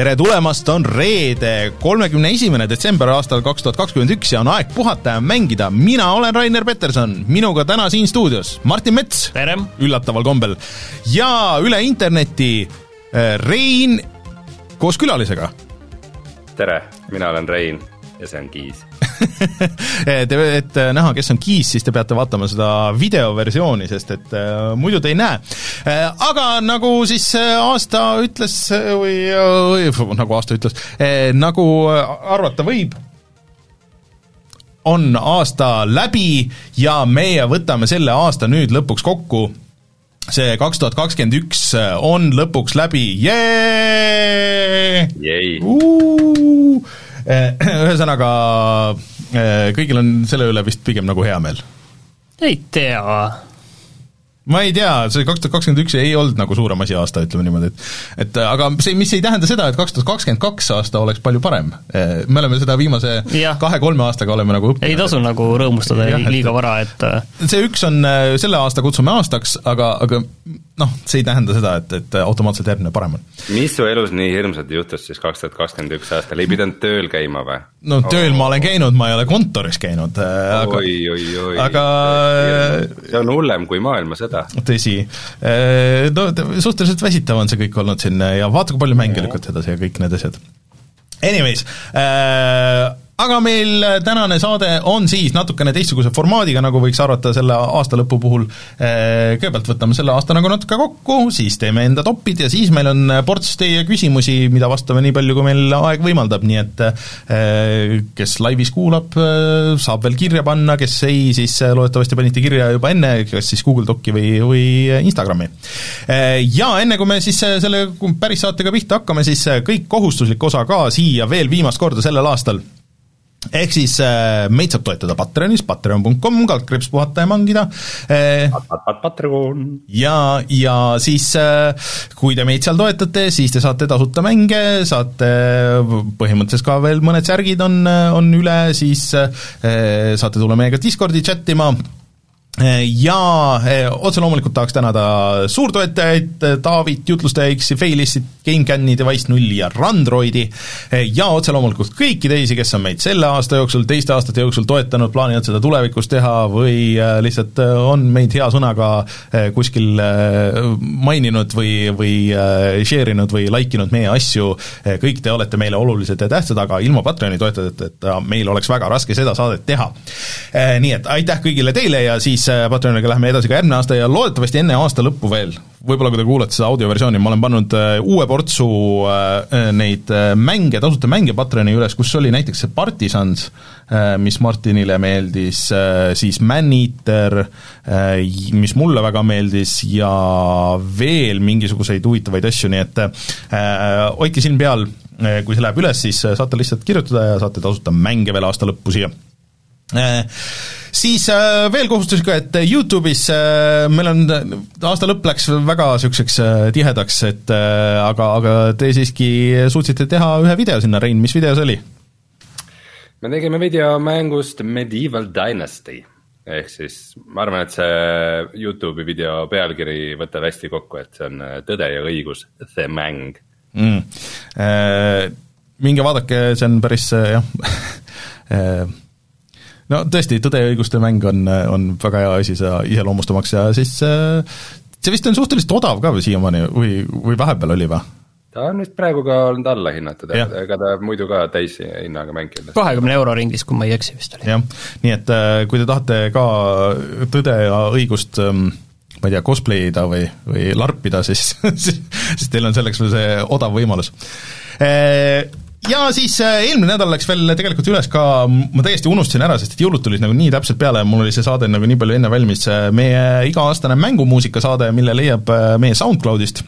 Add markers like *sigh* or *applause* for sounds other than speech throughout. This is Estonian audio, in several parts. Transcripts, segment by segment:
tere tulemast, on reede, kolmekümne esimene detsember aastal kaks tuhat kakskümmend üks ja on aeg puhata ja mängida. mina olen Rainer Peterson, minuga täna siin stuudios Martin Mets. tere! üllataval kombel. ja üle interneti äh, Rein koos külalisega. tere, mina olen Rein ja see on Kiis Te, et näha, kes on Kiis, siis te peate vaatama seda videoversiooni, sest et äh, muidu te ei näe äh,. Aga nagu siis äh, aasta ütles või, või nagu aasta ütles nagu arvata võib, on aasta läbi ja meie võtame selle aasta nüüd lõpuks kokku see kaks tuhat kakskümmend üks on lõpuks läbi, jee! *clears throat* ühesõnaga, kõigil on selle üle vist pigem nagu hea meel. ei tea ma ei tea, see kaks tuhat kakskümmend üks ei olnud nagu suurem asi aasta, ütleme niimoodi, et et aga see, mis ei tähenda seda, et kaks tuhat kakskümmend kaks aasta oleks palju parem. me oleme seda viimase kahe-kolme aastaga oleme nagu õppinud. ei tasu nagu rõõmustada ja, liiga vara, et see üks on, selle aasta kutsume aastaks, aga, aga noh, see ei tähenda seda, et, et automaatselt järgmine parem on. mis su elus nii hirmsat juhtus siis kaks tuhat kakskümmend üks aastal, ei pidanud tööl käima või? no tööl oh. ma olen käinud, ma ei ole kontoris käinud, aga oi, oi, oi, aga see on hullem kui maailmasõda seda. tõsi, no suhteliselt väsitav on see kõik olnud siin ja vaata, kui palju mänge lükati edasi ja kõik need asjad. Anyways äh,, aga meil tänane saade on siis natukene teistsuguse formaadiga, nagu võiks arvata selle aastalõpu puhul. Eh, kõigepealt võtame selle aasta nagu natuke kokku, siis teeme enda topid ja siis meil on ports teie küsimusi, mida vastame nii palju, kui meil aeg võimaldab, nii et kes laivis kuulab, saab veel kirja panna, kes ei, siis loodetavasti panite kirja juba enne, kas siis Google Doci või, või Instagrami. Ja enne, kui me siis selle päris saatega pihta hakkame, siis kõik kohustuslik osa ka siia veel viimast korda sellel aastal ehk siis äh, meid saab toetada Patreonis, patreon.com, kaldkriips puhata ja mangida äh,. Patreon. ja, ja siis äh, kui te meid seal toetate, siis te saate tasuta mänge, saate põhimõtteliselt ka veel mõned särgid on, on üle, siis äh, saate tulla meiega Discordi chat ima ja eh, otse loomulikult tahaks tänada suurtoetajaid, Taavit, jutlustaja X-i, Failistit, GameCami, Device nulli ja Randroidi eh, ja otse loomulikult kõiki teisi, kes on meid selle aasta jooksul, teiste aastate jooksul toetanud, plaanivad seda tulevikus teha või eh, lihtsalt on meid hea sõnaga kuskil maininud või, või share inud või like inud meie asju, kõik te olete meile olulised ja tähtsad, aga ilma Patreoni toetajateta meil oleks väga raske seda saadet teha. Nii et aitäh kõigile teile ja siis Patreoniga läheme edasi ka järgmine aasta ja loodetavasti enne aasta lõppu veel, võib-olla kui te kuulate seda audioversiooni, ma olen pannud äh, uue portsu äh, neid äh, mänge, tasuta mänge Patreoni üles, kus oli näiteks see Partisans, mis Martinile meeldis, siis Man-Eater, mis mulle väga meeldis, ja veel mingisuguseid huvitavaid asju, nii et hoidke silm peal, kui see läheb üles, siis saate lihtsalt kirjutada ja saate tasuta mänge veel aasta lõppu siia siis äh, veel kohustuslik, et YouTube'is äh, meil on, aasta lõpp läks väga niisuguseks äh, tihedaks, et aga, aga te siiski suutsite teha ühe video sinna, Rein, mis video see oli? me tegime video mängust Medieval Dynasty. Ehk siis ma arvan, et see Youtube'i video pealkiri võtab hästi kokku, et see on Tõde ja õigus, The Mäng mm.. Minge vaadake, see on päris jah *laughs* no tõesti, Tõde ja õiguste mäng on, on väga hea asi seda iseloomustamaks ja siis äh, see vist on suhteliselt odav ka siiamaani või, või vahepeal oli või? ta on vist praegu ka olnud allahinnatud, ega ta muidu ka täishinnaga mäng kindlasti. kahekümne euro ringis, kui ma ei eksi vist oli. jah, nii et äh, kui te tahate ka tõde ja õigust ähm, ma ei tea, cosplay ida või, või larpida, siis *laughs* siis teil on selleks veel see odav võimalus äh, ja siis äh, eelmine nädal läks veel tegelikult üles ka, ma täiesti unustasin ära, sest et jõulud tulid nagu nii täpselt peale ja mul oli see saade nagu nii palju enne valmis, meie iga-aastane mängumuusika saade, mille leiab äh, meie SoundCloudist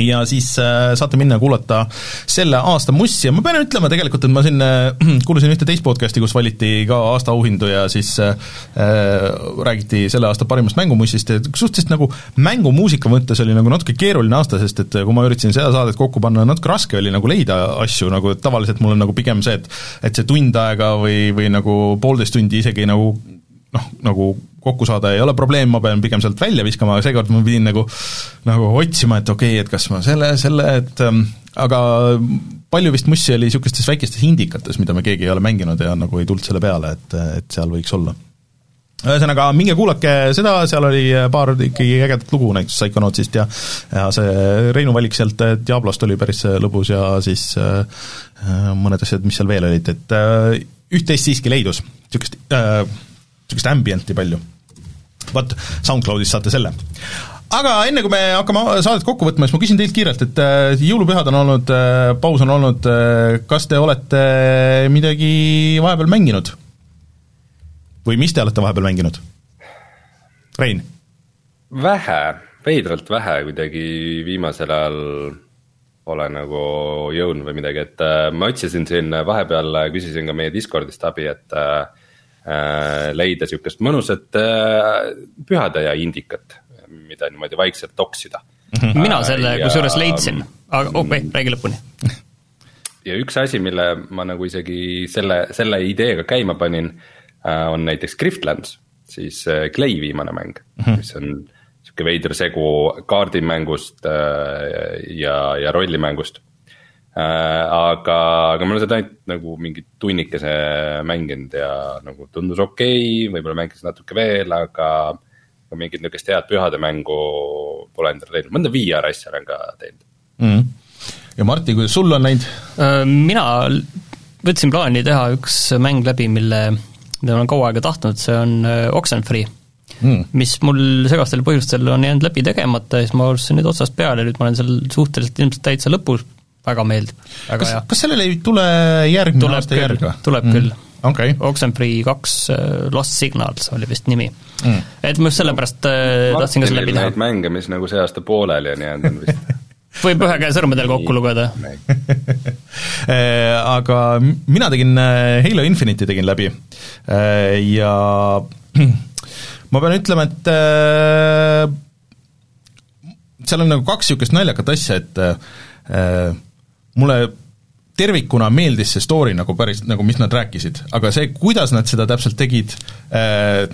ja siis äh, saate minna kuulata selle aasta mussi. Ja ma pean ütlema tegelikult, et ma siin äh, *clears throat* kuulasin ühte teist podcast'i, kus valiti ka aasta auhindu ja siis äh, äh, räägiti selle aasta parimast mängumussist. Ja suhteliselt nagu mängumuusika mõttes oli nagu natuke keeruline aasta, sest et kui ma üritasin seda saadet kokku panna, natuke raske oli nagu leida asju, nagu tavaliselt mul on nagu pigem see, et et see tund aega või, või nagu poolteist tundi isegi nagu noh, nagu kokku saada ei ole probleem, ma pean pigem sealt välja viskama, aga seekord ma pidin nagu nagu otsima, et okei okay,, et kas ma selle, selle, et ähm, aga palju vist mussi oli niisugustes väikestes indikates, mida me keegi ei ole mänginud ja nagu ei tulnud selle peale, et, et seal võiks olla ühesõnaga, minge kuulake seda, seal oli paar ikkagi ägedat lugu näiteks Psychonautsist ja ja see Reinu valik sealt Diablost oli päris lõbus ja siis äh, mõned asjad, mis seal veel olid, et äh, üht-teist siiski leidus, niisugust äh,, niisugust ambienti palju. Vot, SoundCloudist saate selle aga enne, kui me hakkame saadet kokku võtma, siis ma küsin teilt kiirelt, et äh, jõulupühad on olnud, äh, paus on olnud, äh, kas te olete midagi vahepeal mänginud? või mis te olete vahepeal mänginud? Rein? vähe, veidralt vähe kuidagi viimasel ajal pole nagu jõudnud või midagi, et ma otsisin siin vahepeal, küsisin ka meie Discordist abi, et äh, leida sihukest mõnusat äh, pühadeaja indikat, mida niimoodi vaikselt toksida. mina selle ja... kusjuures leidsin, aga okei okay,, räägi lõpuni ja üks asi, mille ma nagu isegi selle, selle ideega käima panin äh,, on näiteks Griftlands, siis äh, Clay viimane mäng mm, -hmm. mis on sihuke veider segu kaardimängust äh, ja, ja rollimängust äh,. Aga, aga ma olen seda ainult nagu mingi tunnikese mänginud ja nagu tundus okei okay,, võib-olla mängiks natuke veel, aga. aga mingit nihukest head pühade mängu pole endale leidnud, mõnda VR asja olen ka teinud mm. -hmm. ja Martti, kuidas sul on läinud? Äh, mina võtsin plaani teha üks mäng läbi, mille, mida ma olen kaua aega tahtnud, see on äh, Oxenfree mm. mis mul segastel põhjustel on jäänud läbi tegemata ja siis ma alustasin nüüd otsast peale, nüüd ma olen seal suhteliselt ilmselt täitsa lõpus, väga meeldib, väga kas, hea. kas sellele ei tule järgmine tuleb aasta järg või? tuleb mm. küll. Okay. Oxenfree kaks uh, Lost Signals oli vist nimi mm.. et ma just sellepärast uh, tahtsin ka selle läbi teha. Mänge, mis nagu see aasta pooleli on jäänud, on vist *laughs* võib ühe käe sõrmedel kokku lugeda *laughs* *laughs* äh, aga mina tegin Halo Infinite'i tegin läbi ja *clears throat* ma pean ütlema, et äh, seal on nagu kaks niisugust naljakat asja, et äh, mulle tervikuna meeldis see story nagu päris, nagu mis nad rääkisid, aga see, kuidas nad seda täpselt tegid äh,,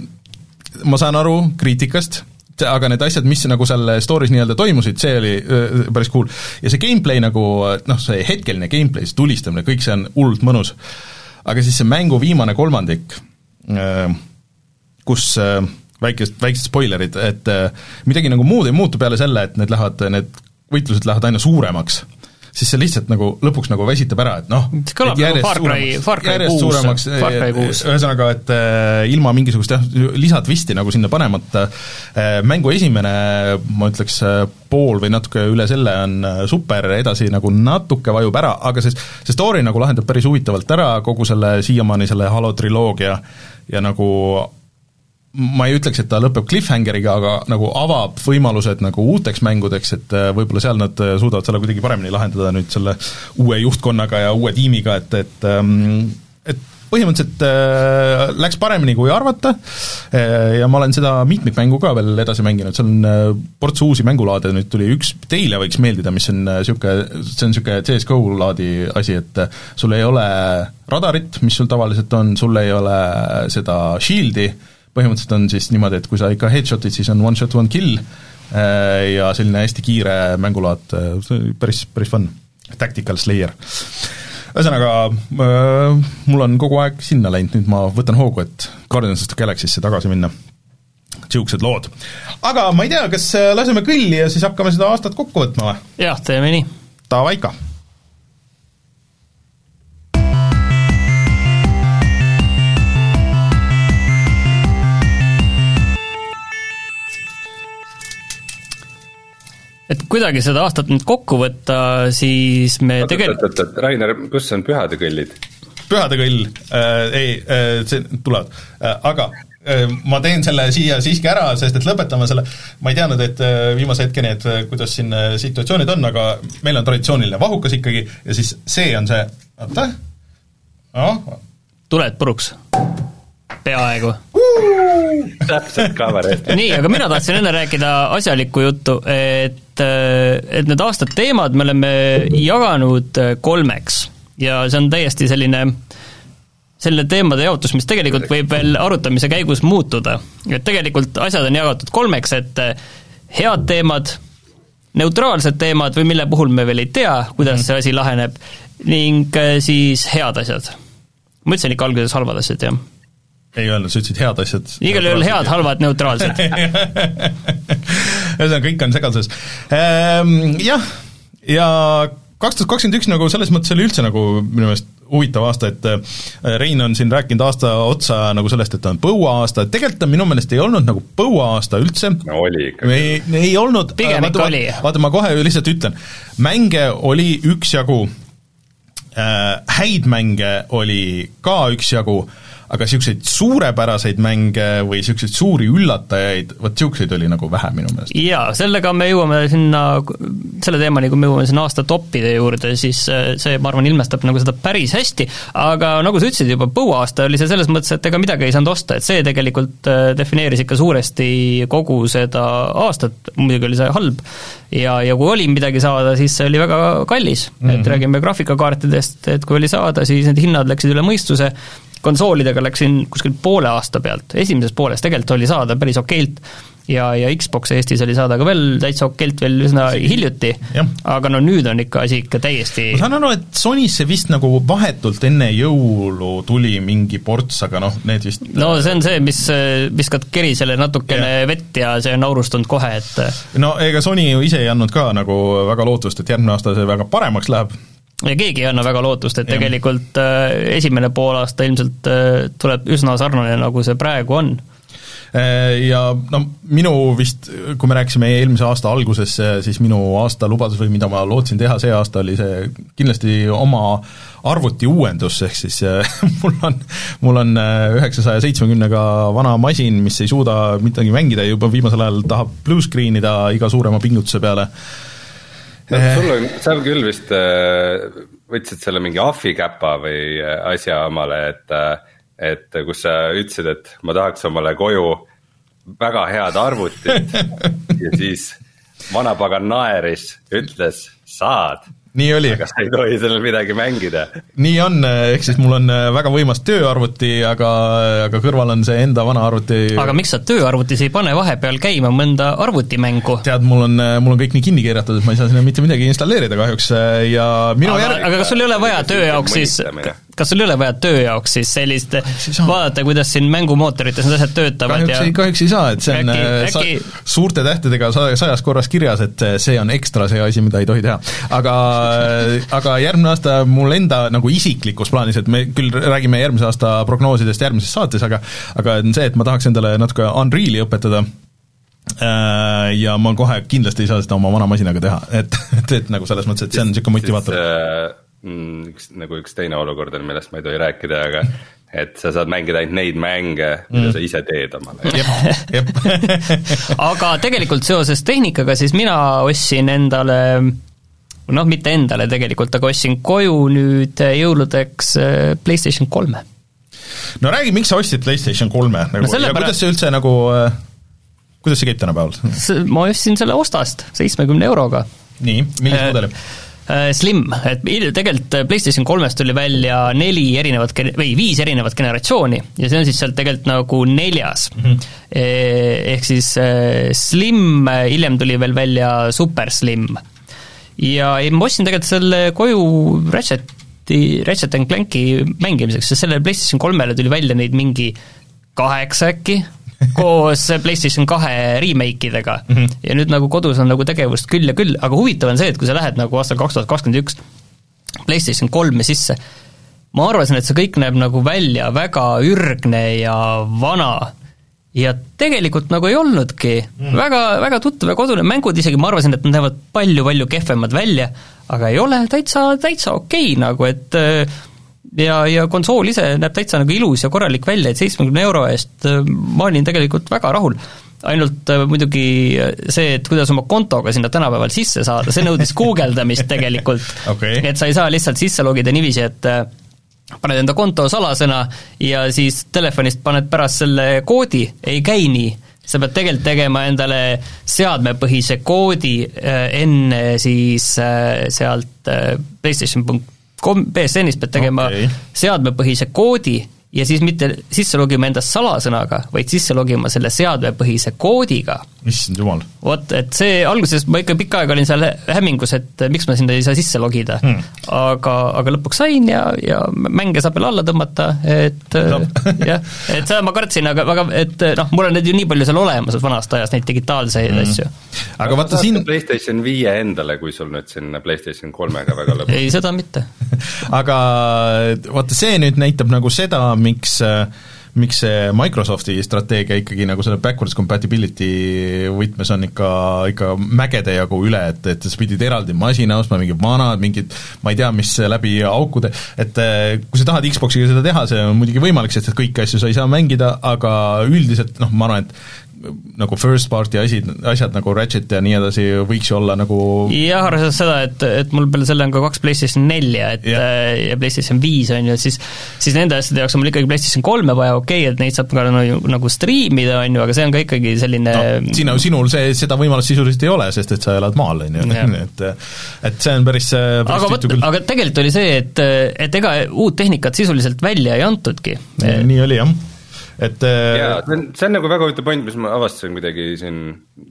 ma saan aru kriitikast, aga need asjad, mis nagu seal story's nii-öelda toimusid, see oli äh, päris cool. ja see gameplay nagu noh, see hetkeline gameplay, see tulistamine, kõik see on hullult mõnus. aga siis see mängu viimane kolmandik äh,, kus äh, väikest, väiksed spoilerid, et äh, midagi nagu muud ei muutu peale selle, et need lähevad, need võitlused lähevad aina suuremaks siis see lihtsalt nagu lõpuks nagu väsitab ära, et noh, nagu Far Cry, Far Cry kuus, Far Cry kuus. ühesõnaga, et äh, ilma mingisugust jah, lisatvisti nagu sinna panemata äh,, mängu esimene, ma ütleks äh,, pool või natuke üle selle on super, edasi nagu natuke vajub ära, aga see, see story nagu lahendab päris huvitavalt ära kogu selle siiamaani selle Halo triloogia ja nagu ma ei ütleks, et ta lõpeb cliffhangeriga, aga nagu avab võimalused nagu uuteks mängudeks, et äh, võib-olla seal nad äh, suudavad selle kuidagi paremini lahendada nüüd selle uue juhtkonnaga ja uue tiimiga, et, et ähm, et põhimõtteliselt äh, läks paremini, kui arvata. Äh, ja ma olen seda mitmikmängu ka veel edasi mänginud, seal on äh, ports uusi mängulaade, nüüd tuli üks, teile võiks meeldida, mis on niisugune äh,, see on niisugune CSGO laadi asi, et äh, sul ei ole radarit, mis sul tavaliselt on, sul ei ole seda shield'i, põhimõtteliselt on siis niimoodi, et kui sa ikka headshot'id, siis on one shot, one kill äh, ja selline hästi kiire mängulaad, äh, päris, päris fun, tactical slayer. ühesõnaga, äh, mul on kogu aeg sinna läinud, nüüd ma võtan hoogu, et Guardians of the Galaxy'sse tagasi minna. niisugused lood. aga ma ei tea, kas laseme kõlli ja siis hakkame seda aastat kokku võtma või? jah, teeme nii. Davai kah et kuidagi seda aastat nüüd kokku võtta, siis me tegelikult Rainer, kus on pühadekõllid? pühadekõll äh,, ei äh,, see, tulevad äh,, aga äh, ma teen selle siia siiski ära, sest et lõpetame selle, ma ei teadnud, et äh, viimase hetkeni, et äh, kuidas siin situatsioonid on, aga meil on traditsiooniline vahukas ikkagi ja siis see on see, oota, noh. tuled puruks peaaegu. täpselt cover eest. nii, aga mina tahtsin enne rääkida asjalikku juttu, et, et need aastad teemad me oleme jaganud kolmeks ja see on täiesti selline selline teemade jaotus, mis tegelikult võib veel arutamise käigus muutuda. et tegelikult asjad on jagatud kolmeks, et äh, head teemad, neutraalsed teemad või mille puhul me veel ei tea, kuidas see asi laheneb, ning äh, siis head asjad. ma ütlesin ikka alguses halvad asjad, jah ei öelnud, sa ütlesid head asjad. igal juhul head, halvad, neutraalsed *laughs* ühesõnaga, kõik on segaduses ehm,. Jah, ja kaks tuhat kakskümmend üks nagu selles mõttes oli üldse nagu minu meelest huvitav aasta, et äh, Rein on siin rääkinud aasta otsa nagu sellest, et ta on põuaasta, et tegelikult ta minu meelest ei olnud nagu põuaasta üldse. no oli ikkagi. ei, ei olnud. pigem ikka oli. vaata, ma kohe lihtsalt ütlen, mänge oli üksjagu äh,, häid mänge oli ka üksjagu äh,, aga niisuguseid suurepäraseid mänge või niisuguseid suuri üllatajaid, vot niisuguseid oli nagu vähe minu meelest. jaa, sellega me jõuame sinna, selle teemani, kui me jõuame sinna aasta toppide juurde, siis äh, see, ma arvan, ilmestab nagu seda päris hästi, aga nagu sa ütlesid juba, põuaasta oli see selles mõttes, et ega midagi ei saanud osta, et see tegelikult äh, defineeris ikka suuresti kogu seda aastat, muidugi oli see halb, ja, ja kui oli midagi saada, siis see oli väga kallis mm, -hmm. et mhm. räägime graafikakaartidest, et kui oli saada, siis need hinnad läksid üle mõistuse, konsoolidega läksin kuskil poole aasta pealt, esimeses pooles tegelikult oli saada päris okeilt ja, ja Xbox Eestis oli saada ka veel täitsa okeilt veel üsna hiljuti, aga no nüüd on ikka asi ikka täiesti ma saan aru, et Sonisse vist nagu vahetult enne jõulu tuli mingi ports, aga noh, need vist no see on see, mis viskad kerisele natukene ja. vett ja see on aurustunud kohe, et no ega Sony ju ise ei andnud ka nagu väga lootust, et järgmine aasta see väga paremaks läheb, ja keegi ei anna väga lootust, et ja. tegelikult äh, esimene poolaasta ilmselt äh, tuleb üsna sarnane, nagu see praegu on. Äh, ja no minu vist, kui me rääkisime eelmise aasta alguses, siis minu aasta lubadus või mida ma lootsin teha see aasta, oli see kindlasti oma arvuti uuendus, ehk siis *laughs* mul on, mul on üheksasaja seitsmekümnega vana masin, mis ei suuda midagi mängida ja juba viimasel ajal tahab blue screen ida iga suurema pingutuse peale. Sul on, sa küll vist äh, võtsid selle mingi ahvikäpa või äh, asja omale, et, äh, et kus sa ütlesid, et ma tahaks omale koju väga head arvutit. *laughs* Ja siis vanapagan naeris, ütles saad nii oli. aga sa ei tohi sellel midagi mängida. nii on, ehk siis mul on äh, väga võimas tööarvuti, aga, aga kõrval on see enda vana arvuti aga miks sa tööarvutis ei pane vahepeal käima mõnda arvutimängu? tead, mul on, mul on kõik nii kinni keeratud, et ma ei saa sinna mitte midagi installeerida kahjuks ja minu aga, järg... aga kas sul ei ole vaja töö jaoks siis, kas sul ei ole vaja töö jaoks siis sellist, vaadata, kuidas siin mängumootorites need asjad töötavad kahjuks ja ei, kahjuks ei saa, et see on äkki, sa, äkki... suurte tähtedega sajas korras kirjas, et see on ekstra see asi, mida ei tohi teha. aga aga järgmine aasta mul enda nagu isiklikus plaanis, et me küll räägime järgmise aasta prognoosidest järgmises saates, aga aga on see, et ma tahaks endale natuke Unreali õpetada, äh, ja ma kohe kindlasti ei saa seda oma vana masinaga teha, et, et, et nagu selles mõttes, et see on niisugune motivaator. Mm, üks, nagu üks teine olukord on, millest ma ei tohi rääkida, aga et sa saad mängida ainult neid mänge, mida mm. sa ise teed omale. *laughs* aga tegelikult seoses tehnikaga, siis mina ostsin endale noh, mitte endale tegelikult, aga ostsin koju nüüd jõuludeks äh, PlayStation kolme. no räägi, miks sa ostsid PlayStation kolme nagu no ja kuidas see üldse nagu, äh, kuidas see käib tänapäeval? ma ostsin selle Ostast seitsmekümne euroga. nii, millist äh, mudeli? Slim, et tegelikult PlayStation kolmest tuli välja neli erinevat või viis erinevat generatsiooni ja see on siis sealt tegelikult nagu neljas mm. -hmm. Ehk siis Slim, hiljem tuli veel välja Super Slim ja ei, ma ostsin tegelikult selle koju Ratcheti, Ratchet and Clanki mängimiseks, sest sellele PlayStation kolmele tuli välja neid mingi kaheksa äkki, koos PlayStation kahe remake idega mm. -hmm. ja nüüd nagu kodus on nagu tegevust küll ja küll, aga huvitav on see, et kui sa lähed nagu aastal kaks tuhat kakskümmend üks PlayStation kolme sisse, ma arvasin, et see kõik näeb nagu välja väga ürgne ja vana ja tegelikult nagu ei olnudki mm., väga, väga tuttav ja kodune, mängud isegi ma arvasin, et nad näevad palju-palju kehvemad välja, aga ei ole, täitsa, täitsa okei okay, nagu, et äh, ja, ja konsool ise näeb täitsa nagu ilus ja korralik välja, et seitsmekümne euro eest äh, ma olin tegelikult väga rahul. ainult äh, muidugi see, et kuidas oma kontoga sinna tänapäeval sisse saada, see nõudis guugeldamist *laughs* tegelikult okay.. et sa ei saa lihtsalt sisse logida niiviisi, et paned enda konto salasõna ja siis telefonist paned pärast selle koodi, ei käi nii. sa pead tegelikult tegema endale seadmepõhise koodi äh, enne siis äh, sealt äh, PlayStation kom-, BSN-is pead tegema okay. seadmepõhise koodi ja siis mitte sisse logima enda salasõnaga, vaid sisse logima selle seadmepõhise koodiga. Issand jumal. vot, et see, alguses ma ikka pikka aega olin seal hämmingus, et miks ma sinna ei saa sisse logida hmm., aga, aga lõpuks sain ja, ja mänge saab veel alla tõmmata, et no. jah, et seda ma kartsin, aga, aga et noh, mul on neid ju nii palju seal olemas vanast ajast, neid digitaalseid hmm. asju. aga vaata siin PlayStation viie endale, kui sul nüüd siin PlayStation kolmega väga lõbus ei, seda mitte *laughs* aga vaata, see nüüd näitab nagu seda, miks miks see Microsofti strateegia ikkagi nagu selle backwards compatibility võtmes on ikka, ikka mägede jagu üle, et, et sa pidid eraldi masina ostma, mingid vanad, mingid ma ei tea, mis läbi aukude, et kui sa tahad Xboxiga seda teha, see on muidugi võimalik, sest et kõiki asju sa ei saa mängida, aga üldiselt noh, ma arvan, et nagu first party asi, asjad nagu Ratchet ja nii edasi võiks ju olla nagu jah, arvestades seda, et, et mul peale selle on ka kaks PlayStation nelja, et yeah. ja PlayStation viis on ju, et siis siis nende asjade jaoks on mul ikkagi PlayStation kolme vaja, okei okay,, et neid saab ka nagu, nagu striimida, on ju, aga see on ka ikkagi selline no, sinu, sinul see, seda võimalust sisuliselt ei ole, sest et sa elad maal, on ju, *laughs* et et see on päris, päris aga vot, aga tegelikult oli see, et, et ega uut tehnikat sisuliselt välja ei antudki. nii oli, jah et äh, jaa, see on, see on nagu väga huvitav point, mis ma avastasin kuidagi siin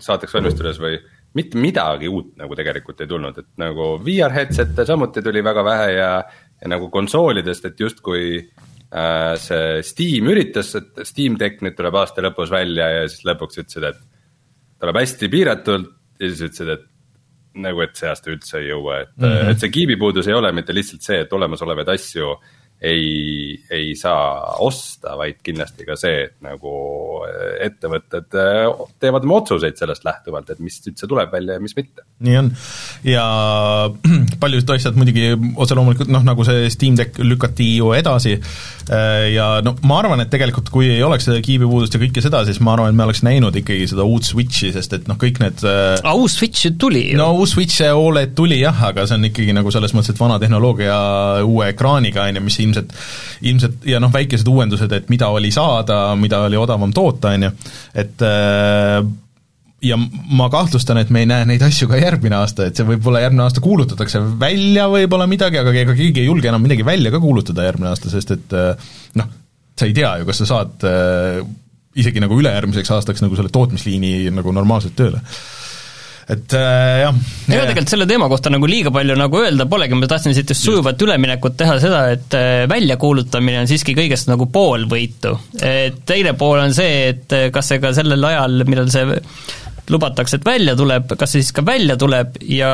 saateks valmistudes või mitte midagi uut nagu tegelikult ei tulnud, et nagu VR headset'e samuti tuli väga vähe ja, ja nagu konsoolidest, et justkui äh, see Steam üritas, et Steam Deck nüüd tuleb aasta lõpus välja ja siis lõpuks ütlesid, et tuleb hästi piiratult ja siis ütlesid, et nagu, et see aasta üldse ei jõua, et mm, -hmm. et see kiibipuudus ei ole mitte lihtsalt see, et olemasolevaid asju äh, ei, ei saa osta, vaid kindlasti ka see, et nagu ettevõtted äh, teevad oma otsuseid sellest lähtuvalt, et mis üldse tuleb välja ja mis mitte. nii on ja *clears throat* paljud asjad muidugi otse loomulikult noh, nagu see Steam Deck lükati ju edasi äh, ja no ma arvan, et tegelikult kui ei oleks seda kiibipuudust ja kõike seda, siis ma arvan, et me oleks näinud ikkagi seda uut Switchi, sest et noh, kõik need aga uus Switch tuli ju. no uus Switch Oled tuli jah, aga see on ikkagi nagu selles mõttes, et vana tehnoloogia uue ekraaniga, on ju, mis ilmselt, ilmselt ja noh, väikesed uuendused, et mida oli saada, mida oli odavam toota, on ju, et äh, ja ma kahtlustan, et me ei näe neid asju ka järgmine aasta, et see võib-olla järgmine aasta kuulutatakse välja võib-olla midagi, aga ega keegi ei julge enam midagi välja ka kuulutada järgmine aasta, sest et äh, noh, sa ei tea ju, kas sa saad äh, isegi nagu ülejärgmiseks aastaks nagu selle tootmisliini nagu normaalselt tööle et äh, jah. ega tegelikult selle teema kohta nagu liiga palju nagu öelda polegi, ma tahtsin siit just sujuvat üleminekut teha seda, et äh, väljakuulutamine on siiski kõigest nagu pool võitu. et teine pool on see, et äh, kas see ka sellel ajal, millal see lubatakse, et välja tuleb, kas see siis ka välja tuleb ja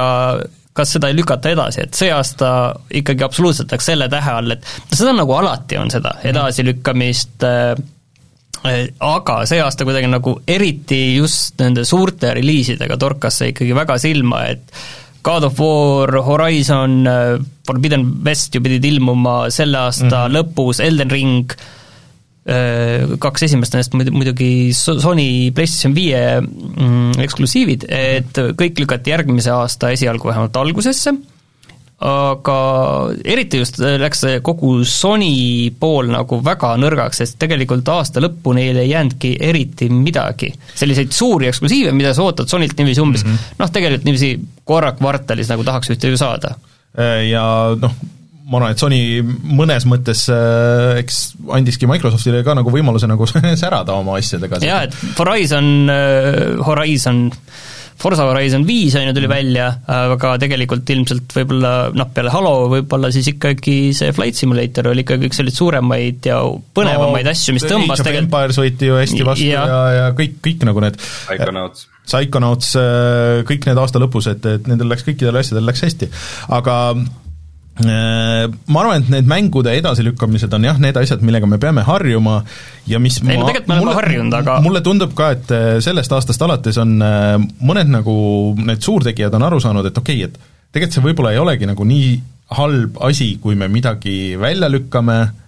kas seda ei lükata edasi, et see aasta ikkagi absoluutselt läks selle tähe all, et seda nagu alati on seda edasilükkamist äh,, Äh, aga see aasta kuidagi nagu eriti just nende suurte reliisidega torkas see ikkagi väga silma, et God of War, Horizon, äh, Forbidden West ju pidid ilmuma selle aasta mm -hmm. lõpus, Elden Ring, äh, kaks esimest nendest muidugi Sony PlayStation viie mm, eksklusiivid, et kõik lükati järgmise aasta esialgu vähemalt algusesse aga eriti just läks see kogu Sony pool nagu väga nõrgaks, sest tegelikult aasta lõppu neil ei jäänudki eriti midagi. selliseid suuri eksklusiive, mida sa ootad Sonylt niiviisi umbes mm -hmm. noh, tegelikult niiviisi korra kvartalis nagu tahaks ühte ju saada. Äh, ja noh, ma arvan, et Sony mõnes mõttes äh, eks andiski Microsoftile ka nagu võimaluse nagu *laughs* särada oma asjadega. jaa, et Horizon äh,, Horizon Forza Horizon viis on ju, tuli välja, aga tegelikult ilmselt võib-olla noh, peale Halo võib-olla siis ikkagi see Flight Simulator oli ikkagi üks selliseid suuremaid ja põnevamaid no, asju, mis tõmbas tegelikult Empires võeti ju hästi vastu ja, ja, ja kõik, kõik nagu need Psychonauts. Psychonauts, äh, kõik need aasta lõpus, et, et nendel läks, kõikidel asjadel läks hästi. aga ma arvan, et need mängude edasilükkamised on jah, need asjad, millega me peame harjuma ja mis ei no tegelikult me oleme harjunud, aga mulle tundub ka, et äh, sellest aastast alates on äh, mõned nagu need suurtegijad on aru saanud, et okei okay,, et tegelikult see võib-olla ei olegi nagu nii halb asi, kui me midagi välja lükkame, Äh,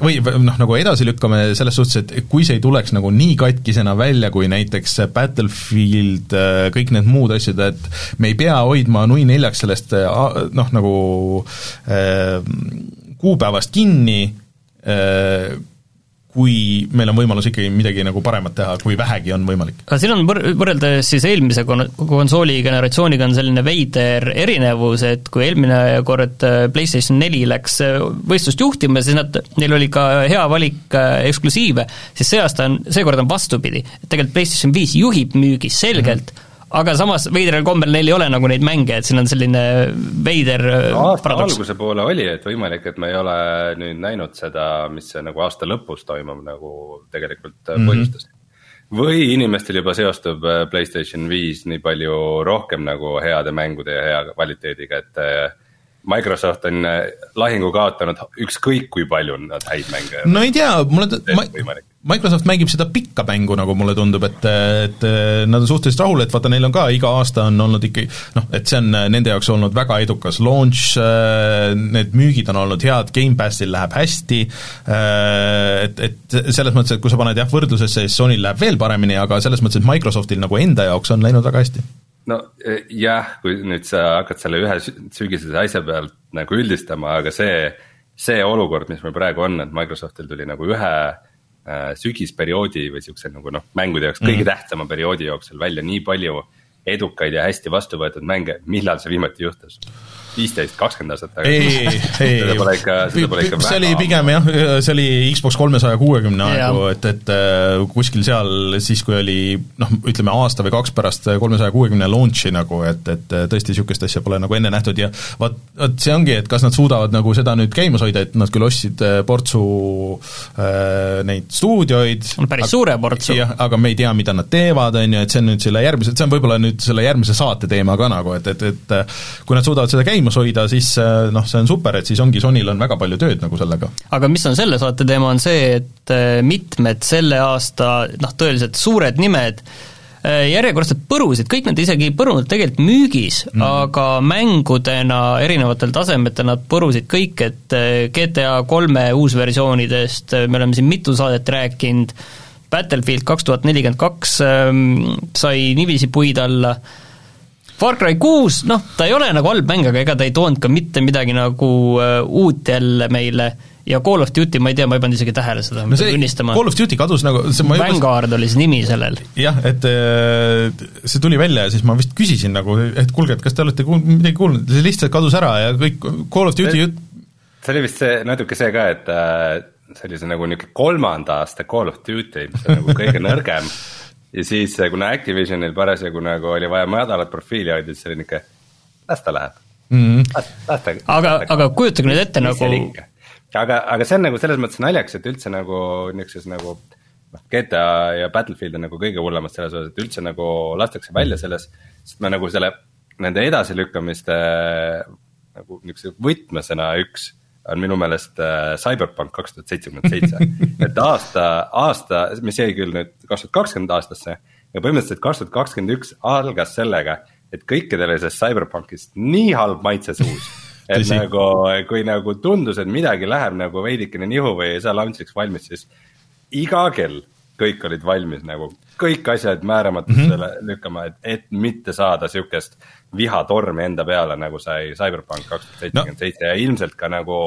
või noh, nagu edasi lükkame selles suhtes, et kui see ei tuleks nagu nii katkisena välja, kui näiteks Battlefield, äh, kõik need muud asjad, et me ei pea hoidma nui neljaks sellest äh, noh, nagu äh, kuupäevast kinni äh,, kui meil on võimalus ikkagi midagi nagu paremat teha, kui vähegi on võimalik. aga siin on võr-, võrreldes siis eelmise kon-, konsooli generatsiooniga on selline veider erinevus, et kui eelmine kord äh, PlayStation neli läks äh, võistlust juhtima, siis nad, neil oli ka hea valik äh, eksklusiive, siis see aasta on, seekord on vastupidi. tegelikult PlayStation viis juhib müügis selgelt mm, -hmm aga samas veidral kombel neil ei ole nagu neid mänge, et siin on selline veider no, aasta paradoks. alguse poole oli, et võimalik, et me ei ole nüüd näinud seda, mis see nagu aasta lõpus toimub, nagu tegelikult mm -hmm. põhjustas. või inimestel juba seostub äh, Playstation viis nii palju rohkem nagu heade mängude ja hea kvaliteediga, et äh, Microsoft on äh, lahingu kaotanud ükskõik kui palju nad häid mänge. no ei tea, mulle, ma, Microsoft mängib seda pikka mängu, nagu mulle tundub, et, et nad on suhteliselt rahul, et vaata, neil on ka iga aasta on olnud ikkagi noh, et see on nende jaoks olnud väga edukas launch, need müügid on olnud head, Gamepassil läheb hästi, et, et selles mõttes, et kui sa paned jah, võrdlusesse, siis Sonyl läheb veel paremini, aga selles mõttes, et Microsoftil nagu enda jaoks on läinud väga hästi. No e, jah, kui nüüd sa hakkad selle ühe sügisese asja pealt nagu üldistama, aga see, see olukord, mis meil praegu on, et Microsoftil tuli nagu ühe Äh, sügisperioodi või siukse nagu noh, mängude jaoks kõige mm. tähtsama perioodi jooksul välja nii palju edukaid ja hästi vastu võetud mänge, millal see viimati juhtus? Viisteist, kakskümmend aastat tagasi. ei, *laughs* ei, seda pole ikka, seda pole ikka see oli pigem jah, see oli Xbox kolmesaja kuuekümne aegu, et, et äh, kuskil seal siis, kui oli noh, ütleme aasta või kaks pärast kolmesaja kuuekümne launch'i nagu, et, et tõesti niisugust asja pole nagu enne nähtud ja vaat, vot see ongi, et kas nad suudavad nagu seda nüüd käimas hoida, et nad küll ostsid äh, portsu äh, neid stuudioid no päris aga, suure portsu. jah, aga me ei tea, mida nad teevad, on ju, et see on nüüd selle järgmise, see on võib-olla nüüd selle järgmise saate teema ka nagu, et, et, et kui nad suudavad seda käima käimas hoida, siis äh, noh, see on super, et siis ongi, Sonyl on väga palju tööd nagu sellega. aga mis on selle saate teema, on see, et äh, mitmed selle aasta noh, tõeliselt suured nimed äh, järjekordselt põrusid, kõik nad isegi ei põrunud tegelikult müügis mm., aga mängudena erinevatel tasemetel nad põrusid kõik, et GTA kolme uusversioonidest me oleme siin mitu saadet rääkinud, Battlefield kaks tuhat nelikümmend kaks ähm, sai niiviisi puid alla Far Cry kuus, noh, ta ei ole nagu halb mäng, aga ega ta ei toonud ka mitte midagi nagu uh, uut jälle meile ja Call of Duty, ma ei tea, ma ei pannud isegi tähele seda no, ma pean tunnistama. Call of Duty kadus nagu see ma Vanguard oli see nimi sellel. jah, et äh, see tuli välja ja siis ma vist küsisin nagu, et kuulge, et kas te olete kuul-, midagi kuulnud, see lihtsalt kadus ära ja kõik Call of Duty jutt see oli vist see, natuke see ka, et äh, see oli see nagu niisugune kolmanda aasta Call of Duty, mis on nagu kõige *laughs* nõrgem ja siis, kuna Activisionil parasjagu nagu oli vaja madalat profiili hoida, siis oli niisugune, las ta läheb mm. ta. aga, aga kujutage nüüd ette nagu. aga, aga see on nagu selles mõttes naljakas, et üldse nagu niisuguses nagu noh, GTA ja Battlefield on nagu kõige hullemad selles osas, et üldse nagu lastakse välja selles, sest me nagu selle, nende edasilükkamiste nagu niisuguse võtmesõna üks on minu meelest äh, Cyberpunk kaks tuhat seitsekümmend seitse. *laughs* et aasta, aasta, mis jäi küll nüüd kaks tuhat kakskümmend aastasse ja põhimõtteliselt kaks tuhat kakskümmend üks algas sellega, et kõikidel oli sellest Cyberpunkist nii halb maitse suus. et Tõsi. nagu, kui nagu tundus, et midagi läheb nagu veidikene nihu või ei saa launch'iks valmis, siis iga kell kõik olid valmis nagu kõik asjad määramatusele mm -hmm. lükkama, et, et mitte saada sihukest vihatormi enda peale, nagu sai CyberPunk kaks tuhat seitsekümmend seitse ja ilmselt ka nagu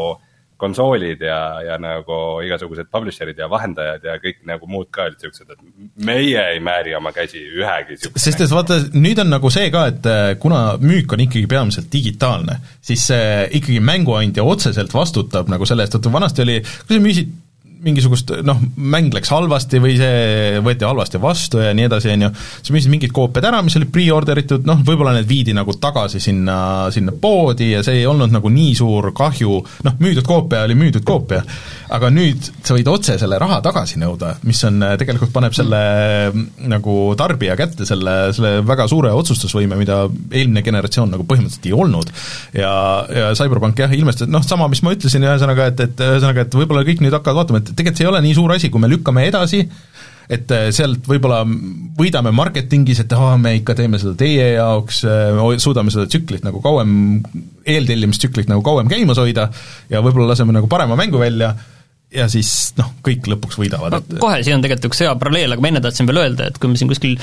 konsoolid ja, ja nagu igasugused publisher'id ja vahendajad ja kõik nagu muud ka olid siuksed, et meie ei määri oma käsi ühegi sest et vaata, nüüd on nagu see ka, et äh, kuna müük on ikkagi peamiselt digitaalne, siis äh, ikkagi mänguandja otseselt vastutab nagu selle eest, et vanasti oli, kui sa müüsid mingisugust noh, mäng läks halvasti või see võeti halvasti vastu ja nii edasi, on ju, sa müüsid mingid koopiad ära, mis olid pre-order itud, noh, võib-olla need viidi nagu tagasi sinna, sinna poodi ja see ei olnud nagu nii suur kahju, noh, müüdud koopia oli müüdud koopia, aga nüüd sa võid otse selle raha tagasi nõuda, mis on, tegelikult paneb selle nagu tarbija kätte selle, selle väga suure otsustusvõime, mida eelmine generatsioon nagu põhimõtteliselt ei olnud. ja, ja CyberPunk jah, ilmestas, noh, sama, mis ma ütlesin, ühesõnaga, et, et ühesõnaga, et võib-olla kõik nüüd hakkavad vaatama, et tegelikult see ei ole nii suur asi, kui me lükkame edasi, et äh, sealt võib-olla võidame marketingis, et aa, me ikka teeme seda teie jaoks, äh, suudame seda tsüklit nagu kauem, eeltellimistsüklit nagu kauem käimas hoida ja võib-olla laseme nagu parema mängu välja ja siis noh, kõik lõpuks võidavad no,. kohe, siin on tegelikult üks hea paralleel, aga ma enne tahtsin veel öelda, et kui me siin kuskil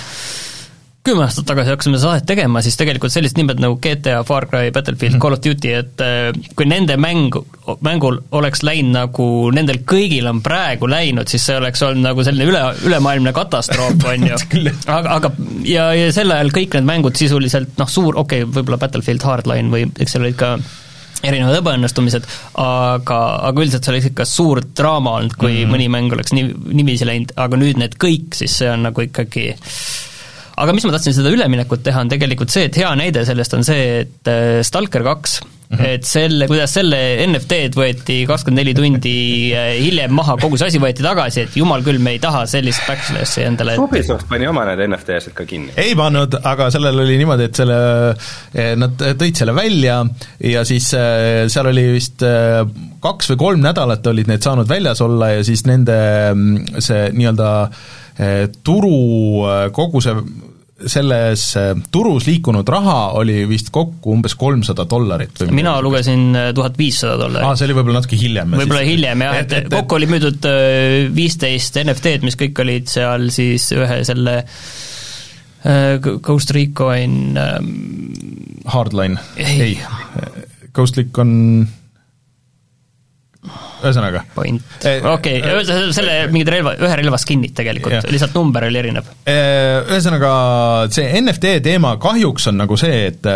kümme aastat tagasi hakkasime saadet tegema, siis tegelikult sellised nimed nagu GTA, Far Cry, Battlefield mm, -hmm. Call of Duty, et äh, kui nende mäng, mängul oleks läinud nagu nendel kõigil on praegu läinud, siis see oleks olnud nagu selline üle, ülemaailmne katastroof, on ju. *laughs* aga, aga ja, ja sel ajal kõik need mängud sisuliselt noh, suur, okei okay,, võib-olla Battlefield Hardline või eks seal olid ka erinevad ebaõnnestumised, aga, aga üldiselt see oleks ikka suur draama olnud, kui mm -hmm. mõni mäng oleks nii, niiviisi läinud, aga nüüd need kõik, siis see on nagu ikkagi aga mis ma tahtsin seda üleminekut teha, on tegelikult see, et hea näide sellest on see, et äh, Stalker kaks Mm -hmm. et selle, kuidas selle NFT-d võeti kakskümmend neli tundi äh, hiljem maha, kogu see asi võeti tagasi, et jumal küll, me ei taha sellist backslashi endale. Ubisoft pani oma need NFT-sid ka kinni. ei pannud, aga sellel oli niimoodi, et selle, eh, nad tõid selle välja ja siis eh, seal oli vist eh, kaks või kolm nädalat olid need saanud väljas olla ja siis nende mm, see nii-öelda turu kogu see selles äh, turus liikunud raha oli vist kokku umbes kolmsada dollarit mina lugesin tuhat viissada dollarit. aa, see oli võib-olla natuke hiljem. võib-olla hiljem jah, et, et, kokku oli müüdud viisteist NFT-d, mis kõik olid seal siis ühe selle Ghost Recon ähm... Hardline, ei, ei., Ghost Recon ühesõnaga. point, okei okay. selle mingid relva, ühe relva skin'id tegelikult, lihtsalt number oli erinev. Ühesõnaga, see NFT teema kahjuks on nagu see, et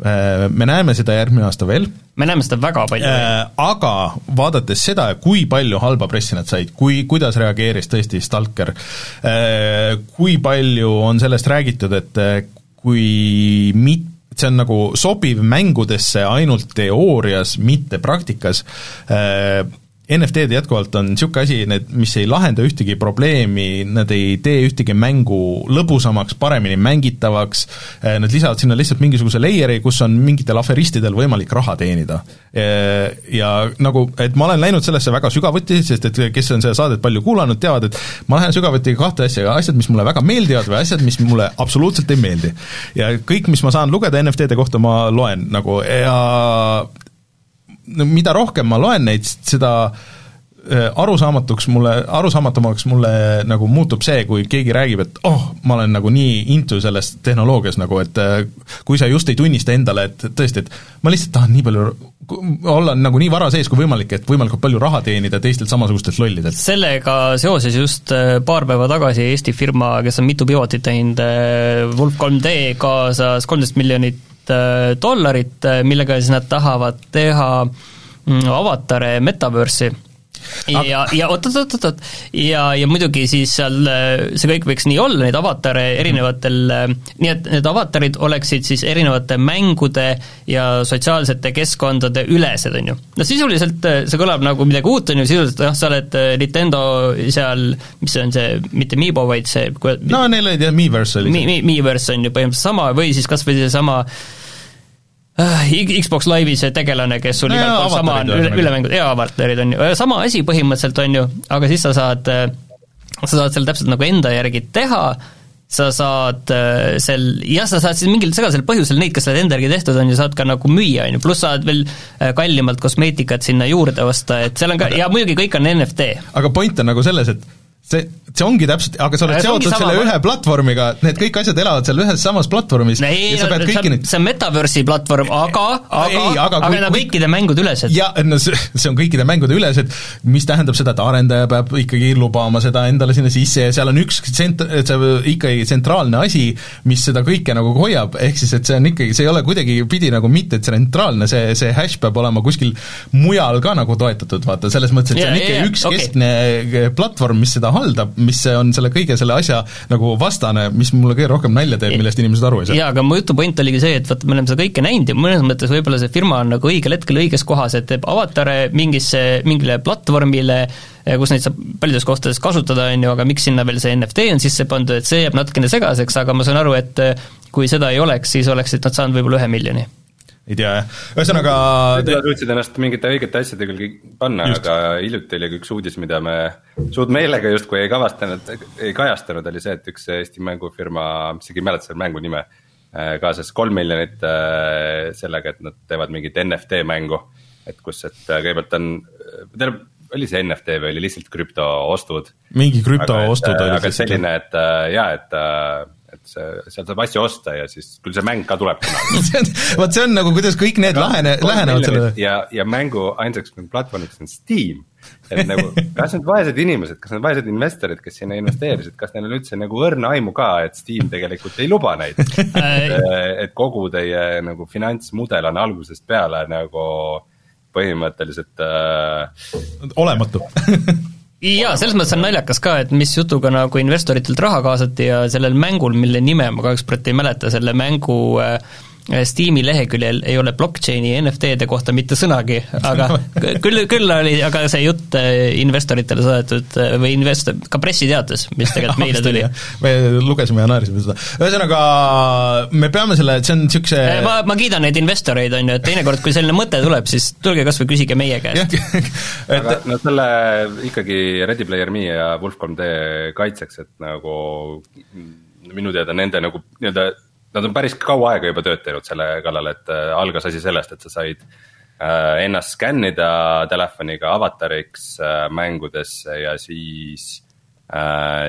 me näeme seda järgmine aasta veel. me näeme seda väga palju äh,. Aga vaadates seda, kui palju halba pressi nad said, kui, kuidas reageeris tõesti Stalker äh,, kui palju on sellest räägitud, et kui mit-, see on nagu sobiv mängudesse ainult teoorias, mitte praktikas, äh, NFT-d jätkuvalt on niisugune asi, need, mis ei lahenda ühtegi probleemi, nad ei tee ühtegi mängu lõbusamaks, paremini mängitavaks, eh, nad lisavad sinna lihtsalt mingisuguse layer'i, kus on mingitel aferistidel võimalik raha teenida. Eh, ja nagu, et ma olen läinud sellesse väga sügavuti, sest et kes on seda saadet palju kuulanud, teavad, et ma lähen sügavuti kahte asja, asjad, mis mulle väga meeldivad või asjad, mis mulle absoluutselt ei meeldi. ja kõik, mis ma saan lugeda NFT-de kohta, ma loen nagu ja mida rohkem ma loen neid, seda äh, arusaamatuks mulle, arusaamatumaks mulle nagu muutub see, kui keegi räägib, et oh, ma olen nagu nii into selles tehnoloogias nagu, et äh, kui sa just ei tunnista endale, et tõesti, et ma lihtsalt tahan nii palju olla nagu nii vara sees kui võimalik, et võimalikult palju raha teenida teistelt samasugustelt lollidelt. sellega seoses just äh, paar päeva tagasi Eesti firma, kes on mitu pivotit teinud, Wolf 3D kaasas kolmteist miljonit Äh, dollarit, äh, millega siis nad tahavad teha mm, avatare metaverse'i ja, ja oot-oot-oot-oot, ja, ja muidugi siis seal äh, see kõik võiks nii olla, neid avatare erinevatel, nii et need avatarid oleksid siis erinevate mängude ja sotsiaalsete keskkondade ülesed, on ju. no sisuliselt see kõlab nagu midagi uut, on ju, sisuliselt noh, sa oled Nintendo seal, mis see on see, mitte Miibo, vaid see no neil olid jah, Miiverse oli see Mi,. Miiverse on ju põhimõtteliselt sama või siis kas või seesama Äh, Xbox Live'i see tegelane, kes sul igal pool sama on, üle, ülemängud, jaa, avatarid on ju, sama asi põhimõtteliselt on ju, aga siis sa saad, äh, sa saad selle täpselt nagu enda järgi teha, sa saad äh, sel, jah, sa saad siis mingil segasel põhjusel neid, kes selle enda järgi tehtud on ju, saad ka nagu müüa, on ju, pluss saad veel kallimalt kosmeetikat sinna juurde osta, et seal on ka, ja muidugi kõik on NFT. aga point on nagu selles, et see, see ongi täpselt, aga sa oled seotud selle ühe platvormiga, need kõik asjad elavad seal ühes samas platvormis. Ei, ja sa pead kõiki neid see on Metaverse'i platvorm, aga, aga, aga, aga need on kõikide mängude ülesed. jaa, no see, see on kõikide mängude ülesed, mis tähendab seda, et arendaja peab ikkagi lubama seda endale sinna sisse ja seal on üks tsent-, see ikkagi tsentraalne asi, mis seda kõike nagu hoiab, ehk siis et see on ikkagi, see ei ole kuidagipidi nagu mitte tsentraalne, see, see hash peab olema kuskil mujal ka nagu toetatud, vaata, selles mõttes, et see on ikka yeah, üks okay. keskne platvorm, mis seda haldab, mis on selle kõige selle asja nagu vastane, mis mulle kõige rohkem nalja teeb, millest inimesed aru ei saa. jaa, aga mu jutu point oligi see, et vaata, me oleme seda kõike näinud ja mõnes mõttes võib-olla see firma on nagu õigel hetkel õiges kohas, et teeb avatare mingisse, mingile platvormile, kus neid saab paljudes kohtades kasutada, on ju, aga miks sinna veel see NFT on sisse pandud, et see jääb natukene segaseks, aga ma saan aru, et kui seda ei oleks, siis oleksid nad saanud võib-olla ühe miljoni ei tea jah, ühesõnaga te... suutsid ennast mingite õigete asjade külge panna, aga hiljuti oli üks uudis, mida me suurt meelega justkui ei kavastanud, ei kajastanud, oli see, et üks Eesti mängufirma, isegi ei mäleta selle mängu nime, äh, kaasas kolm miljonit äh, sellega, et nad teevad mingit NFT mängu. et kus, et äh, kõigepealt on, tähendab, oli see NFT või oli lihtsalt krüptoostud? mingi krüptoostud oli. aga selline, et jaa, et et see, sealt saab asju osta ja siis küll see mäng ka tuleb kunagi. *laughs* Vot see on nagu, kuidas kõik need lahene, lähenevad sellele. ja, ja mängu ainsaks platvormiks on Steam. et nagu, kas need vaesed inimesed, kas need vaesed investorid, kes sinna investeerisid, kas neil on üldse nagu õrna aimu ka, et Steam tegelikult ei luba neid? *laughs* Et kogu teie nagu finantsmudel on algusest peale nagu põhimõtteliselt äh.... olematu *laughs* jaa, selles mõttes on naljakas ka, et mis jutuga nagu investoritelt raha kaasati ja sellel mängul, mille nime ma kahjuks praegu ei mäleta, selle mängu äh, Steam'i leheküljel ei ole blockchain'i ja NFT-de kohta mitte sõnagi, aga *laughs* küll, küll oli aga see jutt äh, investoritele saadetud äh, või investor, ka pressiteates, mis tegelikult *laughs* meile tuli. me lugesime ja naersime seda, ühesõnaga me peame selle, et see on niisuguse äh, ma, ma kiidan neid investoreid, on ju, et teinekord, kui selline mõte tuleb, siis tulge kas või küsige meie käest. *laughs* et aga no selle ikkagi Ready Player Me ja Wolf 3D kaitseks, et nagu minu teada nende nagu nii-öelda nad on päris kaua aega juba tööd teinud selle kallal, et äh, algas asi sellest, et sa said äh, ennast skännida telefoniga avatariks äh, mängudesse ja siis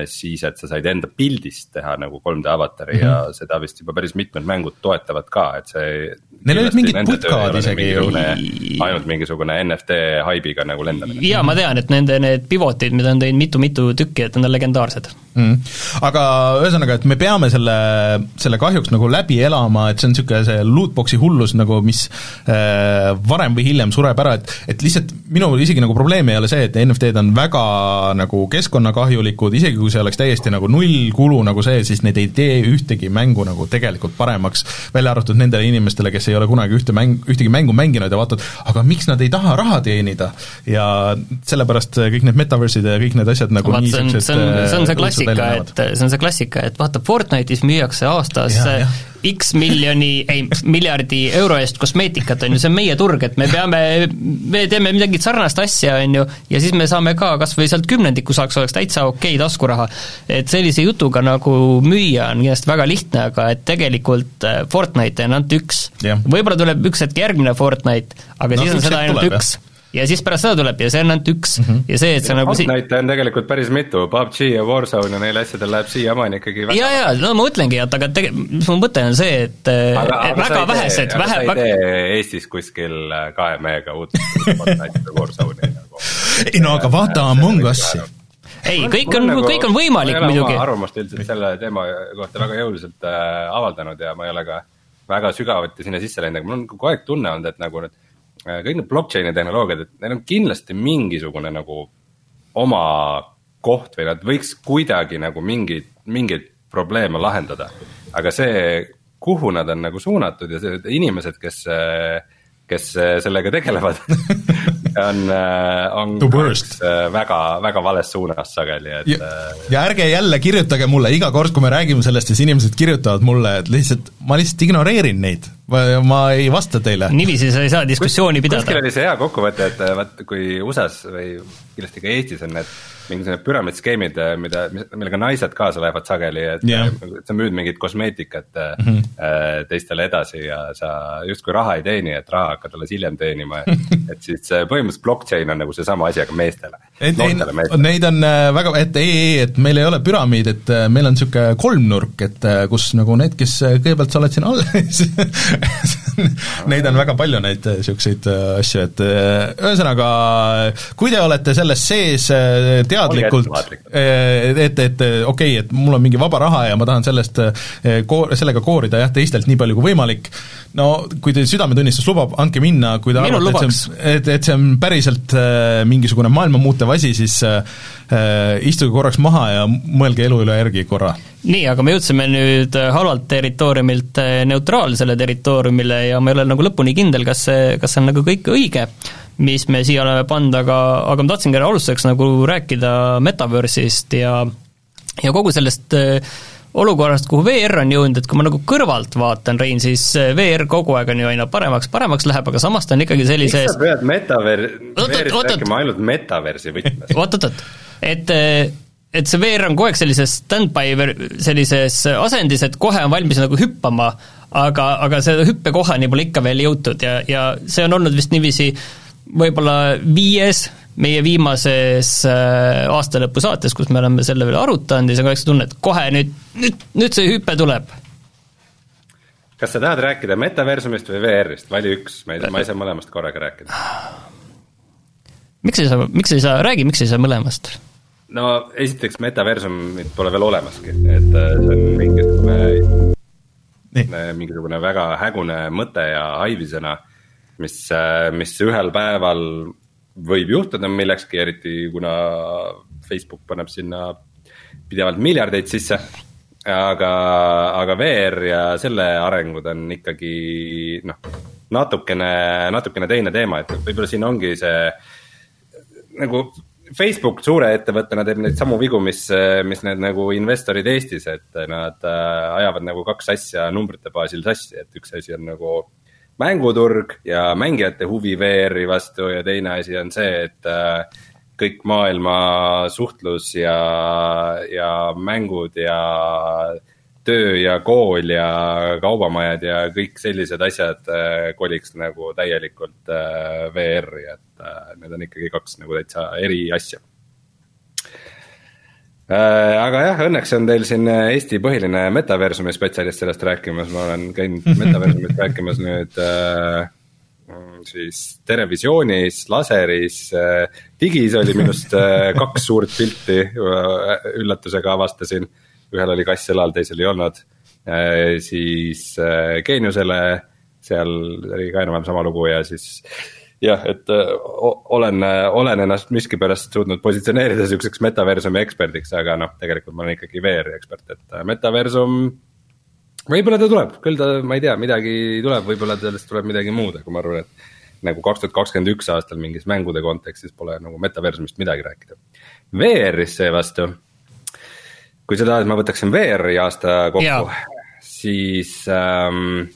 siis, et sa said enda pildist teha nagu 3D avatari mm -hmm. ja seda vist juba päris mitmed mängud toetavad ka, et see. Neil olid mingid putkad isegi ju. ainult mingisugune NFT haibiga nagu lendamine. jaa, ma tean, et nende need pivotid, mida on teinud mitu-mitu tükki, et need on legendaarsed mm.. aga ühesõnaga, et me peame selle, selle kahjuks nagu läbi elama, et see on niisugune see lootbox'i hullus nagu, mis äh, varem või hiljem sureb ära, et et lihtsalt minul isegi nagu probleem ei ole see, et NFT-d on väga nagu keskkonnakahjulikud, isegi kui see oleks täiesti nagu nullkulu nagu see, siis need ei tee ühtegi mängu nagu tegelikult paremaks, välja arvatud nendele inimestele, kes ei ole kunagi ühte mäng, ühtegi mängu mänginud ja vaatavad, aga miks nad ei taha raha teenida. ja sellepärast kõik need metaverse'id ja kõik need asjad nagu Vaat, nii niisugused see on, see on see klassika, et see on see klassika, et vaata, Fortnite'is müüakse aastas ja, ja. X miljoni, ei, miljardi euro eest kosmeetikat, on ju, see on meie turg, et me peame, me teeme midagi sarnast asja, on ju, ja siis me saame ka kas või sealt kümnendiku saaks, oleks täitsa okei okay taskuraha. et sellise jutuga nagu müüa on kindlasti väga lihtne, aga et tegelikult äh, Fortnite on ainult üks. võib-olla tuleb üks hetk järgmine Fortnite, aga no, siis on seda ainult tuleb, üks jah ja siis pärast seda tuleb ja see on ainult üks mm -hmm. ja see, et sa nagu Fortnite on tegelikult päris mitu, PUBG ja Warzone ja neil asjadel läheb siiamaani ikkagi väga ja, ja no ma mõtlengi, et aga tege-, mis mu mõte on see, et aga, et aga väga vähesed, vähe aga sa ei tee Eestis kuskil äh, kahe mehega uut Fortnite'i või Warzone'i nagu ei no aga vaata Among Us'i ei, kõik on, nagu, kõik on võimalik muidugi. arvamust üldiselt selle teema kohta väga jõuliselt äh, avaldanud ja ma ei ole ka väga sügavuti sinna sisse läinud, aga mul on kogu aeg tunne olnud, et nagu need Äh, kõik need blockchain'i tehnoloogiad, et neil on kindlasti mingisugune nagu oma koht või nad võiks kuidagi nagu mingeid, mingeid probleeme lahendada. aga see, kuhu nad on nagu suunatud ja see inimesed, kes, kes sellega tegelevad *laughs* on, on väga, väga vales suunas sageli, et ja, ja ärge jälle kirjutage mulle iga kord, kui me räägime sellest, siis inimesed kirjutavad mulle, et lihtsalt, ma lihtsalt ignoreerin neid ma ei vasta teile. niiviisi sa ei saa diskussiooni Kus, pidada. kuskil oli see hea kokkuvõte, et vaat kui USA-s või kindlasti ka Eestis on need mingisugused püramiidskeemid, mida, millega naised kaasa lähevad sageli, et yeah. sa müüd mingit kosmeetikat mm -hmm. teistele edasi ja sa justkui raha ei teeni, et raha hakkad alles hiljem teenima *laughs* et siis põhimõtteliselt blockchain on nagu seesama asi, aga meestele. Neid on äh, väga, et ei, ei, et meil ei ole püramiid, et meil on niisugune kolmnurk, et kus nagu need, kes kõigepealt sa oled siin all *laughs* *laughs* Neid on väga palju, neid niisuguseid asju, et ühesõnaga, kui te olete selles sees teadlikult, et, et, et okei okay,, et mul on mingi vaba raha ja ma tahan sellest koor-, sellega koorida jah, teistelt nii palju kui võimalik, no kui teil südametunnistus lubab, andke minna, kui te arvate, et see on, et, et see on päriselt äh, mingisugune maailma muutev asi, siis äh, istuge korraks maha ja mõelge elu üle järgi korra. nii, aga me jõudsime nüüd halvalt territooriumilt neutraalsele territooriumile ja ma ei ole nagu lõpuni kindel, kas see, kas see on nagu kõik õige mis me siia oleme pannud, aga, aga ma tahtsingi alustuseks nagu rääkida Metaverse'ist ja ja kogu sellest äh, olukorrast, kuhu VR on jõudnud, et kui ma nagu kõrvalt vaatan, Rein, siis äh, VR kogu aeg on ju aina paremaks, paremaks läheb, aga samas ta on ikkagi sellises miks sa pead metaver-, VR-ist rääkima ainult metaversi võtmes? oot-oot-oot, et äh, et see VR on kogu aeg sellises stand-by sellises asendis, et kohe on valmis nagu hüppama, aga, aga selle hüppekohani pole ikka veel jõutud ja, ja see on olnud vist niiviisi võib-olla viies meie viimases äh, aastalõpu saates, kus me oleme selle üle arutanud ja siis on ka üks tunne, et kohe nüüd, nüüd, nüüd see hüpe tuleb. kas sa tahad rääkida metaversumist või VR-ist, vali üks, ma ei, ma ei saa mõlemast korraga rääkida. miks ei saa, miks ei saa, räägi, miks ei saa mõlemast? No esiteks metaversumit pole veel olemaski, et äh, see on mingisugune, mingisugune väga hägune mõte ja haivisõna, mis, äh, mis ühel päeval võib juhtuda millekski, eriti kuna Facebook paneb sinna pidevalt miljardeid sisse. aga, aga VR ja selle arengud on ikkagi noh, natukene, natukene teine teema, et võib-olla siin ongi see nagu Facebook suure ettevõttena teeb neid samu vigu, mis, mis need nagu investorid Eestis, et nad äh, ajavad nagu kaks asja numbrite baasil sassi, et üks asi on nagu mänguturg ja mängijate huvi VR-i vastu ja teine asi on see, et äh, kõik maailma suhtlus ja, ja mängud ja töö ja kool ja kaubamajad ja kõik sellised asjad äh, koliks nagu täielikult äh, VR-i, et need on ikkagi kaks nagu täitsa eri asja Äh, aga jah, õnneks on teil siin äh, Eesti põhiline metaversumi spetsialist sellest rääkimas, ma olen käinud *laughs* metaversumist rääkimas nüüd äh, siis Terevisioonis, laseris äh,, digis oli minust äh, kaks suurt pilti äh,, üllatusega avastasin. Ühel oli kass õlal, teisel ei olnud äh,, siis äh, Geeniusele, seal oli ka enam-vähem sama lugu ja siis jah, et olen, olen ennast miskipärast suutnud positsioneerida sihukeseks metaversumi eksperdiks, aga noh, tegelikult ma olen ikkagi VR-i ekspert, et metaversum. võib-olla ta tuleb, küll ta, ma ei tea, midagi tuleb, võib-olla sellest tuleb midagi muud, aga ma arvan, et. nagu kaks tuhat kakskümmend üks aastal mingis mängude kontekstis pole nagu metaversumist midagi rääkida. VR-is seevastu, kui sa tahad, ma võtaksin VR-i aasta kokku, siis ähm,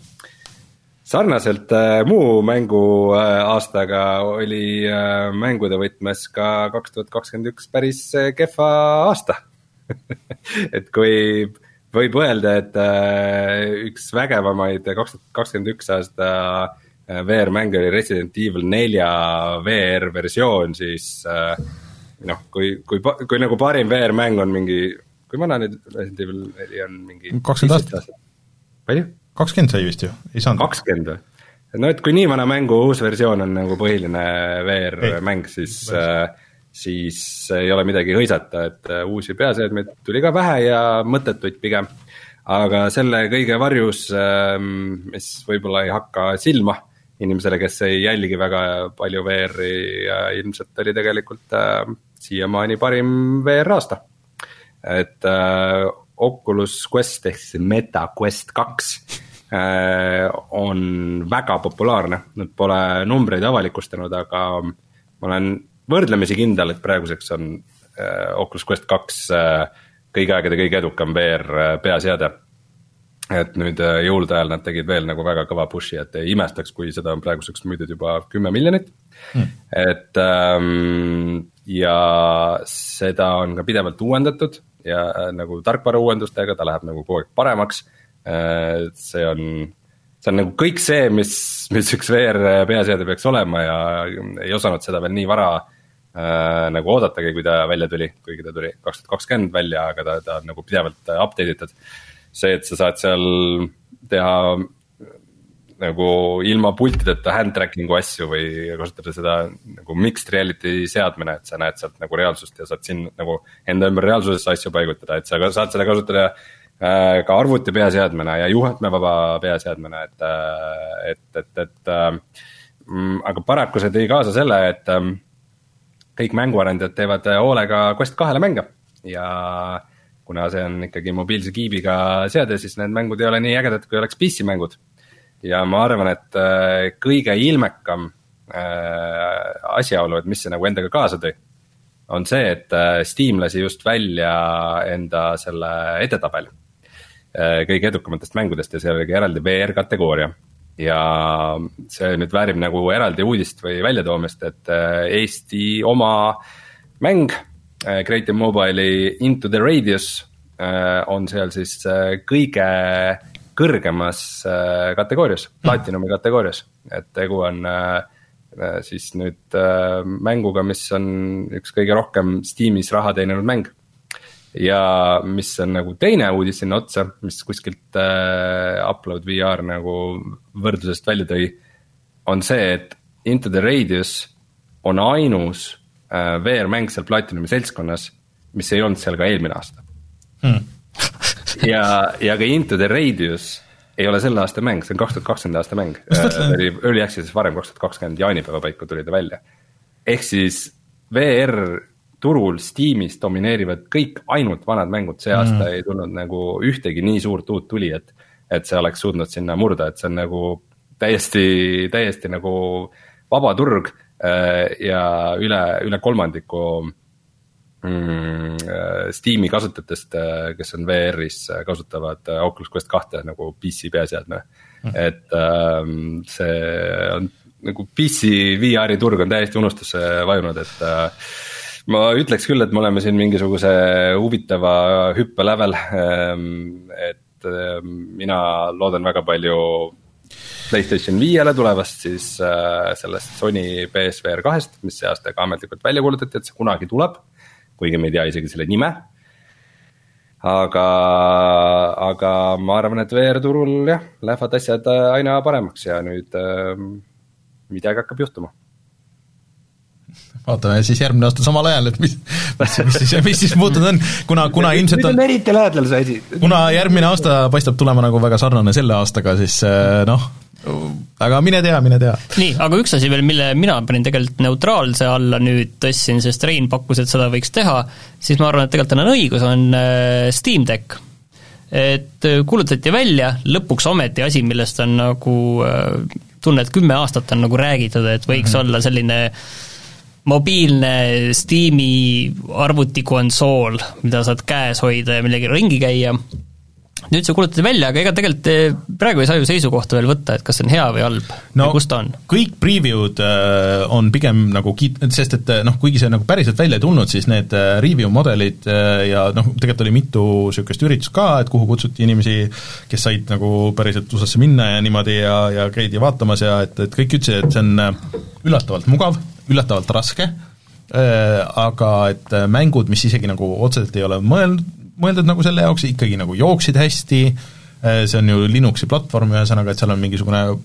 sarnaselt äh, muu mänguaastaga äh, oli äh, mängude võtmes ka kaks tuhat kakskümmend üks päris äh, kehva aasta. *laughs* Et kui võib öelda, et äh, üks vägevamaid kaks tuhat kakskümmend üks aasta äh, VR-mäng oli Resident Evil nelja VR versioon, siis äh, noh, kui, kui, kui nagu parim VR-mäng on mingi, kui vana nüüd Resident Evil neli on mingi? kakskümmend aastat. palju? kakskümmend sai vist ju, ei saanud. kakskümmend või? no et kui nii vana mängu uus versioon on nagu põhiline VR-mäng, siis, äh, siis ei ole midagi hõisata, et äh, uusi peaseadmeid tuli ka vähe ja mõttetuid pigem. aga selle kõige varjus, ähm, mis võib-olla ei hakka silma inimesele, kes ei jälgi väga palju VR-i ja ilmselt oli tegelikult äh, siiamaani parim VR aasta. Et äh, Oculus Quest ehk siis Meta Quest kaks Äh, on väga populaarne, nad pole numbreid avalikustanud, aga ma olen võrdlemisi kindel, et praeguseks on äh, Oculus Quest kaks äh, kõigi aegade kõige edukam VR peaseade. Et nüüd jõulude ajal nad tegid veel nagu väga kõva push'i, et ei imestaks, kui seda on praeguseks müüdud juba kümme miljonit. Hmm.. et ähm, ja seda on ka pidevalt uuendatud ja äh, nagu tarkvara uuendustega, ta läheb nagu kogu aeg paremaks. Äh, see on, see on nagu kõik see, mis, mis üks VR peaseade peaks olema ja ei osanud seda veel nii vara äh, nagu oodatagi, kui ta välja tuli, kuigi ta tuli kaks tuhat kakskümmend välja, aga ta, ta on nagu pidevalt update itud. See, et sa saad seal teha nagu ilma pultideta hand tracking'u asju või kasutada seda nagu mixed reality seadmena, et sa näed sealt nagu reaalsust ja saad siin nagu enda ümber reaalsusesse asju paigutada, et sa saad seda kasutada Äh, ka arvuti peaseadmena ja juhtmevaba peaseadmena, et, äh, et, et, et mm, aga paraku see tõi kaasa selle, et ähm, kõik mänguarendajad teevad hoolega Quest kahele mänge ja kuna see on ikkagi mobiilse kiibiga seade, siis need mängud ei ole nii ägedad, kui oleks PC mängud. ja ma arvan, et äh, kõige ilmekam asjaolu, et mis see nagu endaga kaasa tõi, on see, et Steam lasi just välja enda selle edetabeli Äh, kõige edukamatest mängudest ja seal oli ka eraldi VR kategooria. ja see nüüd väärib nagu eraldi uudist või väljatoomist, et äh, Eesti oma mäng äh, Creative Mobile'i Into the Radius on seal siis kõige kõrgemas kategoorias, platinumi kategoorias, et tegu on siis nüüd mänguga, mis on üks kõige rohkem Steamis raha teeninud mäng ja mis on nagu teine uudis sinna otsa, mis kuskilt Upload VR nagu võrdlusest välja tõi. on see, et Into the Radius on ainus VR-mäng seal Platinumi seltskonnas, mis ei olnud seal ka eelmine aasta hmm. *laughs* ja, ja ka Into the Radius ei ole selle aasta mäng, see on kaks tuhat kakskümmend aasta mäng. ta oli early access'is varem, kaks tuhat kakskümmend jaanipäeva paiku tuli ta välja. ehk siis VR turul Steamis domineerivad kõik ainult vanad mängud, see aasta mm. ei tulnud nagu ühtegi nii suurt uut tulijat. et see oleks suutnud sinna murda, et see on nagu täiesti, täiesti nagu vaba turg äh, ja üle, üle kolmandiku mm, äh, Steam'i kasutajatest, äh, kes on VR-is, kasutavad Oculus Quest kahte nagu PC peaseadme mm.. et ähm, see on nagu PC VR-i turg on täiesti unustusse vajunud, et ma ütleks küll, et me oleme siin mingisuguse huvitava hüppe lävel. Ehm, et mina loodan väga palju Playstation viiele tulevast siis äh, sellest Sony BSVR kahest, mis see aasta ka ametlikult välja kuulutati, et see kunagi tuleb. kuigi me ei tea isegi selle nime. aga, aga ma arvan, et VR turul jah, lähevad asjad äh, aina paremaks ja nüüd äh, midagi hakkab juhtuma vaatame siis järgmine aasta samal ajal, et mis, mis, mis siis, mis siis muutunud on, kuna, kuna ilmselt on eriti lähedal see asi. kuna järgmine aasta paistab tulema nagu väga sarnane selle aastaga, siis eh, noh, aga mine tea, mine tea. nii, aga üks asi veel, mille mina panin tegelikult neutraalse alla nüüd tõstsin, sest Rein pakkus, et seda võiks teha, siis ma arvan, et tegelikult tal on õigus, on eh, Steam Deck. et eh, kuulutati välja, lõpuks ometi asi, millest on nagu tunne, et kümme aastat on nagu räägitud, et võiks mm -hmm. olla selline äh, mobiilne Steam'i arvutikonsool, mida saad käes hoida ja millegagi ringi käia, nüüd see kuulutati välja, aga ega tegelikult eh, praegu ei saa ju seisukohta veel võtta, et kas see on hea või halb no, või kus ta on? kõik preview'd äh, on pigem nagu kiit-, sest et noh, kuigi see nagu päriselt välja ei tulnud, siis need äh, review mudelid äh, ja noh, tegelikult oli mitu niisugust üritust ka, et kuhu kutsuti inimesi, kes said nagu päriselt USA-sse minna ja niimoodi ja, ja käidi vaatamas ja et, et kõik ütlesid, et see on üllatavalt mugav, üllatavalt raske, äh, aga et äh, mängud, mis isegi nagu otseselt ei ole mõeld-, mõeldud nagu selle jaoks, ikkagi nagu jooksid hästi, äh, see on ju Linuxi platvorm, ühesõnaga, et seal on mingisugune *clears throat*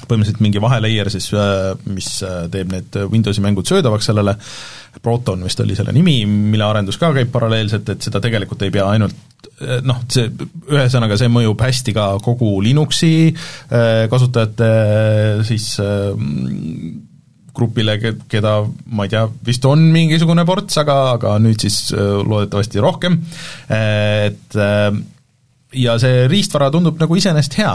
põhimõtteliselt mingi vahelayer siis, mis teeb need Windowsi mängud söödavaks sellele, Proton vist oli selle nimi, mille arendus ka käib paralleelselt, et seda tegelikult ei pea ainult noh, see, ühesõnaga see mõjub hästi ka kogu Linuxi kasutajate siis grupile, keda ma ei tea, vist on mingisugune ports, aga, aga nüüd siis äh, loodetavasti rohkem, et äh, ja see riistvara tundub nagu iseenesest hea.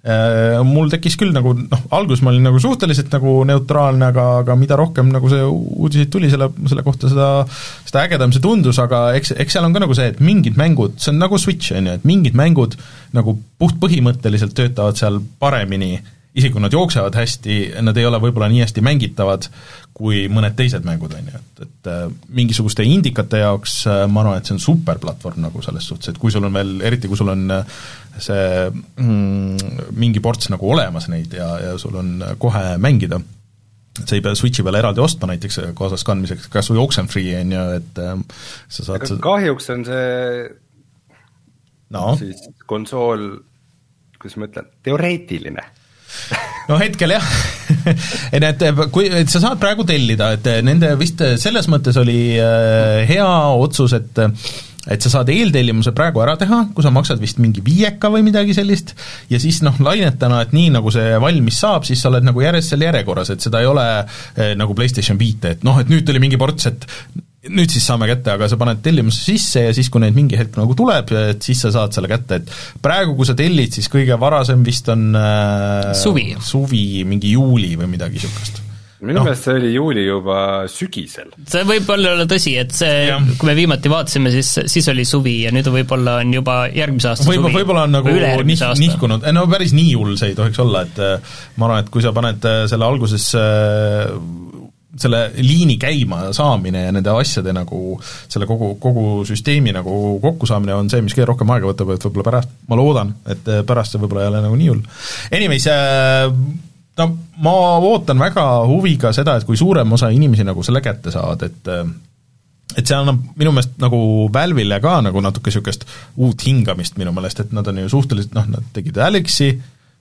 Äh, mul tekkis küll nagu noh, alguses ma olin nagu suhteliselt nagu neutraalne, aga, aga mida rohkem nagu see uudiseid tuli selle, selle kohta, seda seda ägedam see tundus, aga eks, eks seal on ka nagu see, et mingid mängud, see on nagu Switch, on ju, et mingid mängud nagu puhtpõhimõtteliselt töötavad seal paremini äh, isegi kui nad jooksevad hästi, nad ei ole võib-olla nii hästi mängitavad kui mõned teised mängud, on ju, et, et äh, mingisuguste indikate jaoks äh, ma arvan, et see on superplatvorm nagu selles suhtes, et kui sul on veel, eriti kui sul on äh, see mm, mingi ports nagu olemas neid ja, ja sul on kohe mängida, sa ei pea Switchi peale eraldi ostma näiteks kaasas kandmiseks, kas või Oxenfree, on ju, et sa saad aga kahjuks on see no. siis konsool, kuidas ma ütlen, teoreetiline no hetkel jah. *laughs* Et need, kui, et sa saad praegu tellida, et nende vist selles mõttes oli äh, hea otsus, et et sa saad eeltellimuse praegu ära teha, kui sa maksad vist mingi viieka või midagi sellist, ja siis noh, lainetana, et nii, nagu see valmis saab, siis sa oled nagu järjest seal järjekorras, et seda ei ole eh, nagu PlayStation viite, et noh, et nüüd tuli mingi ports, et nüüd siis saame kätte, aga sa paned tellimuse sisse ja siis, kui neid mingi hetk nagu tuleb, et siis sa saad selle kätte, et praegu, kui sa tellid, siis kõige varasem vist on äh, suvi, suvi, mingi juuli või midagi niisugust minu no. meelest see oli juuli juba sügisel. see võib olla olla tõsi, et see, kui me viimati vaatasime, siis, siis oli suvi ja nüüd võib-olla on juba järgmise aasta võib suvi. võib-olla on nagu nih-, nihkunud, no päris nii hull see ei tohiks olla, et äh, ma arvan, et kui sa paned äh, selle alguses selle liini käima saamine ja nende asjade nagu, selle kogu, kogu süsteemi nagu kokkusaamine on see, mis kõige rohkem aega võtab, et võib-olla pärast, ma loodan, et pärast see võib-olla ei ole nagu nii hull. Anyways äh,, no ma ootan väga huviga seda, et kui suurem osa inimesi nagu selle kätte saavad, et et see annab minu meelest nagu Valve'ile ka nagu natuke niisugust uut hingamist minu meelest, et nad on ju suhteliselt noh, nad tegid Alexi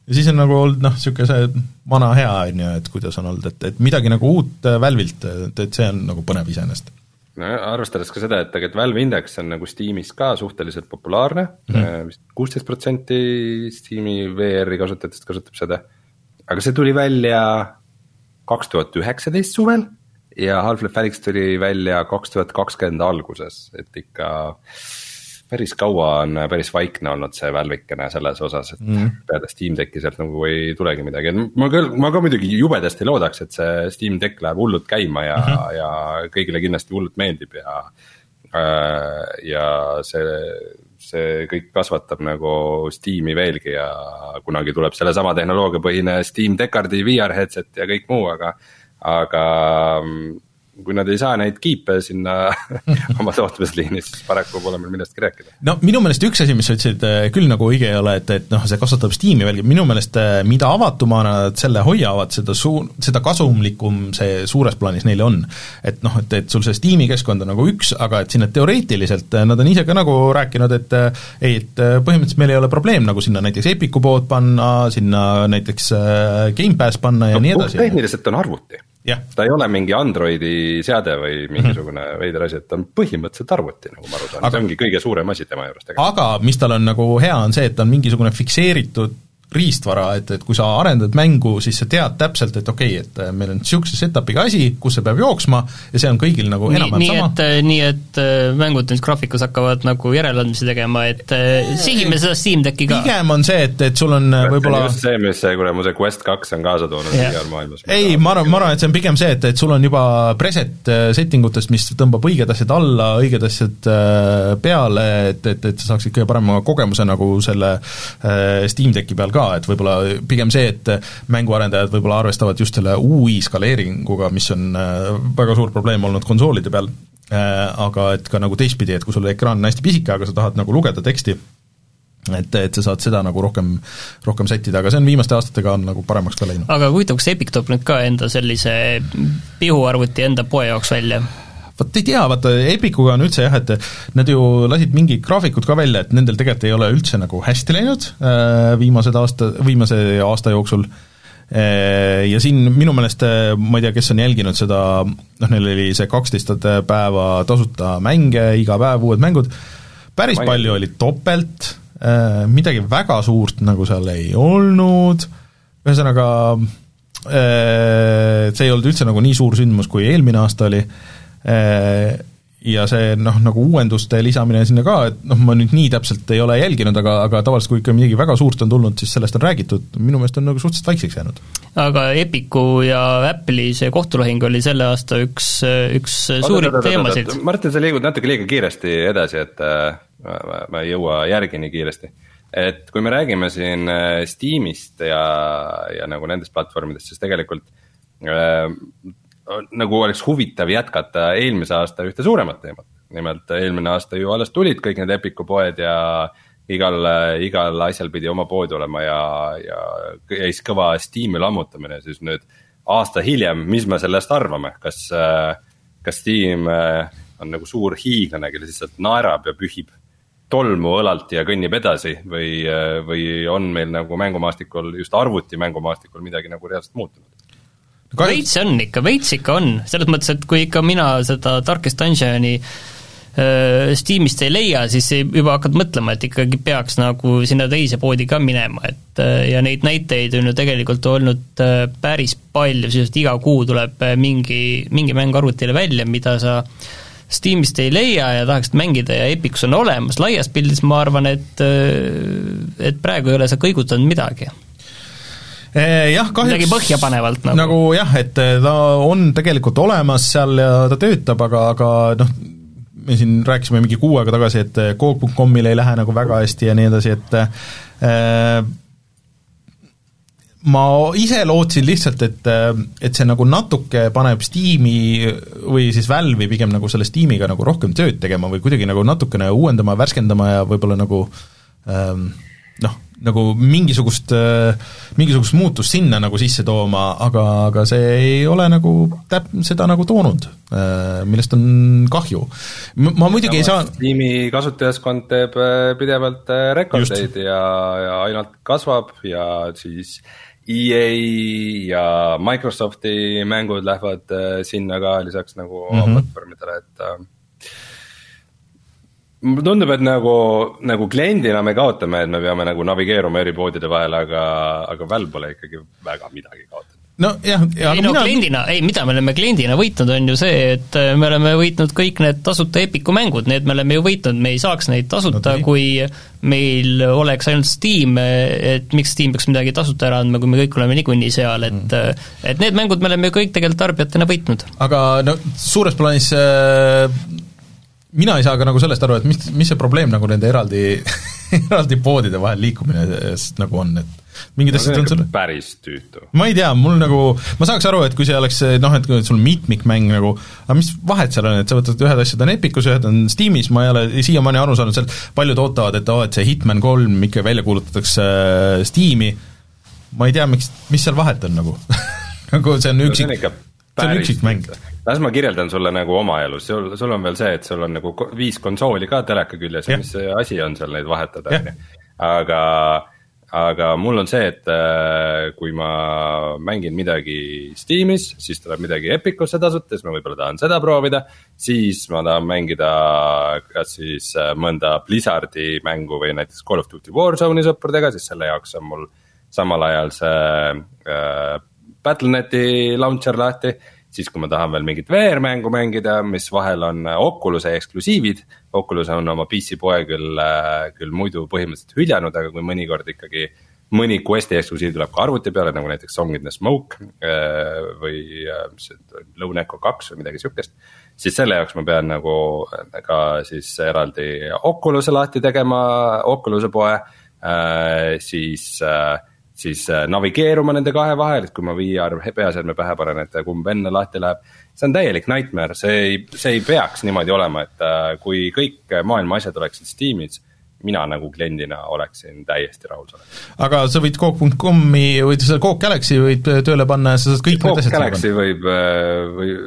ja siis on nagu olnud noh, niisugune see vana hea, on ju, et kuidas on olnud, et, et midagi nagu uut Valve'ilt, et, et see on nagu põnev iseenesest. No arvestades ka seda, et tegelikult Valve Index on nagu Steamis ka suhteliselt populaarne mm, vist kuusteist protsenti Steam'i VR-i kasutajatest kasutab seda. Aga see tuli välja kaks tuhat üheksateist suvel ja Half-Life Alyx tuli välja kaks tuhat kakskümmend alguses, et ikka päris kaua on päris vaikne olnud see välvikene selles osas, et mm. peale Steam Decki sealt nagu ei tulegi midagi, ma küll, ma ka muidugi jubedasti loodaks, et see Steam Deck läheb hullult käima ja mm, -hmm. ja kõigile kindlasti hullult meeldib ja. Äh, ja see see kõik kasvatab nagu Steam'i veelgi ja kunagi tuleb sellesama tehnoloogiapõhine Steam Deckardi VR headset ja kõik muu, aga, aga kui nad ei saa neid kiipe sinna *laughs* oma tootmisliinis, siis paraku pole meil millestki rääkida. no minu meelest üks asi, mis sa ütlesid, äh, küll nagu õige ei ole, et, et noh, see kasvatab Steam'i veelgi, minu meelest äh, mida avatumana nad selle hoiavad, seda suu-, seda kasumlikum see suures plaanis neile on. et noh, et, et sul see Steam'i keskkond on nagu üks, aga et sinna teoreetiliselt äh, nad on ise ka nagu rääkinud, et ei, et põhimõtteliselt meil ei ole probleem nagu sinna näiteks Epicu pood panna, sinna näiteks Gamepass panna ja no, nii edasi. tehniliselt on arvuti ta ei ole mingi Androidi seade või mingisugune mm -hmm. veider asi, et ta on põhimõtteliselt arvuti, nagu ma aru saan, see ongi kõige suurem asi tema juures tegelikult. aga mis tal on nagu hea, on see, et ta on mingisugune fikseeritud riistvara, et, et kui sa arendad mängu, siis sa tead täpselt, et okei okay,, et äh, meil on niisuguse setup'iga asi, kus see peab jooksma ja see on kõigil nagu enam-vähem sama. Äh, nii et äh, mängud nüüd graafikus hakkavad nagu järeleandmisi tegema, et sihime seda Steam Decki ka. pigem on see, et, et sul on võib-olla just see, mis see kuradi, mu see Quest kaks on kaasa toonud yeah. igal maailmas. ei, ma arvan, ma arvan, et see on pigem see, et, et sul on juba preset setting utest, mis tõmbab õiged asjad alla, õiged asjad peale, et, et, et sa saaksid kõige parema kogemuse nagu selle Steam Decki peal ka ka, et võib-olla pigem see, et mänguarendajad võib-olla arvestavad just selle UI skaleeringuga, mis on äh, väga suur probleem olnud konsoolide peal, äh, aga et ka nagu teistpidi, et kui sul ekraan on hästi pisike, aga sa tahad nagu lugeda teksti, et, et sa saad seda nagu rohkem, rohkem sättida, aga see on viimaste aastatega on nagu paremaks ka läinud. aga huvitav, kas Epic toob nüüd ka enda sellise pihuarvuti enda poe jaoks välja? Vot ei tea, vaata Epicuga on üldse jah, et nad ju lasid mingid graafikud ka välja, et nendel tegelikult ei ole üldse nagu hästi läinud äh, viimased aasta, viimase aasta jooksul, äh, ja siin minu meelest, äh, ma ei tea, kes on jälginud seda, noh, neil oli see kaksteist päeva tasuta mänge, iga päev uued mängud, päris ma palju oli topelt, midagi väga suurt nagu seal ei olnud, ühesõnaga see ei olnud üldse nagu nii suur sündmus, kui eelmine aasta oli, ja see noh, nagu uuenduste lisamine sinna ka, et noh, ma nüüd nii täpselt ei ole jälginud, aga, aga tavaliselt kui ikka midagi väga suurt on tulnud, siis sellest on räägitud, minu meelest on nagu suhteliselt vaikseks jäänud. aga Epicu ja Apple'i see kohtulahing oli selle aasta üks, üks suurimaid teemasid. Martin, sa liigud natuke liiga kiiresti edasi, et äh, ma, ma ei jõua järgi nii kiiresti. et kui me räägime siin äh, Steamist ja, ja nagu nendest platvormidest, siis tegelikult äh, nagu oleks huvitav jätkata eelmise aasta ühte suuremat teemat. nimelt eelmine aasta ju alles tulid kõik need Epiku poed ja igal, igal asjal pidi oma pood olema ja, ja käis kõva Steam'i lammutamine, siis nüüd aasta hiljem, mis me sellest arvame, kas, kas Steam on nagu suur hiiglane, kes lihtsalt naerab ja pühib tolmu õlalt ja kõnnib edasi või, või on meil nagu mängumaastikul, just arvuti mängumaastikul midagi nagu reaalselt muutunud? Veits on ikka, veits ikka on, selles mõttes, et kui ikka mina seda Darkest Dungeoni äh, Steamist ei leia, siis juba hakkad mõtlema, et ikkagi peaks nagu sinna teise poodi ka minema, et äh, ja neid näiteid on ju tegelikult olnud äh, päris palju, sest iga kuu tuleb mingi, mingi mäng arvutile välja, mida sa Steamist ei leia ja tahaksid mängida ja Epicus on olemas, laias pildis ma arvan, et et praegu ei ole sa kõigutanud midagi jah, kahjuks midagi põhjapanevalt nagu. nagu jah, et eh, ta on tegelikult olemas seal ja ta töötab, aga, aga noh, me siin rääkisime mingi kuu aega tagasi, et Coop.comil ei lähe nagu väga hästi ja nii edasi, et äh, ma ise lootsin lihtsalt, et, et see nagu natuke paneb Steam'i või siis Valve'i pigem nagu selle Steam'iga nagu rohkem tööd tegema või kuidagi nagu natukene uuendama, värskendama ja võib-olla nagu ähm, noh, nagu mingisugust, mingisugust muutust sinna nagu sisse tooma, aga, aga see ei ole nagu täp-, seda nagu toonud, millest on kahju. ma muidugi ja ei saa tiimi kasutajaskond teeb pidevalt rekordeid ja, ja ainult kasvab ja siis EA ja Microsofti mängud lähevad sinna ka lisaks nagu mm -hmm. platvormidele, et mulle tundub, et nagu, nagu kliendina me kaotame, et me peame nagu navigeeruma eri poodide vahel, aga, aga Valve pole ikkagi väga midagi kaotanud nojah, ei no mina... kliendina, ei mida me oleme kliendina võitnud, on ju see, et äh, me oleme võitnud kõik need tasuta Epiku mängud, need me oleme ju võitnud, me ei saaks neid tasuta no,, kui meil oleks ainult Steam, et miks Steam peaks midagi tasuta ära andma, kui me kõik oleme niikuinii seal, et mm. et need mängud me oleme ju kõik tegelikult tarbijatena võitnud. aga no suures plaanis äh mina ei saa ka nagu sellest aru, et mis, mis see probleem nagu nende eraldi *laughs* eraldi poodide vahel liikumisest nagu on, et mingid no, asjad on sul päris tüütu. ma ei tea, mul nagu, ma saaks aru, et kui see oleks noh, et kui sul mitmikmäng nagu, aga mis vahet seal on, et sa võtad ühed asjad on Epicus, ühed on Steamis, ma ei ole siiamaani aru saanud sealt, paljud ootavad, et oo oh,, et see Hitman kolm ikka välja kuulutatakse äh, Steam'i, ma ei tea, miks, mis seal vahet on nagu *laughs* nagu see on üksik no,, see on üksikmäng las ma kirjeldan sulle nagu oma elu, sul, sul on veel see, et sul on nagu viis konsooli ka teleka küljes ja mis see asi on seal neid vahetada, on ju. aga, aga mul on see, et äh, kui ma mängin midagi Steamis, siis tuleb midagi Epicusse tasuta, siis ma võib-olla tahan seda proovida. siis ma tahan mängida kas siis äh, mõnda Blizzardi mängu või näiteks Call of Duty Warzone'i sõpradega, siis selle jaoks on mul samal ajal see äh, Battle.net'i launcher lahti siis kui ma tahan veel mingit VR-mängu mängida, mis vahel on äh, Oculus'e eksklusiivid. Oculus on oma PC poe küll, äh, küll muidu põhimõtteliselt hüljanud, aga kui mõnikord ikkagi mõni Questi eksklusiiv tuleb ka arvuti peale, nagu näiteks Song in the Smoke äh, või mis see Lone Echo kaks või midagi sihukest. siis selle jaoks ma pean nagu ka siis eraldi Oculus'e lahti tegema, Oculus'e poe, siis siis äh, navigeeruma nende kahe vahel, et kui ma VR peaseadme pähe panen, et kumb enne lahti läheb. see on täielik nightmare, see ei, see ei peaks niimoodi olema, et äh, kui kõik maailma asjad oleksid Steamis mina nagu kliendina oleksin täiesti rahul sellega. aga sa võid Coke.com-i või selle Coke Galaxy võid tööle panna ja sa saad kõik need asjad Galaxy võib, äh, või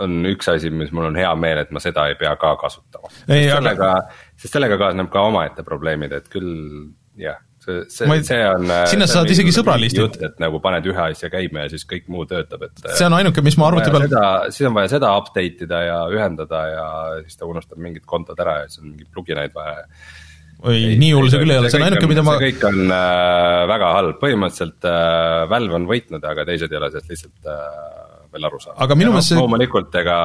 on üks asi, mis mul on hea meel, et ma seda ei pea ka kasutama. sest sellega aga..., sest sellega kaasneb ka omaette probleemid, et küll jah see, see, on. sinna sa saad isegi sõbralistit. et nagu paned ühe asja käima ja siis kõik muu töötab, et. see on ainuke, mis ma arvuti peal. siis on vaja seda update ida ja ühendada ja siis ta unustab mingid kontod ära ja siis on mingeid plugineid vaja oi, nii hull see küll ei ole, see on ainuke, mida ma see kõik on äh, väga halb, põhimõtteliselt äh, Valve on võitnud, aga teised ei ole sellest lihtsalt äh, veel aru saanud. aga minu meelest see loomulikult ega,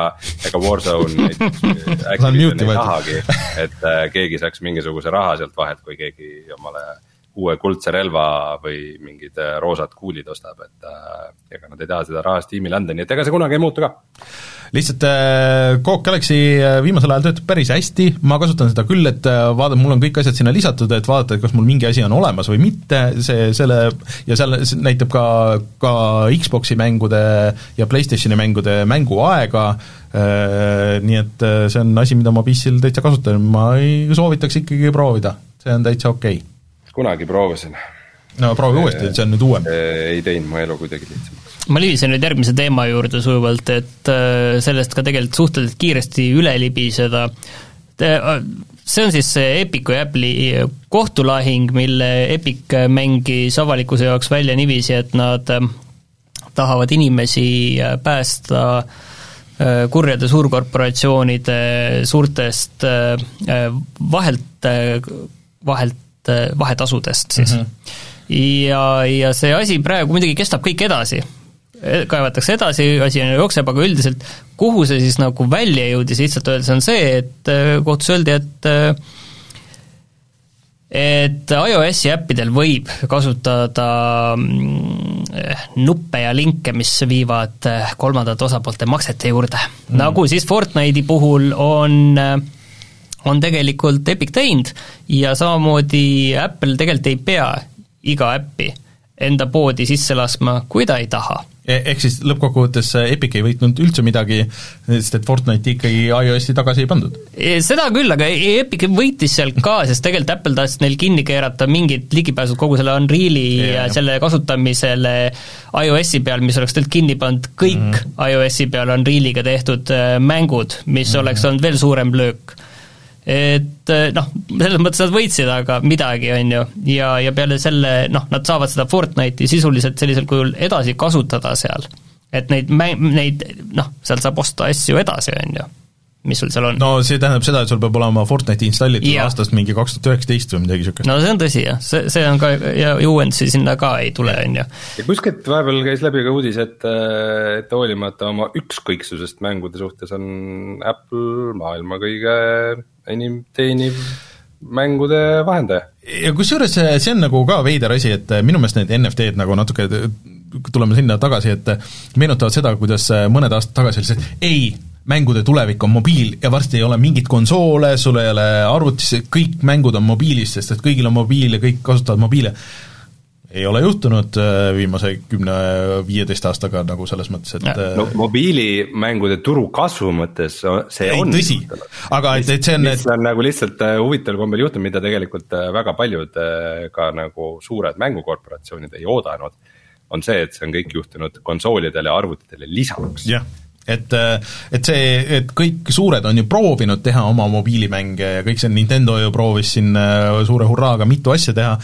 ega Warzone *laughs* ei tahagi, et äh, keegi saaks mingisuguse raha sealt vahelt, kui keegi omale uue kuldse relva või mingid äh, roosad kuulid ostab, et äh, ega nad ei taha seda raha Steamile anda, nii et ega see kunagi ei muutu ka. lihtsalt äh, Coke Galaxy viimasel ajal töötab päris hästi, ma kasutan seda küll, et vaadata, mul on kõik asjad sinna lisatud, et vaadata, et kas mul mingi asi on olemas või mitte, see, selle ja seal näitab ka, ka Xbox'i mängude ja PlayStationi mängude mänguaega. Nii et see on asi, mida ma PC-l täitsa kasutan, ma ei soovitaks ikkagi proovida, see on täitsa okei. okay kunagi proovisin. no proovi uuesti, see on nüüd uuem. ei teinud mu elu kuidagi lihtsamaks. ma libisen nüüd järgmise teema juurde sujuvalt, et äh, sellest ka tegelikult suhteliselt kiiresti üle libiseda. Äh, see on siis see Epicu ja Apple'i kohtulahing, mille Epic mängis avalikkuse jaoks välja niiviisi, et nad äh, tahavad inimesi päästa kurjade suurkorporatsioonide suurtest vahelt, vahelt Eh, vahetasudest siis mm. -hmm. ja, ja see asi praegu muidugi kestab kõik edasi, e, kaevatakse edasi, asi jookseb, aga üldiselt kuhu see siis nagu välja jõudis, lihtsalt öeldes on see, et eh, kohtus öeldi, et eh, et iOS-i äppidel võib kasutada mm, nuppe ja linke, mis viivad kolmandate osapoolte maksete juurde mm.. nagu siis Fortnite'i puhul on äh, on tegelikult Epic teinud ja samamoodi Apple tegelikult ei pea iga äppi enda poodi sisse laskma, kui ta ei taha. E-, ehk siis lõppkokkuvõttes Epic ei võitnud üldse midagi, sest et Fortnite'i ikkagi iOS-i tagasi ei pandud. E, seda küll, aga Epic võitis seal ka, sest tegelikult Apple tahtis neil kinni keerata mingid ligipääsud kogu selle Unreali ja selle kasutamisele iOS-i peal, mis oleks tegelikult kinni pannud kõik mm iOS-i peal Unrealiga tehtud äh, mängud, mis mm oleks olnud veel suurem löök et eh, noh, selles mõttes nad võitsid aga midagi, on ju, ja, ja peale selle noh, nad saavad seda Fortnite'i sisuliselt sellisel kujul edasi kasutada seal. et neid mä-, neid noh, sealt saab osta asju edasi, on ju mis sul seal on. no see tähendab seda, et sul peab olema Fortnite'i installitud ja. aastast mingi kaks tuhat üheksateist või midagi niisugust. no see on tõsi jah, see, see on ka ja uuendusi sinna ka ei tule, on ju. ja kuskilt vahepeal käis läbi ka uudis, et, et hoolimata oma ükskõiksusest mängude suhtes on Apple maailma kõige enim teeniv mängude vahendaja. ja kusjuures see, see on nagu ka veider asi, et minu meelest need NFT-d nagu natuke, tuleme sinna tagasi, et meenutavad seda, kuidas mõned aastad tagasi oli see, et ei, mängude tulevik on mobiil ja varsti ei ole mingit konsoole, sul ei ole arvutis, kõik mängud on mobiilis, sest et kõigil on mobiil ja kõik kasutavad mobiile ei ole juhtunud äh, viimase kümne-viieteist aastaga nagu selles mõttes, et no äh, mobiilimängude turu kasvu mõttes see ei, on tõsi, aga et, et see on mis on nagu lihtsalt äh, huvitaval kombel juhtunud, mida tegelikult väga paljud ka nagu suured mängukorporatsioonid ei oodanud, on see, et see on kõik juhtunud konsoolidele ja arvutitele lisaks. jah. Et, et see, et kõik suured on ju proovinud teha oma mobiilimänge ja kõik see, Nintendo ju proovis siin suure hurraaga mitu asja teha,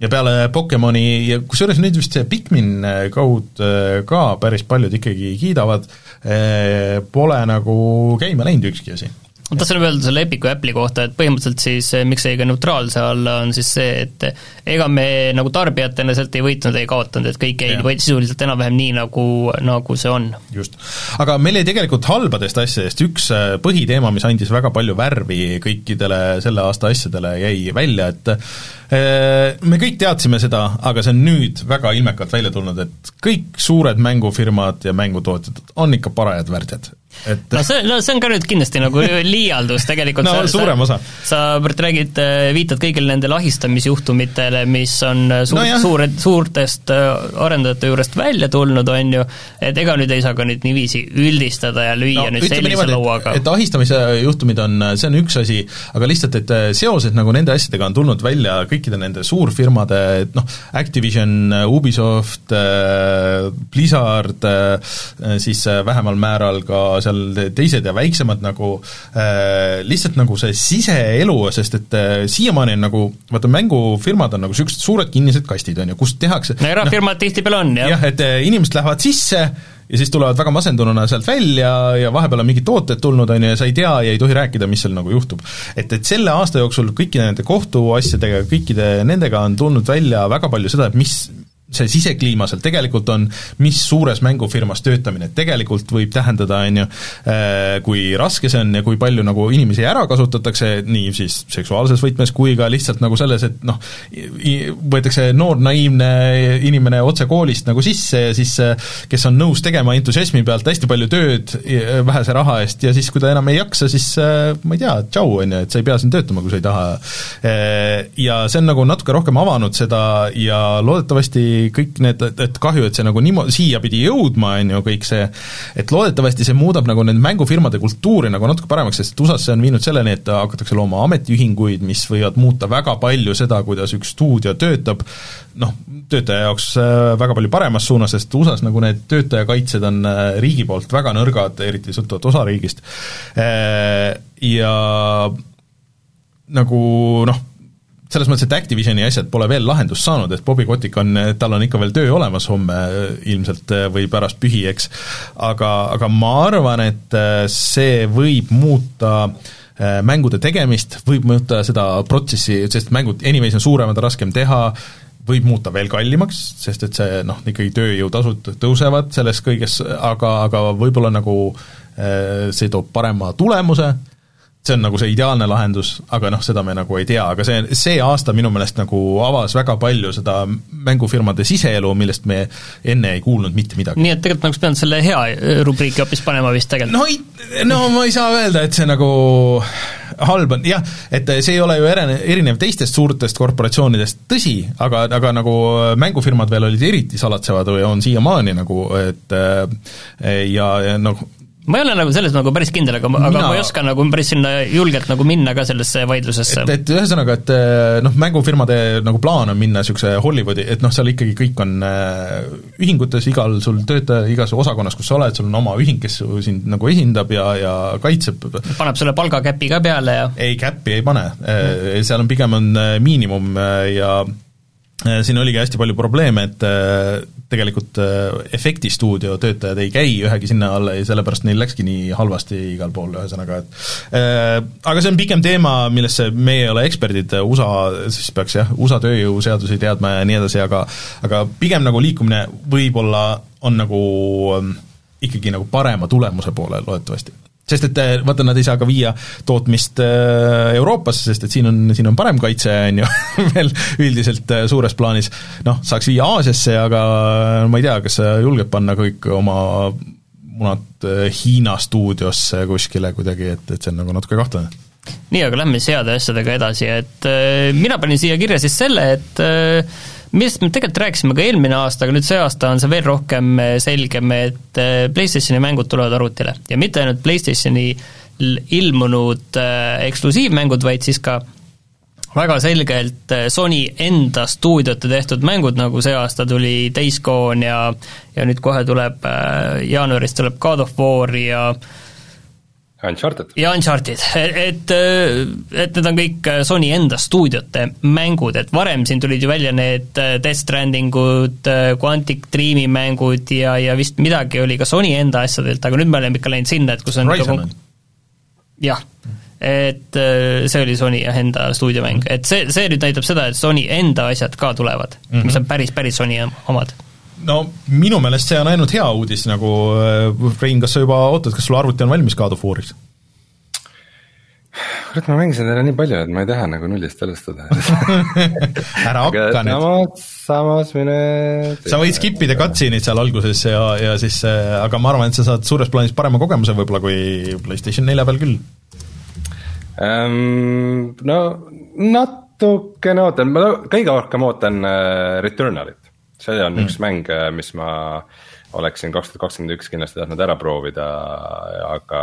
ja peale Pokemoni ja kusjuures nüüd vist see Pikmin Code äh, ka päris paljud ikkagi kiidavad, äh, pole nagu käima läinud ükski asi ma tahtsin öelda selle Epicu Apple'i kohta, et põhimõtteliselt siis eh, miks jäi ka neutraalse alla, on siis see, et ega me nagu tarbijatena sealt ei võitnud, ei kaotanud, et kõik jäid sisuliselt enam-vähem nii, nagu, nagu see on. just. aga meil jäi tegelikult halbadest asjadest üks eh, põhiteema, mis andis väga palju värvi kõikidele selle aasta asjadele, jäi välja, et eh, me kõik teadsime seda, aga see on nüüd väga ilmekalt välja tulnud, et kõik suured mängufirmad ja mängutootjad on ikka parajad värdjad et no see, no see on ka nüüd kindlasti nagu *laughs* liialdus tegelikult no sa, suurem osa. sa räägid, äh, viitad kõigile nendele ahistamisjuhtumitele, mis on äh, suur no, suure, suurtest äh, arendajate juurest välja tulnud, on ju, et ega nüüd ei saa ka nüüd niiviisi üldistada ja lüüa no, nüüd sellise niimoodi, lauaga. et ahistamise juhtumid on, see on üks asi, aga lihtsalt, et seoses nagu nende asjadega on tulnud välja kõikide nende suurfirmade, et noh, Activision, Ubisoft, Blizzard, siis vähemal määral ka seal teised ja väiksemad nagu äh, lihtsalt nagu see siseelu, sest et äh, siiamaani on nagu, vaata mängufirmad on nagu niisugused suured kinnised kastid, on ju, kus tehakse no erafirmad no, tihtipeale on, jah. jah, et äh, inimesed lähevad sisse ja siis tulevad väga masendununa sealt välja ja vahepeal on mingid tooted tulnud, on ju, ja sa ei tea ja ei tohi rääkida, mis seal nagu juhtub. et, et selle aasta jooksul kõikide nende kohtuasjadega, kõikide nendega on tulnud välja väga palju seda, et mis, see sisekliima seal tegelikult on, mis suures mängufirmas töötamine tegelikult võib tähendada, on ju, äh, kui raske see on ja kui palju nagu inimesi ära kasutatakse, nii siis seksuaalses võtmes kui ka lihtsalt nagu selles, et noh, võetakse noor naiivne inimene otse koolist nagu sisse ja siis äh, kes on nõus tegema entusiasmi pealt hästi palju tööd vähese raha eest ja siis, kui ta enam ei jaksa, siis äh, ma ei tea, tšau, on ju, et sa ei pea siin töötama, kui sa ei taha. Ja see on nagu natuke rohkem avanud seda ja loodetavasti kõik need, et kahju, et see nagu niimoodi, siia pidi jõudma, on ju, kõik see, et loodetavasti see muudab nagu nende mängufirmade kultuuri nagu natuke paremaks, sest USA-s see on viinud selleni, et hakatakse looma ametiühinguid, mis võivad muuta väga palju seda, kuidas üks stuudio töötab, noh, töötaja jaoks äh, väga palju paremas suunas, sest USA-s nagu need töötajakaitsed on äh, riigi poolt väga nõrgad, eriti sõltuvalt osariigist, äh, ja nagu noh, selles mõttes, et Activisioni asjad pole veel lahendust saanud, et Bobby Kotick on, tal on ikka veel töö olemas homme ilmselt või pärast pühi, eks, aga, aga ma arvan, et äh, see võib muuta äh, mängude tegemist, võib muuta seda protsessi, sest mängud, anyways on suuremad, raskem teha, võib muuta veel kallimaks, sest et see noh, ikkagi tööjõutasud tõusevad selles kõiges, aga, aga võib-olla nagu see toob parema tulemuse see on nagu see ideaalne lahendus, aga noh, seda me nagu ei tea, aga see, see aasta minu meelest nagu avas väga palju seda mängufirmade siseelu, millest me enne ei kuulnud mitte midagi. nii et tegelikult oleks pidanud selle hea rubriiki hoopis panema vist tegelikult? no ei, no ma ei saa öelda, et see nagu halb on jah, et see ei ole ju ere-, erinev teistest suurtest korporatsioonidest, tõsi, aga, aga nagu mängufirmad veel olid eriti salatsevad või on siiamaani nagu, et ja, ja noh, ma ei ole nagu selles nagu päris kindel, aga Mina... aga ma ei oska nagu päris sinna julgelt nagu minna ka sellesse vaidlusesse. et, et ühesõnaga, et eh, noh, mängufirmade nagu plaan on minna niisuguse Hollywoodi, et noh, seal ikkagi kõik on äh, ühingutes, igal sul töötaja, igas osakonnas, kus sa oled, sul on oma ühing, kes sind nagu esindab ja, ja kaitseb. paneb sulle palgakäpi ka peale ja ei, käppi ei pane mm., seal on pigem on miinimum ja siin oligi hästi palju probleeme, et tegelikult äh, efektistuudio töötajad ei käi ühegi sinna alla ja sellepärast neil läkski nii halvasti igal pool, ühesõnaga et äh, aga see on pikem teema, millesse meie ei ole eksperdid, USA siis peaks jah, USA tööjõuseadusi teadma ja nii edasi, aga aga pigem nagu liikumine võib-olla on nagu ähm, ikkagi nagu parema tulemuse poole loodetavasti sest et äh, vaata, nad ei saa ka viia tootmist äh, Euroopasse, sest et siin on, siin on parem kaitse, on ju, *laughs* veel üldiselt äh, suures plaanis. noh, saaks viia Aasiasse, aga ma ei tea, kas sa julged panna kõik oma munad Hiina stuudiosse kuskile kuidagi, et, et see on nagu natuke kahtlane nii, aga lähme seade asjadega edasi, et äh, mina panin siia kirja siis selle, et äh, millest me tegelikult rääkisime ka eelmine aasta, aga nüüd see aasta on see veel rohkem äh, selgem, et äh, PlayStationi mängud tulevad arvutile. Ja mitte ainult PlayStationi ilmunud äh, eksklusiivmängud, vaid siis ka väga selgelt Sony enda stuudiote tehtud mängud, nagu see aasta tuli Days Gone ja ja nüüd kohe tuleb, jaanuaris tuleb God of War ja äh, Uncharted. ja Uncharted, et, et need on kõik Sony enda stuudiote mängud, et varem siin tulid ju välja need Death Strandingud, Quantic Dreami mängud ja, ja vist midagi oli ka Sony enda asjadelt, aga nüüd me oleme ikka läinud sinna, et kus on Horizon on? jah, et see oli Sony jah, enda stuudiomäng, et see, see nüüd näitab seda, et Sony enda asjad ka tulevad mm, -hmm. mis on päris, päris Sony omad no minu meelest see on ainult hea uudis, nagu äh, Rein, kas sa juba ootad, kas sul arvuti on valmis God of War'iks? kurat, ma mängisin teda nii palju, et ma ei taha nagu nullist alustada *laughs* ära hakka nüüd. samas, samas mine sa võid skip ida cutscene'id seal alguses ja, ja siis, äh, aga ma arvan, et sa saad suures plaanis parema kogemuse võib-olla kui PlayStation nelja peal küll um,. No natukene ootan, ma kõige rohkem ootan uh, Returnalit see on mm. üks mäng, äh, mis ma oleksin kaks tuhat kakskümmend üks kindlasti tahtnud ära proovida, aga,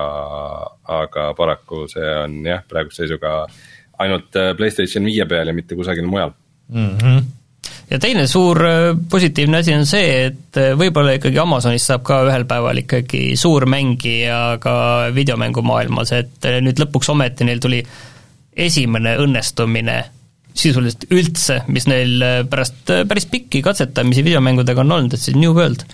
aga paraku see on jah, praeguse seisuga ainult äh, Playstation viie peal ja mitte kusagil mujal mm. -hmm ja teine suur äh, positiivne asi on see, et võib-olla ikkagi Amazonist saab ka ühel päeval ikkagi suur mängija ka videomängumaailmas, et nüüd lõpuks ometi neil tuli esimene õnnestumine sisuliselt üldse, mis neil äh, pärast äh, päris pikki katsetamisi videomängudega on olnud, et see New World.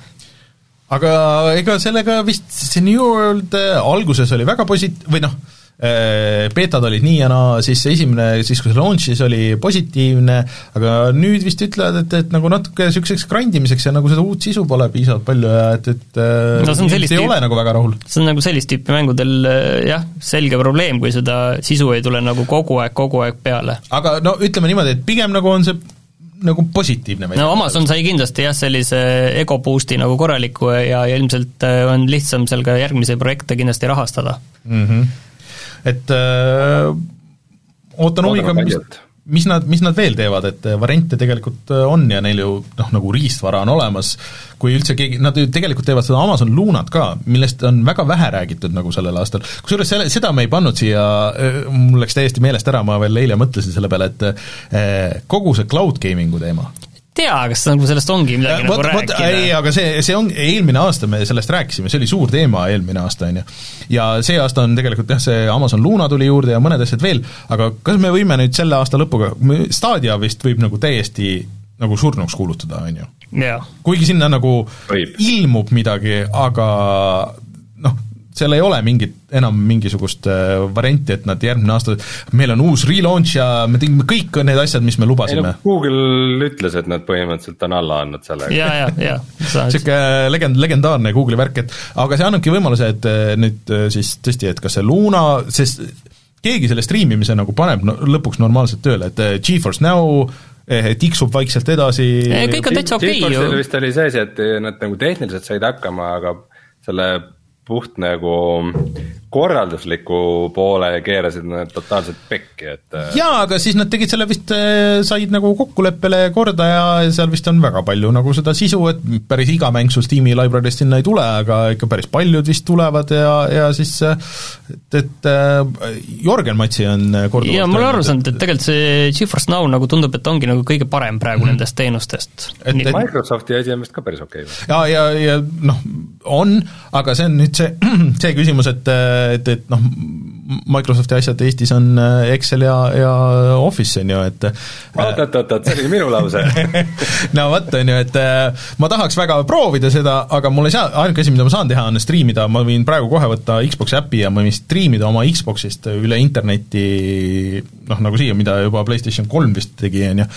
aga ega sellega vist, see New World äh, alguses oli väga posit-, või noh, beetad olid nii ja naa, siis esimene, siis kui see launch'is oli positiivne, aga nüüd vist ütlevad, et, et nagu natuke niisuguseks grindimiseks ja nagu seda uut sisu pole piisavalt palju ja et, et äh, no, see ei tüüp, ole nagu väga rahul. see on nagu sellist tüüpi mängudel äh, jah, selge probleem, kui seda sisu ei tule nagu kogu aeg, kogu aeg peale. aga no ütleme niimoodi, et pigem nagu on see nagu positiivne no Amazon sai kindlasti jah, sellise ego boost'i nagu korraliku ja, ja ilmselt on lihtsam seal ka järgmisi projekte kindlasti rahastada mm. -hmm et öö, äh, ootan huviga, mis, mis nad, mis nad veel teevad, et äh, variante tegelikult äh, on ja neil ju noh, nagu riistvara on olemas, kui üldse keegi, nad ju tegelikult teevad seda Amazon Lunat ka, millest on väga vähe räägitud nagu sellel aastal, kusjuures selle, seda me ei pannud siia, mul läks täiesti meelest ära, ma veel eile mõtlesin selle peale, et kogu see cloud gaming'u teema, tea, kas nagu sellest ongi midagi võt, nagu rääkida. ei, aga see, see on, eelmine aasta me sellest rääkisime, see oli suur teema eelmine aasta, on ju. ja see aasta on tegelikult jah, see Amazon Luna tuli juurde ja mõned asjad veel, aga kas me võime nüüd selle aasta lõpuga, Stadia vist võib nagu täiesti nagu surnuks kuulutada, on ju? kuigi sinna nagu võib. ilmub midagi, aga seal ei ole mingit, enam mingisugust äh, varianti, et nad järgmine aasta, meil on uus relaunch ja me tegime kõik need asjad, mis me lubasime. No, Google ütles, et nad põhimõtteliselt on alla andnud sellega. ja, ja, ja. niisugune legend, legendaarne Google'i värk, et aga see annabki võimaluse, et äh, nüüd äh, siis tõesti, et kas see Luna, sest keegi selle striimimise nagu paneb no, lõpuks normaalselt tööle, et GeForce Now tiksub vaikselt edasi. kõik on täitsa okei okay, ju. vist oli see asi, et nad nagu tehniliselt said hakkama, aga selle puht nagu korraldusliku poole keerasid nad totaalselt pekki, et. Äh, jaa, aga siis nad tegid selle vist, äh, said nagu kokkuleppele korda ja seal vist on väga palju nagu seda sisu, et päris iga mäng sul Steam'i library'st sinna ei tule, aga ikka päris paljud vist tulevad ja, ja siis et, et Jörgen Matsi on korduvalt jaa, ma olen aru saanud, et tegelikult see GeForce Now nagu tundub, et ongi nagu kõige parem praegu mm -hmm. nendest teenustest. Microsofti asi on vist ka päris okei okay.. jaa, ja, ja, ja noh, on, aga see on nüüd see, *clears throat* see küsimus, et, et, et noh, Microsofti asjad Eestis on äh, Excel ja, ja Office, on ju, et oot-oot-oot, see oli minu lause. *laughs* No vot, on ju, et äh, ma tahaks väga proovida seda, aga mul ei saa, ainuke asi, mida ma saan teha, on striimida, ma võin praegu kohe võtta Xbox'i äpi ja ma võin striimida oma Xbox'ist üle interneti noh, nagu siia, mida juba PlayStation kolm vist tegi, on ju,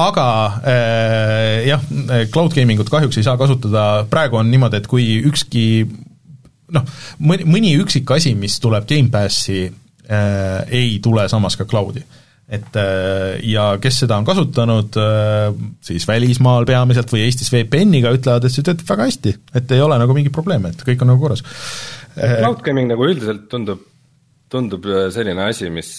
aga äh, jah, cloud gaming ut kahjuks ei saa kasutada, praegu on niimoodi, et kui ükski noh, mõni, mõni üksik asi, mis tuleb Gamepassi äh,, ei tule samas ka cloud'i. et äh, ja kes seda on kasutanud äh,, siis välismaal peamiselt või Eestis VPN-iga, ütlevad, et see töötab väga hästi, et ei ole nagu mingit probleemi, et kõik on nagu korras äh,. Cloud gaming nagu üldiselt tundub, tundub äh, selline asi, mis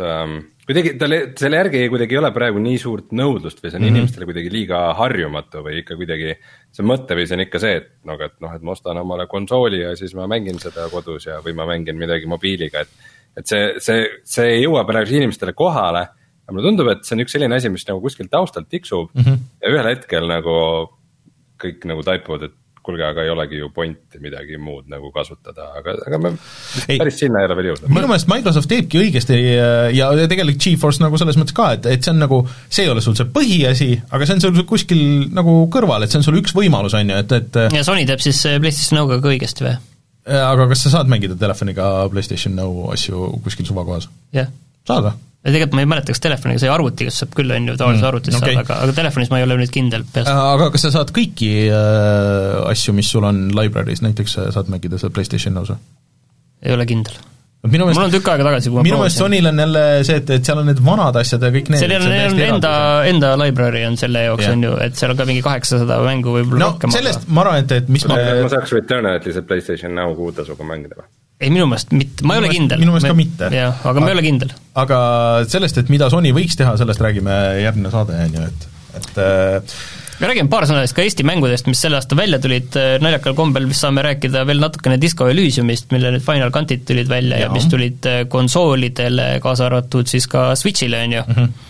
ähm, kuidagi talle, selle järgi kuidagi ei ole praegu nii suurt nõudlust või see on mm -hmm. inimestele kuidagi liiga harjumatu või ikka kuidagi. see mõtteviis on ikka see, et noh, et noh, et ma ostan omale konsooli ja siis ma mängin seda kodus ja, või ma mängin midagi mobiiliga, et. et see, see, see ei jõua praegu inimestele kohale. aga mulle tundub, et see on üks selline asi, mis nagu kuskil taustal tiksub mm -hmm. ja ühel hetkel nagu kõik nagu taipuvad, et kuulge, aga ei olegi ju pointi midagi muud nagu kasutada, aga, aga me ei, päris sinna ei ole veel jõudnud. minu meelest Microsoft teebki õigesti äh, ja tegelikult GeForce nagu selles mõttes ka, et, et see on nagu, see ei ole sul see põhiasi, aga see on sul kuskil nagu kõrval, et see on sul üks võimalus, on ju, et, et ja Sony teeb siis äh, PlayStation Now'ga ka õigesti või? Äh, aga kas sa saad mängida telefoniga PlayStation Now asju kuskil suvakohas? jah yeah.. saad või? Ja tegelikult ma ei mäleta, kas telefoniga sai arvutiga saab küll, on ju, tavalises mm, arvutis okay. saab, aga, aga telefonis ma ei ole nüüd kindel peast. Äh, aga kas sa saad kõiki äh, asju, mis sul on library's, näiteks äh, saad mängida seal PlayStation Now's või? ei ole kindel. minu meelest, mul on tükk aega tagasi, kui ma minu meelest Sonyl on jälle see, et, et seal on need vanad asjad ja kõik need seal on, on enda, enda library on selle jaoks, on ju, et seal on ka mingi kaheksasada mängu võib-olla no, rohkem. sellest aga... ma arvan, et, et mis ma ma saaks Returnal'i see PlayStation Now kuutasuga mängida või? Ei, minu meelest mitte, ma ei ole kindel. minu meelest ka mitte. jah, aga ma ei ole kindel. aga sellest, et mida Sony võiks teha, sellest räägime järgmine saade, on ju, et, et äh, me räägime paar sõna siis ka Eesti mängudest, mis sel aastal välja tulid, naljakal kombel vist saame rääkida veel natukene Disco Elysiumist, mille need Final Cutid tulid välja ja, ja mis tulid äh, konsoolidele, kaasa arvatud siis ka Switch'ile, on ju mm. -hmm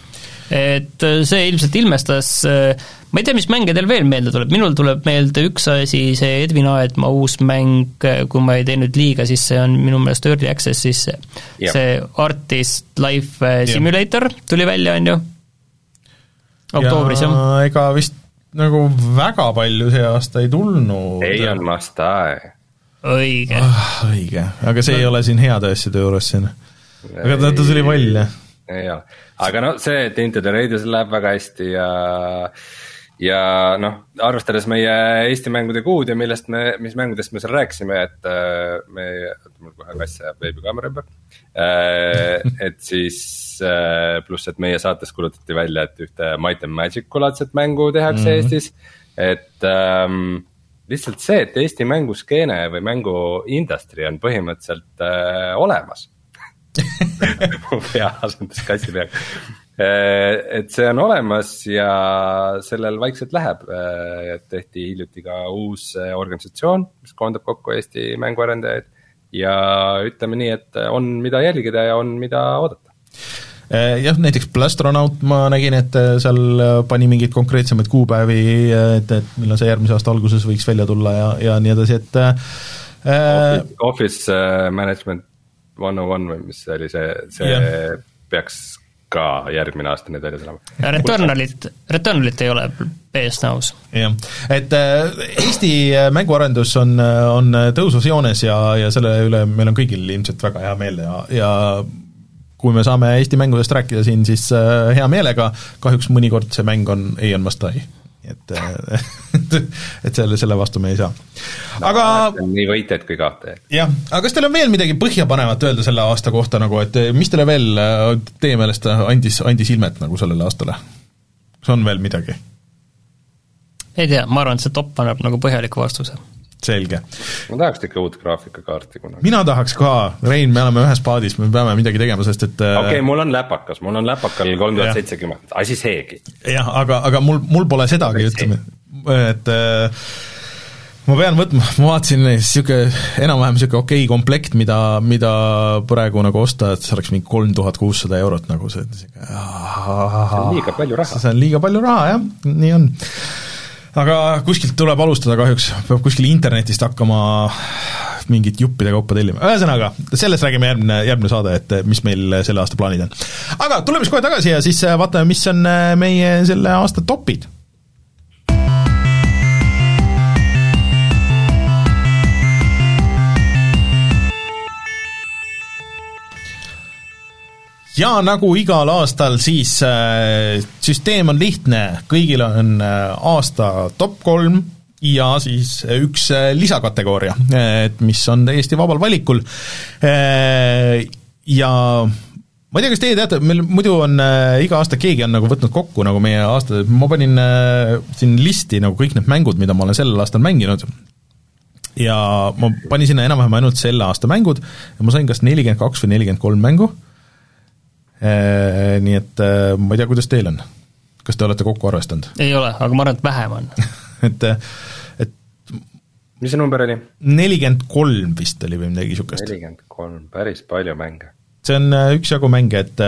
et äh, see ilmselt ilmestas, äh, ma ei tea, mis mänge teil veel meelde tuleb, minul tuleb meelde üks asi, see Edvin Aetmaa uus mäng, äh, kui ma ei tee nüüd liiga, siis see on minu meelest Early Access'is yeah. see Artist Life Simulator yeah. tuli välja, on ju? oktoobris, jah? ega vist nagu väga palju see aasta ei tulnud. ei on Mastai. õige oh,. õige, aga see no. ei ole siin heade asjade juures siin. aga ta, ta tuli välja. Ei ole aga noh, see, et Into the Radius'il läheb väga hästi ja ja noh, arvestades meie Eesti mängude kuud ja millest me, mis mängudest me seal rääkisime, et äh, me, mul kohe kass ajab veebikaamera ümber äh,. et siis äh, pluss, et meie saates kuulutati välja, et ühte Might and Magic laadset mängu tehakse mm -hmm. Eestis, et ähm, lihtsalt see, et Eesti mänguskeene või mängu industry on põhimõtteliselt äh, olemas mu pea asendus kassi peaga. Äh, et see on olemas ja sellel vaikselt läheb, äh, et tehti hiljuti ka uus äh, organisatsioon, mis koondab kokku Eesti mänguarendajaid. ja ütleme nii, et on, mida jälgida ja on, mida oodata jah, näiteks Plastronaut ma nägin, et seal pani mingeid konkreetsemaid kuupäevi, et, et millal see järgmise aasta alguses võiks välja tulla ja, ja nii edasi, et äh, Office, office management One on One või mis see oli, see, see yeah. peaks ka järgmine aasta nüüd välja tulema. Returnalit, Returnalit ei ole PS Now-s. jah, et äh, Eesti mänguarendus on, on tõusvas joones ja, ja selle üle meil on kõigil ilmselt väga hea meel ja, ja kui me saame Eesti mängudest rääkida siin, siis äh, hea meelega, kahjuks mõnikord see mäng on Eion Mastai et *laughs* et selle, selle vastu me ei saa. aga no, nii võitjaid kui kaotajaid. jah, aga kas teil on veel midagi põhjapanevat öelda selle aasta kohta nagu, et mis teile veel teie meelest andis, andis ilmet nagu sellele aastale? kas on veel midagi? ei tea, ma arvan, et see top annab nagu põhjaliku vastuse. Selge. ma tahaks ikka uut graafikakaarti kunagi. mina tahaks ka, Rein, me oleme ühes paadis, me peame midagi tegema, sest et äh, okei okay,, mul on läpakas, mul on läpakal kolm tuhat seitsekümmend, asi seegi. jah, aga, aga mul, mul pole sedagi, ütleme, et äh, ma pean võtma, ma vaatasin niisugune enam-vähem niisugune okei okay komplekt, mida, mida praegu nagu osta, et see oleks mingi kolm tuhat kuussada eurot nagu see, see on liiga palju raha. see on liiga palju raha, jah, nii on aga kuskilt tuleb alustada kahjuks, peab kuskil internetist hakkama mingit juppide kaupa tellima, ühesõnaga, sellest räägime järgmine, järgmine saade, et mis meil selle aasta plaanid on. aga tuleme siis kohe tagasi ja siis vaatame, mis on meie selle aasta topid ja nagu igal aastal, siis äh, süsteem on lihtne, kõigil on äh, aasta top kolm ja siis üks äh, lisakategooria, et mis on täiesti vabal valikul. Äh,, ja ma ei tea, kas teie teate, meil muidu on äh, iga aasta keegi on nagu võtnud kokku nagu meie aasta, ma panin äh, siin listi nagu kõik need mängud, mida ma olen sellel aastal mänginud, ja ma panin sinna enam-vähem ainult selle aasta mängud. Ja ma sain kas nelikümmend kaks või nelikümmend kolm mängu. Äh, nii et äh, ma ei tea, kuidas teil on? kas te olete kokku arvestanud? ei ole, aga ma arvan, et vähem on *laughs* et, et mis see number oli? nelikümmend kolm vist oli või midagi niisugust. nelikümmend kolm, päris palju mänge. see on äh, üksjagu mänge, et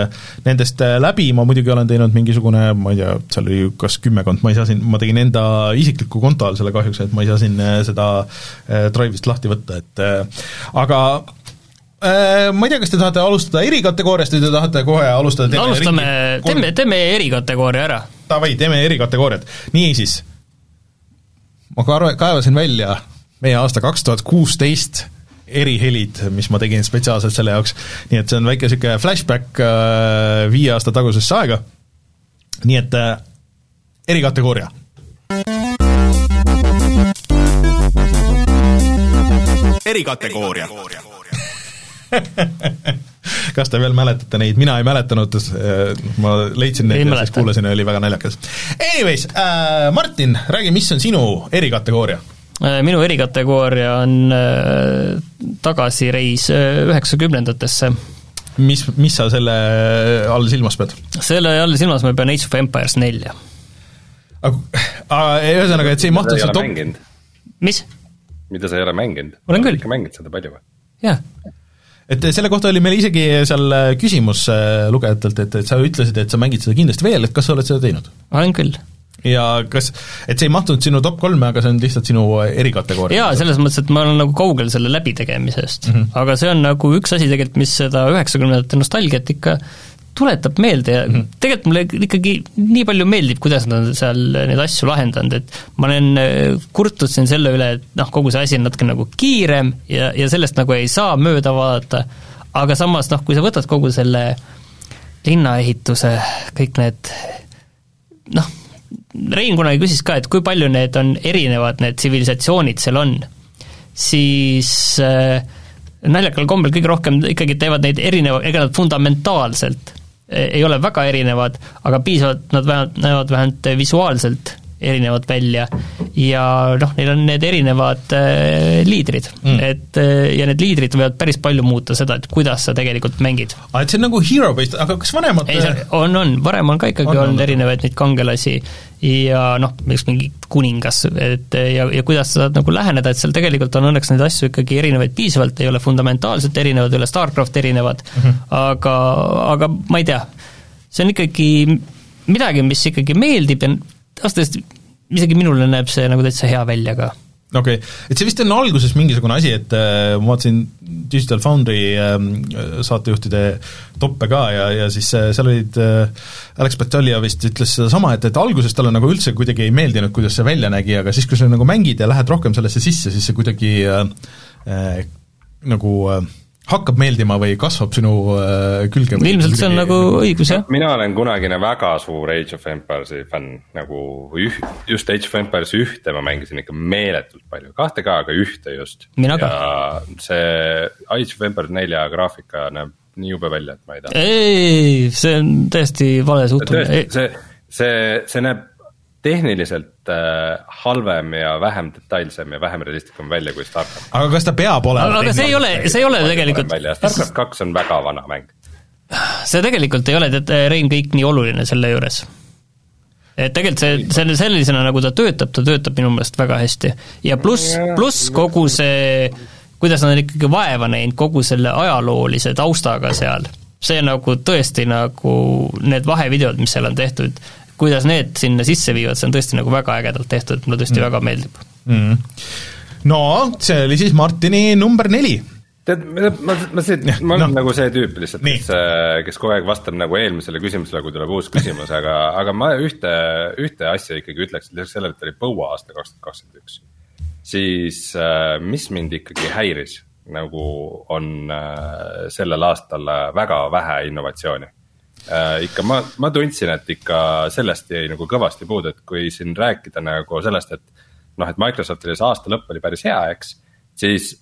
nendest läbi ma muidugi olen teinud mingisugune, ma ei tea, seal oli kas kümmekond, ma ei saa siin, ma tegin enda isikliku konto all selle kahjuks, et ma ei saa siin seda Drive'ist lahti võtta, et aga Äh, ma ei tea, kas te tahate alustada erikategooriast või te tahate kohe alustada no, alustame, teeme, teeme erikategooria ära. Davai, teeme erikategooriat. niisiis, ma kaev-, kaevasin välja meie aasta kaks tuhat kuusteist erihelid, mis ma tegin spetsiaalselt selle jaoks, nii et see on väike niisugune flashback äh, viie aasta tagusesse aega, nii et äh, erikategooria. erikategooria *laughs* kas te veel mäletate neid, mina ei mäletanud, ma leidsin neid ja siis kuulasin ja oli väga naljakas. Anyways äh,, Martin, räägi, mis on sinu erikategooria? Äh, minu erikategooria on äh, tagasireis äh, üheksakümnendatesse mis, mis sa selle all silmas pead? selle all silmas ma pean Age of Empires nelja. aga ühesõnaga, et see ei mahtu sa top-? mis? mida sa ei ole mänginud? olen küll. ikka mänginud seda palju või? jah et selle kohta oli meil isegi seal äh, küsimus äh, lugejatelt, et, et sa ütlesid, et sa mängid seda kindlasti veel, et kas sa oled seda teinud? olen küll. ja kas, et see ei mahtunud sinu top kolme, aga see on lihtsalt sinu äh, erikategooria? jaa, selles mõttes, et ma olen nagu kaugel selle läbitegemisest mm, -hmm. aga see on nagu üks asi tegelikult, mis seda üheksakümnendate nostalgiat ikka tuletab meelde ja mm -hmm. tegelikult mulle ikkagi nii palju meeldib, kuidas nad on seal neid asju lahendanud, et ma olen äh, kurtnud siin selle üle, et noh, kogu see asi on natuke nagu kiirem ja, ja sellest nagu ei saa mööda vaadata, aga samas noh, kui sa võtad kogu selle linnaehituse, kõik need noh, Rein kunagi küsis ka, et kui palju need on erinevad, need tsivilisatsioonid seal on, siis äh, naljakal kombel kõige rohkem ikkagi teevad neid erineva, ega nad fundamentaalselt ei ole väga erinevad, aga piisavalt, nad vähemalt näevad vähemalt visuaalselt erinevad välja ja noh, neil on need erinevad äh, liidrid mm., et äh, ja need liidrid võivad päris palju muuta seda, et kuidas sa tegelikult mängid. aa, et see on nagu hero based, aga kas vanemad ei, on, on, varem on ka ikkagi on, olnud on. erinevaid neid kangelasi ja noh, näiteks mingi kuningas, et ja, ja kuidas sa saad nagu läheneda, et seal tegelikult on õnneks neid asju ikkagi erinevaid piisavalt, ei ole fundamentaalselt erinevad, ei ole StarCraft erinevad mm, -hmm. aga, aga ma ei tea, see on ikkagi midagi, mis ikkagi meeldib ja ausalt öeldes isegi minule näeb see nagu täitsa hea välja ka okei okay., et see vist on alguses mingisugune asi, et äh, ma vaatasin Digital Foundry äh, saatejuhtide toppe ka ja, ja siis äh, seal olid äh, Alex Batalja vist ütles sedasama, et, et alguses talle nagu üldse kuidagi ei meeldinud, kuidas see välja nägi, aga siis, kui sa nagu mängid ja lähed rohkem sellesse sisse, siis see kuidagi äh, äh, nagu äh, hakkab meeldima või kasvab sinu äh, külge? ilmselt see on nagu õigus, jah. mina olen kunagine väga suur Age of Empires'i fänn, nagu üh-, just Age of Empires ühte ma mängisin ikka meeletult palju, kahte ka, aga ühte just. ja see Age of Empires nelja graafika näeb nii jube välja, et ma ei taha. ei, see on täiesti vale suhtumine. see, see, see näeb tehniliselt äh, halvem ja vähem detailsem ja vähem realistlikum välja kui StarCraft. aga kas ta peab olema aga see ei ole, see ei ole tegelikult, StarCraft kaks on väga vana mäng. see tegelikult ei ole tead, Rein, kõik nii oluline selle juures. et tegelikult see, selle sellisena, nagu ta töötab, ta töötab minu meelest väga hästi. ja pluss, pluss kogu see, kuidas nad on ikkagi vaeva näinud kogu selle ajaloolise taustaga seal, see nagu tõesti nagu need vahevideod, mis seal on tehtud, kuidas need sinna sisse viivad, see on tõesti nagu väga ägedalt tehtud, mulle tõesti mm. väga meeldib. mm.. no see oli siis Martini number neli. tead, ma, ma see, ma olen no. nagu see tüüp lihtsalt, kes, kes kogu aeg vastab nagu eelmisele küsimusele, kui tuleb uus küsimus, *laughs* aga, aga ma ühte, ühte asja ikkagi ütleks, lisaks sellele, et oli põua aasta kaks tuhat kakskümmend üks. siis äh, mis mind ikkagi häiris, nagu on äh, sellel aastal äh, väga vähe innovatsiooni äh,. ikka ma, ma tundsin, et ikka sellest jäi nagu kõvasti puudu, et kui siin rääkida nagu sellest, et noh, et Microsoftil see aasta lõpp oli päris hea, eks, siis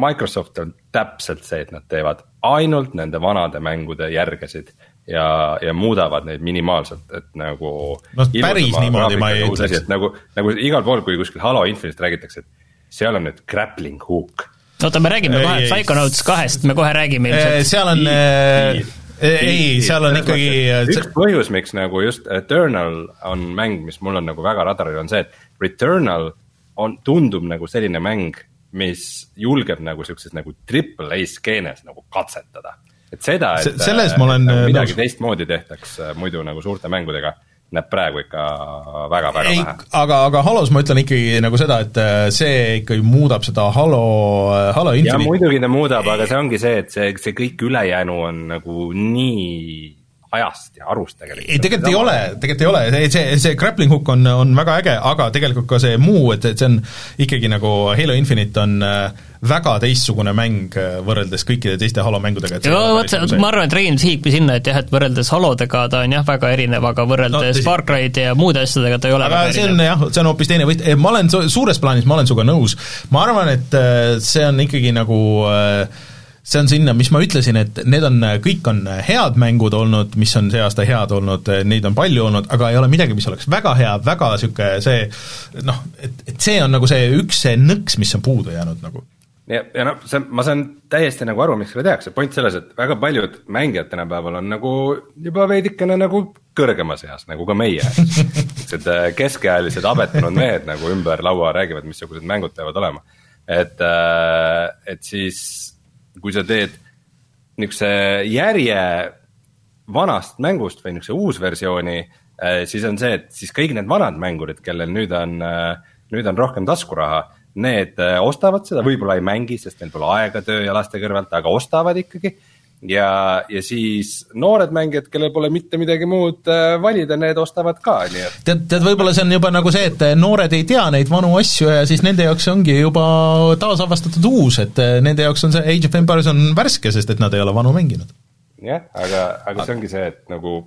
Microsoft on täpselt see, et nad teevad ainult nende vanade mängude järgesid ja, ja muudavad neid minimaalselt, et nagu. No päris niimoodi ma ei ütleks. et nagu, nagu igal pool, kui kuskil Halo Infinite'ist räägitakse, et seal on nüüd grappling hook. oota, me räägime kohe. Psychonauts kahest, me kohe räägime ilmselt. seal on, ei, seal on ikkagi, üks põhjus, miks nagu just Eternal on mäng, mis mul on nagu väga radaril, on see, et Returnal on, tundub nagu selline mäng, mis julgeb nagu siukses nagu triple A skeenes nagu katsetada. et seda, Se- et selles ma olen, äh, midagi nõus. teistmoodi tehtaks äh, muidu nagu suurte mängudega, näeb praegu ikka väga-väga vähe., aga, aga Halos ma ütlen ikkagi nagu seda, et äh, see ikkagi muudab seda Halo, Halo ja Infinite muidugi ta muudab, aga see ongi see, et see, see kõik ülejäänu on nagu nii ajast ja arust tegelikult. ei, tegelikult ei ole, tegelikult ei ole, see, see, see grappling hook on, on väga äge, aga tegelikult ka see muu, et, et see on ikkagi nagu Halo Infinite on äh, väga teistsugune mäng äh, võrreldes kõikide teiste Halo mängudega, ole vot nagu ma arvan, et Rein sihibki sinna, et jah, et võrreldes Halodega ta on jah, väga erinev, aga No võrreldes no, Far Cry'd ja muude asjadega ta ei ole aga see on jah, see on hoopis teine võit, ma olen su- suures plaanis, ma olen sinuga nõus, ma arvan, et äh, see on ikkagi nagu äh, see on sinna, mis ma ütlesin, et need on, kõik on head mängud olnud, mis on see aasta head olnud, neid on palju olnud, aga ei ole midagi, mis oleks väga hea, väga niisugune see noh, et, et see on nagu see üks see nõks, mis on puudu jäänud nagu. ja, ja noh, see, ma saan täiesti nagu aru, miks seda tehakse, point selles, et väga paljud mängijad tänapäeval on nagu juba veidikene nagu kõrgemas eas, nagu ka meie. siuksed äh, keskealised abetunud mehed nagu ümber laua räägivad, missugused mängud peavad olema. et, et siis, kui sa teed niisuguse järje vanast mängust või niisuguse uusversiooni, siis on see, et siis kõik need vanad mängurid, kellel nüüd on, nüüd on rohkem taskuraha, need äh, ostavad seda, võib-olla ei mängi, sest neil pole aega töö ja laste kõrvalt, aga ostavad ikkagi. ja, ja siis noored mängijad, kellel pole mitte midagi muud äh, valida, need ostavad ka, nii et tead, tead, võib-olla see on juba nagu see, et noored ei tea neid vanu asju ja siis nende jaoks ongi juba taasavastatud uus, et nende jaoks on see Age of Empires on värske, sest et nad ei ole vanu mänginud. jah, aga, aga see ongi see, et nagu,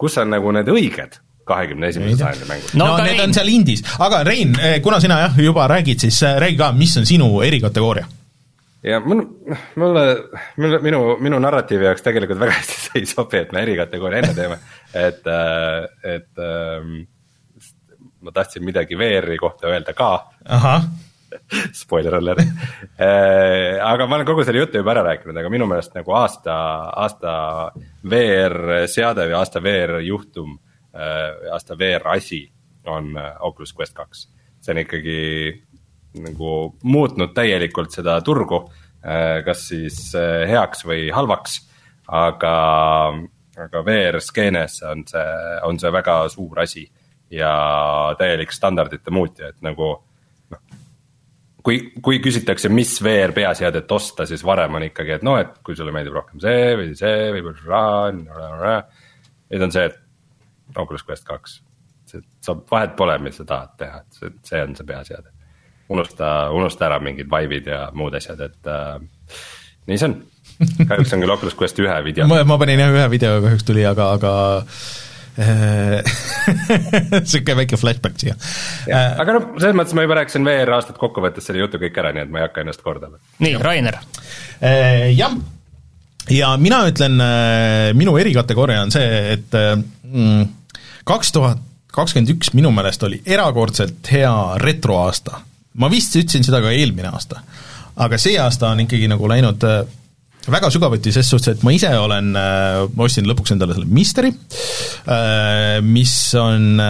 kus on nagu need õiged kahekümne esimese sajandi mängud. no, No need on seal indis, aga Rein, kuna sina jah, juba räägid, siis äh, räägi ka, mis on sinu erikategooria? Ja mul, mulle, mulle, minu, minu narratiivi jaoks tegelikult väga *laughs* hästi see ei sobi, et me erikategooria enne teeme, et, et ähm, ma tahtsin midagi VR-i kohta öelda ka, *laughs* spoiler alert. aga ma olen kogu selle jutu juba ära rääkinud, aga minu meelest nagu aasta, aasta VR-seade või aasta VR-juhtum, aasta VR-asi on äh, Oculus Quest kaks. see on ikkagi nagu muutnud täielikult seda turgu, kas siis äh, heaks või halvaks, aga, aga VR-skeenes on see, on see väga suur asi ja täielik standardite muutja, et nagu noh, kui, kui küsitakse, mis VR peaseadet osta, siis varem on ikkagi, et noh, et kui sulle meeldib rohkem see või see või raha. nüüd on see, et Oculus Quest kaks, see saab, vahet pole, mis sa tahad teha, et see, see on see peaseade. unusta, unusta ära mingid vibe'id ja muud asjad, et äh, nii see on. kahjuks on küll Oculus Quest ühe video. ma, ma panin jah, ühe video kahjuks tuli, aga, aga *laughs* niisugune väike flashback siia. Äh, aga noh, selles mõttes ma juba rääkisin VR aastat kokku võttes selle jutu kõik ära, nii et ma ei hakka ennast kordama. nii, Rainer. Äh, jah, ja mina ütlen, minu erikategooria on see, et äh, mm, kaks tuhat kakskümmend üks minu meelest oli erakordselt hea retroaasta. Ma vist ütlesin seda ka eelmine aasta. aga see aasta on ikkagi nagu läinud äh, väga sügavuti ses suhtes, et ma ise olen, ma ostsin lõpuks endale selle Mysteri, mis on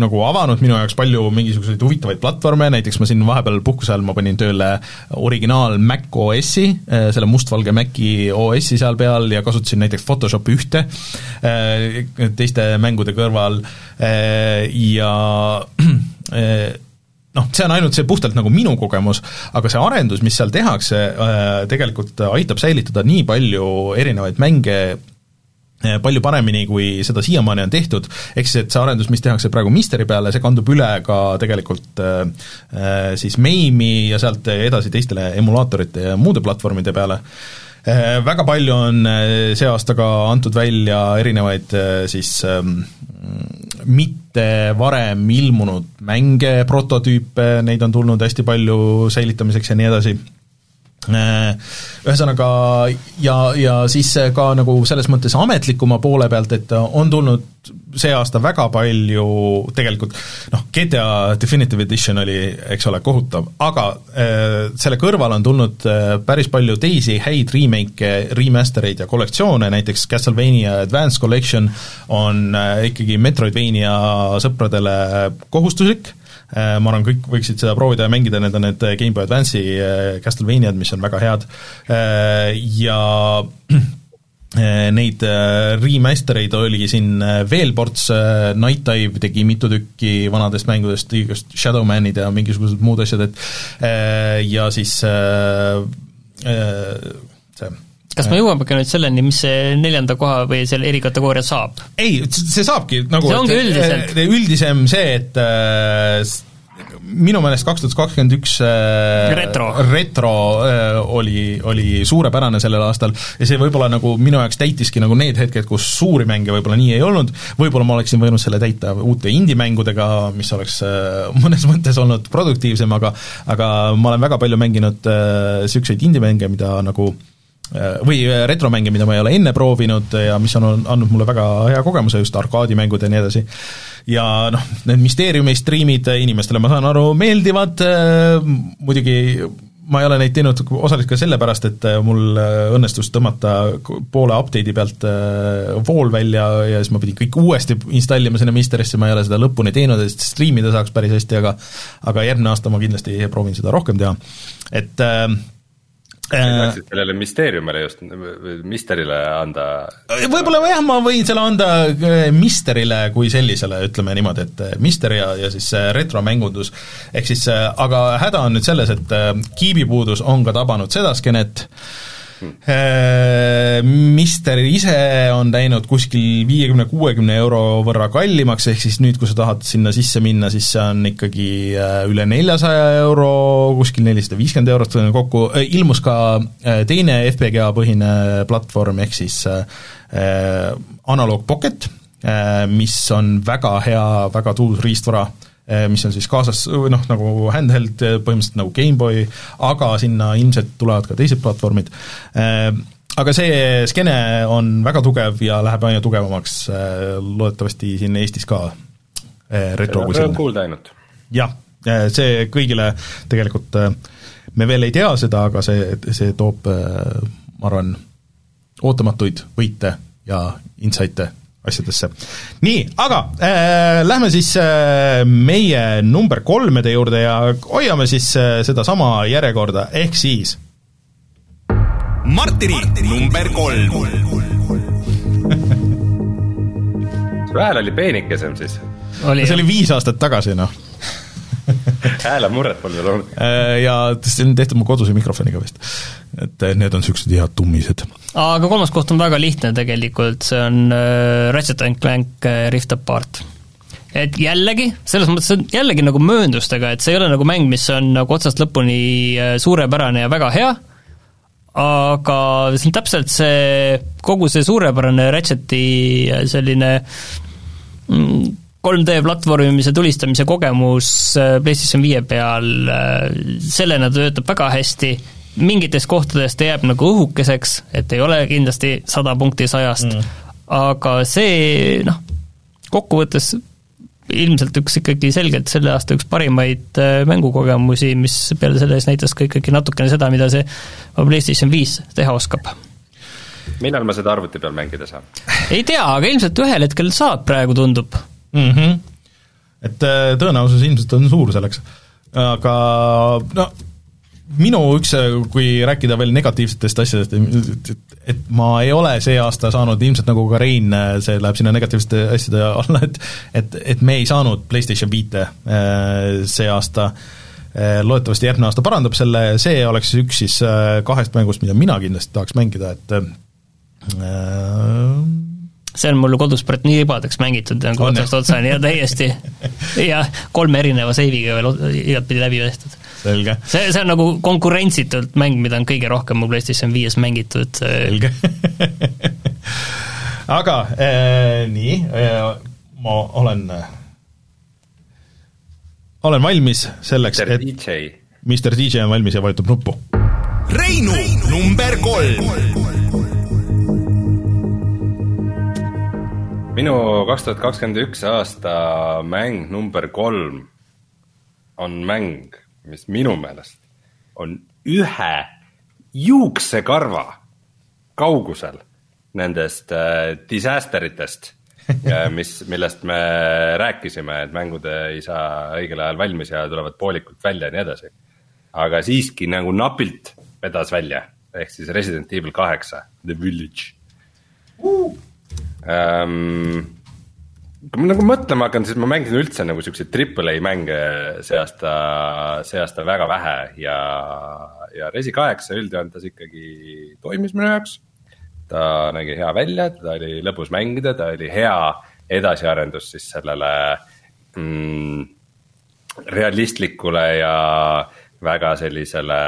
nagu avanud minu jaoks palju mingisuguseid huvitavaid platvorme, näiteks ma siin vahepeal puhkuse ajal ma panin tööle originaal Mac OS-i, äh, selle mustvalge Maci OS-i seal peal ja kasutasin näiteks Photoshopi ühte äh, teiste mängude kõrval äh, ja *clears throat* noh, see on ainult see puhtalt nagu minu kogemus, aga see arendus, mis seal tehakse, tegelikult aitab säilitada nii palju erinevaid mänge Eh, palju paremini, kui seda siiamaani on tehtud, ehk siis et see arendus, mis tehakse praegu Misteri peale, see kandub üle ka tegelikult äh, siis Meimi ja sealt edasi teistele emulaatorite ja muude platvormide peale. äh,, väga palju on see aasta ka antud välja erinevaid äh, siis äh, mitte varem ilmunud mänge, prototüüpe, neid on tulnud hästi palju säilitamiseks ja nii edasi. Äh, ühesõnaga, ja, ja siis ka nagu selles mõttes ametlikuma poole pealt, et on tulnud see aasta väga palju tegelikult noh, GTA Definitive Edition oli, eks ole, kohutav, aga äh, selle kõrval on tulnud äh, päris palju teisi häid remake'e, remaster eid ja kollektsioone, näiteks Castlevania Advanced Collection on äh, ikkagi Metroidvania sõpradele kohustuslik äh,, Äh, ma arvan, kõik võiksid seda proovida ja mängida, need on need GameBoy Advance'i äh, Castlevaniad, mis on väga head, äh, ja *clears throat* neid remaster eid oli siin veel ports, Night Dive tegi mitu tükki vanadest mängudest, igast Shadowmanid ja mingisugused muud asjad, et ja siis see kas me jõuamegi nüüd selleni, mis see neljanda koha või selle erikategooria saab? ei, see saabki nagu see ongi üldiselt? Eh, üldisem see, et äh, minu meelest kaks tuhat kakskümmend üks äh, retro, retro äh, oli, oli suurepärane sellel aastal ja see võib-olla nagu minu jaoks täitiski nagu need hetked, kus suuri mänge võib-olla nii ei olnud, võib-olla ma oleksin võinud selle täita uute indie-mängudega, mis oleks *laughs* mõnes mõttes olnud produktiivsem, aga aga ma olen väga palju mänginud niisuguseid äh, indie-mänge, mida nagu äh, Äh, või äh, retromänge, mida ma ei ole enne proovinud ja mis on andnud mulle väga hea kogemuse, just arkaadimängud ja nii edasi. ja noh, need Mysteeriumi striimid inimestele, ma saan aru, meeldivad, äh, muidugi ma ei ole neid teinud osaliselt ka sellepärast, et mul õnnestus tõmmata poole update'i pealt vool välja ja siis ma pidin kõik uuesti installima sinna Misterisse, ma ei ole seda lõpuni teinud, et striimida saaks päris hästi, aga aga järgmine aasta ma kindlasti proovin seda rohkem teha. et äh, läksid äh, sellele müsteeriumile just, Misterile anda? võib-olla jah, ma võin selle anda äh, Misterile kui sellisele, ütleme niimoodi, et äh, Mister ja, ja siis retromängundus, ehk siis aga häda on nüüd selles, et kiibipuudus on ka tabanud seda skeenet, Mister ise on läinud kuskil viiekümne-kuuekümne euro võrra kallimaks, ehk siis nüüd, kui sa tahad sinna sisse minna, siis see on ikkagi äh, üle neljasaja euro, kuskil nelisada viiskümmend eurot kokku, äh, ilmus ka teine FPGA põhine platvorm, ehk siis Analog Pocket, mis on väga hea, väga tuus riistvara mis on siis kaasas noh, nagu handheld, eh, põhimõtteliselt nagu GameBoy, aga sinna ilmselt tulevad ka teised platvormid, eh, aga see skeene on väga tugev ja läheb aina tugevamaks loodetavasti siin Eestis ka retro kui selline. kuulda ainult. jah, see kõigile tegelikult, me veel ei tea seda, aga see, see toob, ma arvan, ootamatuid võite ja insight'e asjadesse. nii, aga äh, lähme siis äh, meie number kolmede juurde ja hoiame siis äh, sedasama järjekorda, ehk siis Martini, Martini number kolm *laughs* su hääl oli peenikesem siis? see oli viis aastat tagasi, noh *laughs* häälemurret pole veel olnud. Äh, ja see on tehtud mu koduse mikrofoniga vist. et äh, need on niisugused head tummised. Aga kolmas koht on väga lihtne tegelikult, see on äh, Ratchet and Clank Rift Apart. Et jällegi, selles mõttes on jällegi nagu mööndustega, et see ei ole nagu mäng, mis on nagu otsast lõpuni suurepärane ja väga hea, aga see on täpselt see, kogu see suurepärane Ratcheti selline mm, 3D platvormimise tulistamise kogemus äh, PlayStation viie peal, äh, sellena ta töötab väga hästi, mingites kohtades ta jääb nagu õhukeseks, et ei ole kindlasti sada punkti sajast mm., aga see noh, kokkuvõttes ilmselt üks ikkagi selgelt selle aasta üks parimaid äh, mängukogemusi, mis peale selle ees näitas ka ikkagi natukene seda, mida see PlayStation viis teha oskab. millal ma seda arvuti peal mängida saan? ei tea, aga ilmselt ühel hetkel saab, praegu tundub mm. -hmm. et äh, tõenäosus ilmselt on suur selleks, aga no minu üks, kui rääkida veel negatiivsetest asjadest, et, et ma ei ole see aasta saanud ilmselt nagu ka Rein, see läheb sinna negatiivsete asjade alla, et et, et me ei saanud PlayStation viite äh, see aasta, äh, loodetavasti järgmine aasta parandab selle, see oleks üks siis äh, kahest mängust, mida mina kindlasti tahaks mängida, et see on mul kodus praegu nii ribadeks mängitud nagu otsast otsani ja täiesti. *laughs* Ja kolme erineva seiviga veel igatpidi läbi tehtud selge. see, see on nagu konkurentsitult mäng, mida on kõige rohkem mu PlayStation viies mängitud. selge *laughs* aga äh, nii äh,, ma olen, olen valmis selleks, et DJ. Mr DJ on valmis ja vajutab nuppu. Reinu number kolm. minu kaks tuhat kakskümmend üks aasta mäng number kolm on mäng, mis minu meelest on ühe juuksekarva kaugusel nendest äh, disaster itest *laughs* mis, millest me rääkisime, et mängud ei saa õigel ajal valmis ja tulevad poolikult välja ja nii edasi. aga siiski nagu napilt vedas välja, ehk siis Resident Evil kaheksa, The Village uh.. Um, kui ma nagu mõtlema hakkan, siis ma mängin üldse nagu siukseid triple A mänge see aasta, see aasta väga vähe ja, ja Resi kaheksa üldjoontes ikkagi toimis minu jaoks. ta nägi hea välja, ta oli lõbus mängida, ta oli hea edasiarendus siis sellele mm, realistlikule ja väga sellisele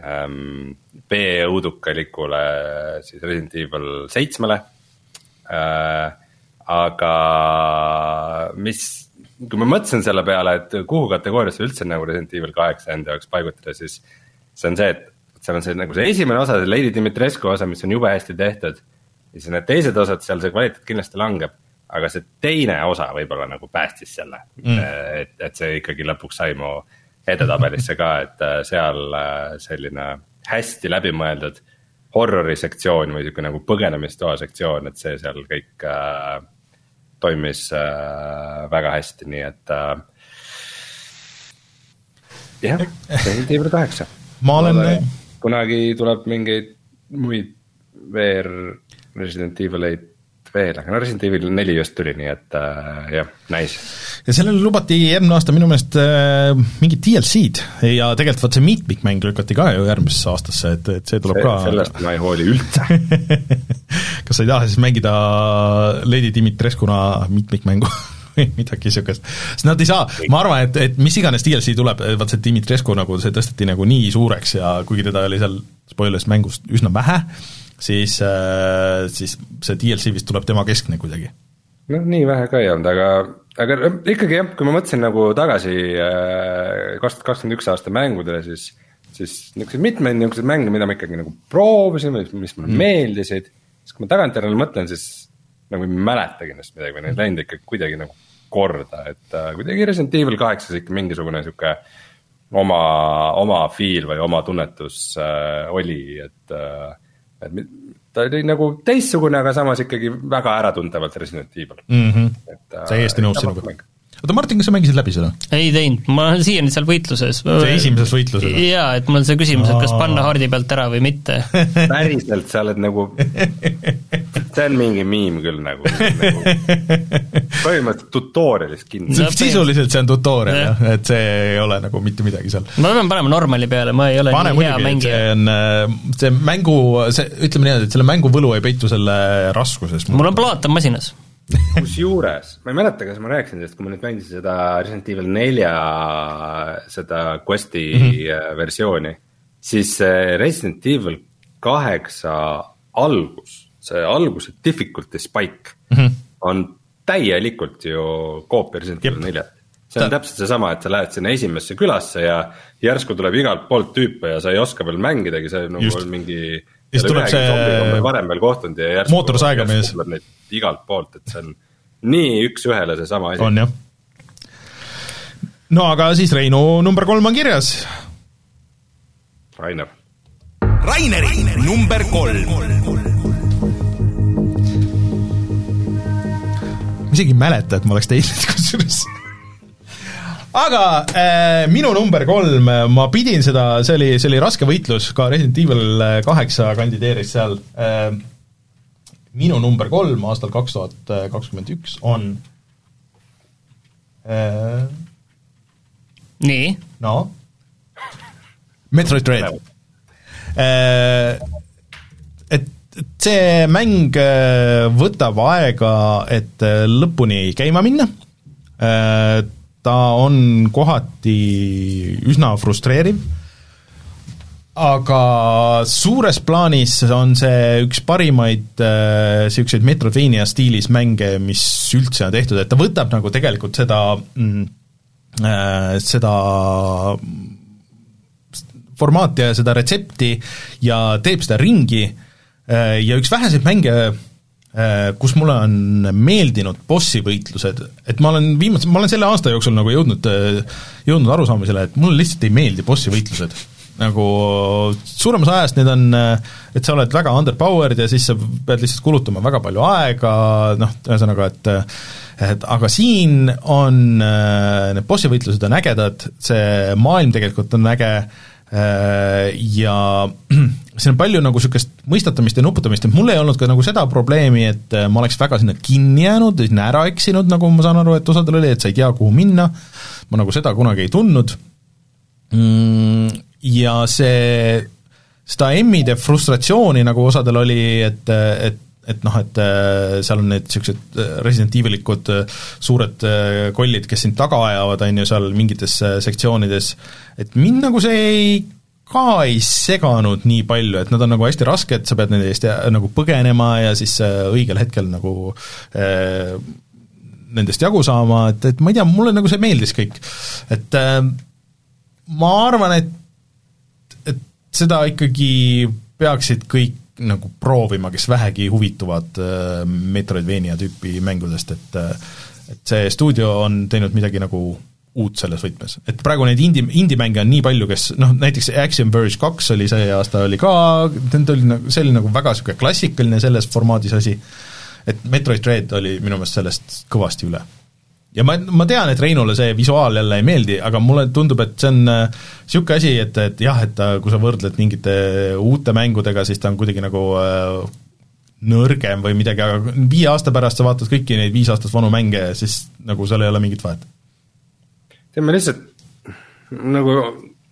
ähm, B-õudukalikule siis Resident Evil seitsmele äh, aga mis, kui ma mõtlesin selle peale, et kuhu kategooriasse üldse nagu Resident Evil kaheksa enda jaoks paigutada, siis see on see, et seal on see nagu see esimene osa, see Lady Dimitrescu osa, mis on jube hästi tehtud. ja siis need teised osad, seal see kvaliteet kindlasti langeb, aga see teine osa võib-olla nagu päästis selle mm., et, et see ikkagi lõpuks sai mu edetabelisse ka, et äh, seal äh, selline hästi läbimõeldud horrori sektsioon või sihuke nagu põgenemistoa sektsioon, et see seal kõik äh, toimis äh, väga hästi, nii et äh, jah, Resident Evil kaheksa. ma olen. kunagi tuleb mingeid muid VR Resident Evil eid veel, aga no Resident Evil neli just tuli, nii et äh, jah, nice. ja sellele lubati eelmine aasta minu meelest äh, mingid DLC-d ja tegelikult vot see mitmikmäng lükati ka ju järgmisesse aastasse, et, et see tuleb see, ka. sellest ma ei hooli üldse. *laughs* Kas sa ei taha siis mängida Lady Dimitreskuna mitmikmängu *laughs* või midagi niisugust, sest nad ei saa, ma arvan, et, et mis iganes DLC tuleb, vaat see Dimitrescu nagu, see tõsteti nagu nii suureks ja kuigi teda oli seal spoilers mängust üsna vähe, siis, äh, siis see DLC vist tuleb tema keskne kuidagi. noh, nii vähe ka ei olnud, aga, aga ikkagi jah, kui ma mõtlesin nagu tagasi äh, kaks tuhat kakskümmend üks aasta mängudele, siis siis niisuguseid mitmeid niisuguseid mänge, mida ma ikkagi nagu proovisin või mis mulle mm. meeldisid, siis kui ma tagantjärele mõtlen, siis nagu ei mäletagi neist midagi või neid läinud ikka kuidagi nagu korda, et äh, kuidagi Resident Evil kaheksas ikka mingisugune sihuke oma, oma feel või oma tunnetus äh, oli, et äh, et ta oli nagu teistsugune, aga samas ikkagi väga äratundavalt Resident Evil mm. -hmm. täiesti nõus sinuga oota, Martin, kas sa mängisid läbi seda? ei teinud, ma olen siiani seal võitluses. see esimeses võitluses? jaa, et mul on see küsimus, et kas panna hardi pealt ära või mitte *laughs* päriselt, sa oled nagu, see on mingi miim küll nagu, nagu põhimõtteliselt tutorial'is kinni no,. sisuliselt see on tutorial jah, et see ei ole nagu mitte midagi seal. ma pean panema normali peale, ma ei ole Pane nii hea mängija. see on, äh, see mängu, see, ütleme niimoodi, et selle mängu võlu ei peitu selle raskuses. mul on plaat on masinas kusjuures, ma ei mäleta, kas ma rääkisin sellest, kui ma nüüd mängisin seda Resident Evil nelja seda quest'i mm -hmm. versiooni, siis Resident Evil kaheksa algus, see alguse difficulty spike mm -hmm. on täielikult ju koopia Resident Evil neljat. see on Ta... täpselt seesama, et sa lähed sinna esimesse külasse ja järsku tuleb igalt poolt tüüpe ja sa ei oska veel mängidagi, see nagu Just. on mingi siis tuleb see varem veel kohtunud ja järsku mootorsaegamees tuleb neid igalt poolt, et see on nii üks-ühele seesama asi. on jah, no aga siis Reinu number kolm on kirjas. Rainer. Raineri number kolm. ma isegi ei mäleta, et ma oleks teinud *laughs* kusjuures aga äh, minu number kolm, ma pidin seda, see oli, see oli raske võitlus, ka Resident Evil kaheksa kandideeris seal äh,, minu number kolm aastal kaks tuhat kakskümmend üks on äh, nii? no Metroid Dread äh,. Et, et see mäng äh, võtab aega, et äh, lõpuni käima minna äh,, ta on kohati üsna frustreeriv, aga suures plaanis on see üks parimaid niisuguseid äh, Metroidvania stiilis mänge, mis üldse on tehtud, et ta võtab nagu tegelikult seda mm, äh,, seda formaati ja seda retsepti ja teeb seda ringi äh, ja üks väheseid mänge Äh, kus mulle on meeldinud bossi võitlused, et ma olen viimase, ma olen selle aasta jooksul nagu jõudnud, äh, jõudnud arusaamisele, et mulle lihtsalt ei meeldi bossi võitlused. nagu suuremas ajast need on, äh, et sa oled väga underpowered ja siis sa pead lihtsalt kulutama väga palju aega, noh, ühesõnaga, et et aga siin on, need bossi võitlused on ägedad, see maailm tegelikult on äge, ja *clears throat* siin on palju nagu niisugust mõistatamist ja nuputamist, et mul ei olnud ka nagu seda probleemi, et äh, ma oleks väga sinna kinni jäänud, sinna ära eksinud, nagu ma saan aru, et osadel oli, et sa ei tea, kuhu minna, ma nagu seda kunagi ei tundnud. Mm,, ja see, seda emmide frustratsiooni nagu osadel oli, et, et et noh, et äh, seal on need niisugused äh, Resident Evilikud suured kollid, kes sind taga ajavad, on ju, seal mingites sektsioonides, et mind nagu see ei ka ei seganud nii palju, et nad on nagu hästi rasked, sa pead nende eest nagu põgenema ja siis äh, õigel hetkel nagu äh, nendest jagu saama, et, et ma ei tea, mulle nagu see meeldis kõik. et äh, ma arvan, et, et seda ikkagi peaksid kõik nagu proovima, kes vähegi huvituvad äh, Metroidvania tüüpi mängudest, et äh, et see stuudio on teinud midagi nagu uut selles võtmes, et praegu neid indie, indie-mänge on nii palju, kes noh, näiteks Axiom Verge kaks oli see aasta, oli ka, need oli nagu, see oli nagu väga niisugune klassikaline selles formaadis asi, et Metroid Dread oli minu meelest sellest kõvasti üle. ja ma, ma tean, et Reinule see visuaal jälle ei meeldi, aga mulle tundub, et see on niisugune äh, asi, et, et jah, et ta, kui sa võrdled mingite uute mängudega, siis ta on kuidagi nagu äh, nõrgem või midagi, aga viie aasta pärast sa vaatad kõiki neid viis aastat vanu mänge siis nagu seal ei ole mingit vahet tead, ma lihtsalt nagu,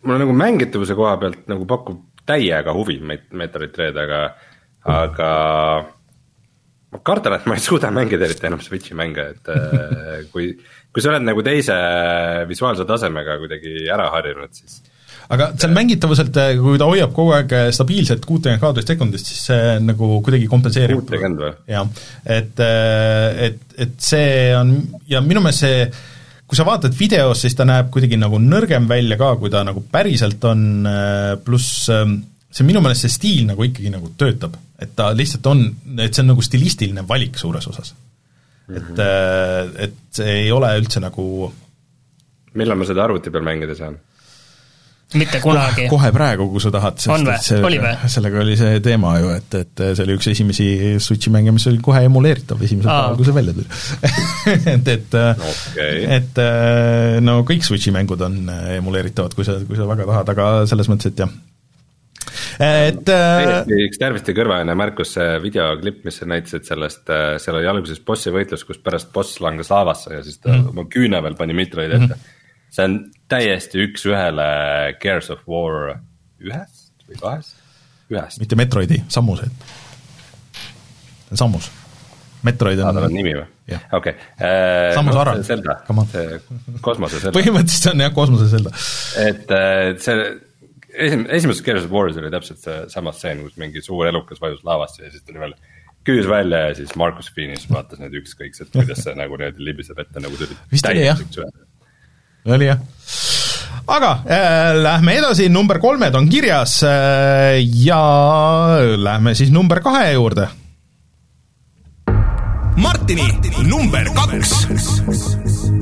mulle nagu mängitavuse koha pealt nagu pakub täiega huvi Metroid Dread, aga, aga ma kardan, et ma ei suuda mängida eriti enam Switch'i mänge, et äh, kui, kui sa oled nagu teise visuaalse tasemega kuidagi ära harjunud, siis aga seal mängitavuselt, äh, kui ta hoiab kogu aeg äh, stabiilselt kuutekümmet kaadrit sekundist, siis see nagu kuidagi kompenseerib. kuutekümmend või? jah, et, et, et see on ja minu meelest see kui sa vaatad videos, siis ta näeb kuidagi nagu nõrgem välja ka, kui ta nagu päriselt on, äh, pluss ähm, see minu meelest see stiil nagu ikkagi nagu töötab, et ta lihtsalt on, et see on nagu stilistiline valik suures osas. Et, äh, et see ei ole üldse nagu millal ma seda arvuti peal mängida saan? Mitte kunagi. kohe praegu, kui sa tahad, sest see, oli sellega oli see teema ju, et, et see oli üks esimesi Switchi mänge, mis oli kohe emuleeritav esimesel päeval, kui see välja tuli *laughs* et, et okay. et no kõik Switchi mängud on emuleeritavad, kui sa, kui sa väga tahad, aga selles mõttes, et jah et täiesti üks Terviste kõrvaline märkus, see videoklipp, mis sa näitasid sellest, seal oli alguses bossi võitlus, kus pärast boss langes laavasse ja siis ta mm. oma küüne peal pani mitraid ette mm. See on täiesti üks-ühele Gears of War ühest või kahest, ühest. mitte Metroidi, Sammused. see on Sammus. Metroid on. tal on nimi või? okei. Sammus no, Aral. Zelda, see kosmose Zelda. põhimõtteliselt see on jah, kosmose Zelda. et see esim-, esimeses Gears of War'is oli täpselt seesama stseen, kus mingi suur elukas vajus laavasse ja siis tuli veel küüs välja ja siis Markus Finis vaatas neid ükskõikselt, kuidas see nagu niimoodi libiseb ette, nagu tuli vist oli jah, oli jah. aga äh, lähme edasi, number kolmed on kirjas äh, ja lähme siis number kahe juurde. Martini number kaks.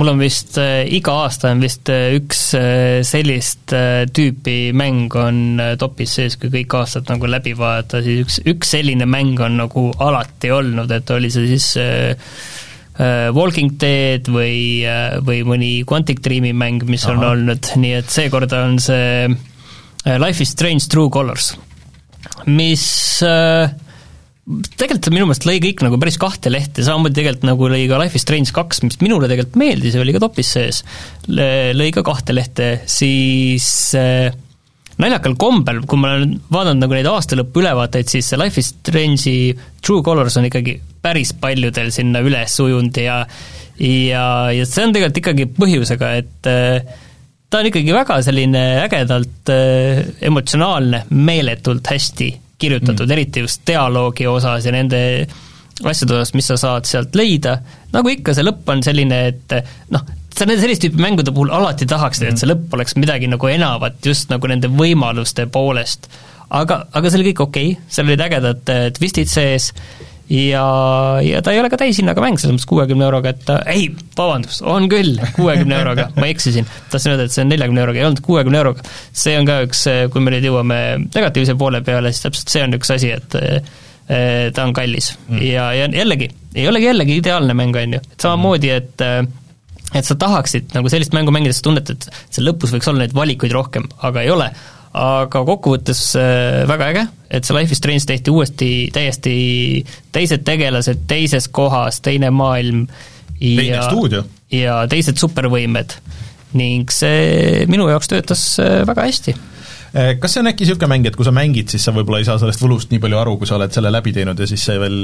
Mul on vist äh, iga aasta on vist äh, üks äh, sellist äh, tüüpi mäng on äh, topis sees, kui kõik aastad nagu läbi vaadata, siis üks, üks selline mäng on nagu alati olnud, et oli see siis äh, äh, Walking Dead või äh,, või mõni Quantic Dreami mäng, mis Aha. on olnud, nii et seekord on see äh, Life is Strange True Colors, mis äh, tegelikult minu meelest lõi kõik nagu päris kahte lehte, samamoodi tegelikult nagu lõi ka Life is Strange kaks, mis minule tegelikult meeldis ja oli ka topis sees, lõi ka kahte lehte, siis äh, naljakal kombel, kui ma olen vaadanud nagu neid aastalõpu ülevaateid, siis see Life is Strange'i True Colors on ikkagi päris paljudel sinna üles ujunud ja ja, ja see on tegelikult ikkagi põhjusega, et äh, ta on ikkagi väga selline ägedalt äh, emotsionaalne, meeletult hästi kirjutatud mm., eriti just dialoogi osas ja nende asjade osas, mis sa saad sealt leida, nagu ikka, see lõpp on selline, et noh, sa nende sellist tüüpi mängude puhul alati tahaksid, et see mm. lõpp oleks midagi nagu enamat just nagu nende võimaluste poolest. aga, aga see oli kõik okei okay., seal olid ägedad äh, twistid sees ja, ja ta ei ole ka täishinnaga mäng, selles mõttes kuuekümne euroga, et ta, ei, vabandust, on küll, kuuekümne euroga, ma eksisin. tahtsin öelda, et see on neljakümne euroga, ei olnud kuuekümne euroga. see on ka üks, kui me nüüd jõuame negatiivse poole peale, siis täpselt see on üks asi, et eh, ta on kallis mm. ja, ja jällegi, ei olegi jällegi ideaalne mäng, on ju, et samamoodi, et et sa tahaksid nagu sellist mängu mängides tunned, et seal lõpus võiks olla neid valikuid rohkem, aga ei ole aga kokkuvõttes äh, väga äge, et see Life is Strange tehti uuesti täiesti teised tegelased teises kohas, teine maailm teine ja, ja teised supervõimed. Ning see minu jaoks töötas äh, väga hästi kas see on äkki niisugune mäng, et kui sa mängid, siis sa võib-olla ei saa sellest võlust nii palju aru, kui sa oled selle läbi teinud ja siis see veel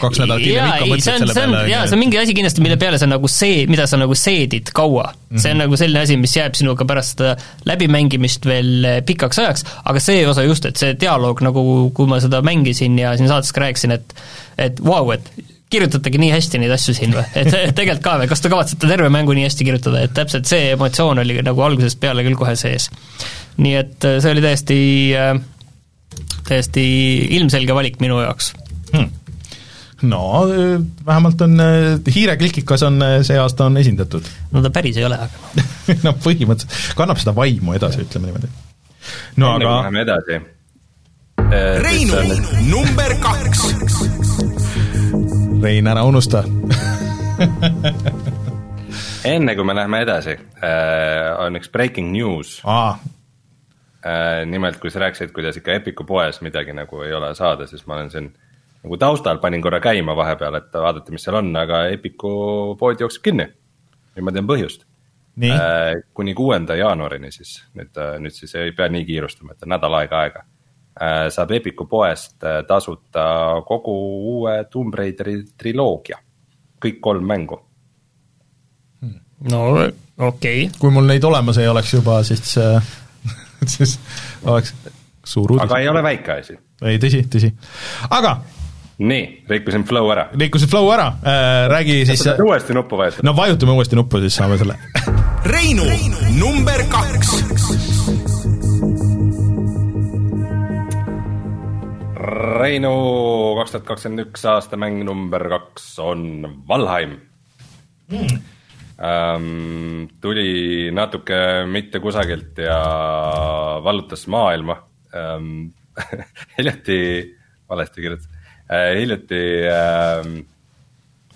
kaks nädalat hiljem ikka mõtled selle peale? jaa, see on mingi asi kindlasti, mille peale sa nagu see, mida sa nagu seedid kaua mm. -hmm. see on mhm. nagu selline asi, mis jääb sinuga pärast seda läbimängimist veel eh, pikaks ajaks, aga see osa just, et see dialoog nagu, kui ma seda mängisin ja siin saates ka rääkisin, et et vau wow,, et kirjutategi nii hästi neid asju siin või, et *laughs* tegelikult ka või, kas te kavatsete terve mängu nii hästi kirjutada, et täpselt see emotsioon oli nagu algusest peale küll kohe sees nii et äh, see oli täiesti, äh, täiesti ilmselge valik minu jaoks hmm no äh, vähemalt on, hiireklikikas on see aasta on esindatud. *laughs* no ta päris ei ole, aga no põhimõtteliselt, kannab seda vaimu edasi, ütleme niimoodi. no enne aga läheme edasi. Reinu number kaks. Rein, ära unusta *laughs* enne kui me läheme edasi, on üks breaking news. aa, nimelt, kui sa rääkisid, kuidas ikka Epiku poes midagi nagu ei ole saada, siis ma olen siin nagu taustal panin korra käima vahepeal, et vaadata, mis seal on, aga Epiku pood jookseb kinni. nüüd ma tean põhjust. Äh, kuni kuuenda jaanuarini siis, nüüd, äh, nüüd siis ei pea nii kiirustama, et on nädal aega aega. saab Epiku poest tasuta kogu uue Tomb Raideri triloogia, kõik kolm mängu. no okei okay.. kui mul neid olemas ei oleks juba, siis *laughs* et siis oleks suur uudis. aga ei ole väike asi. ei, tõsi, tõsi. aga nii, rikkusin flow ära. rikkusid flow ära äh,, räägi siis sa uuesti nuppu vajutada? no vajutame uuesti nuppu, siis saame selle *laughs* Reinu number kaks. Reinu kaks tuhat kakskümmend üks aasta mäng number kaks on Valheim mm ähm,. tuli natuke mitte kusagilt ja vallutas maailma. Ähm, *laughs* hiljuti, valesti kirjutasin. Äh,, hiljuti äh,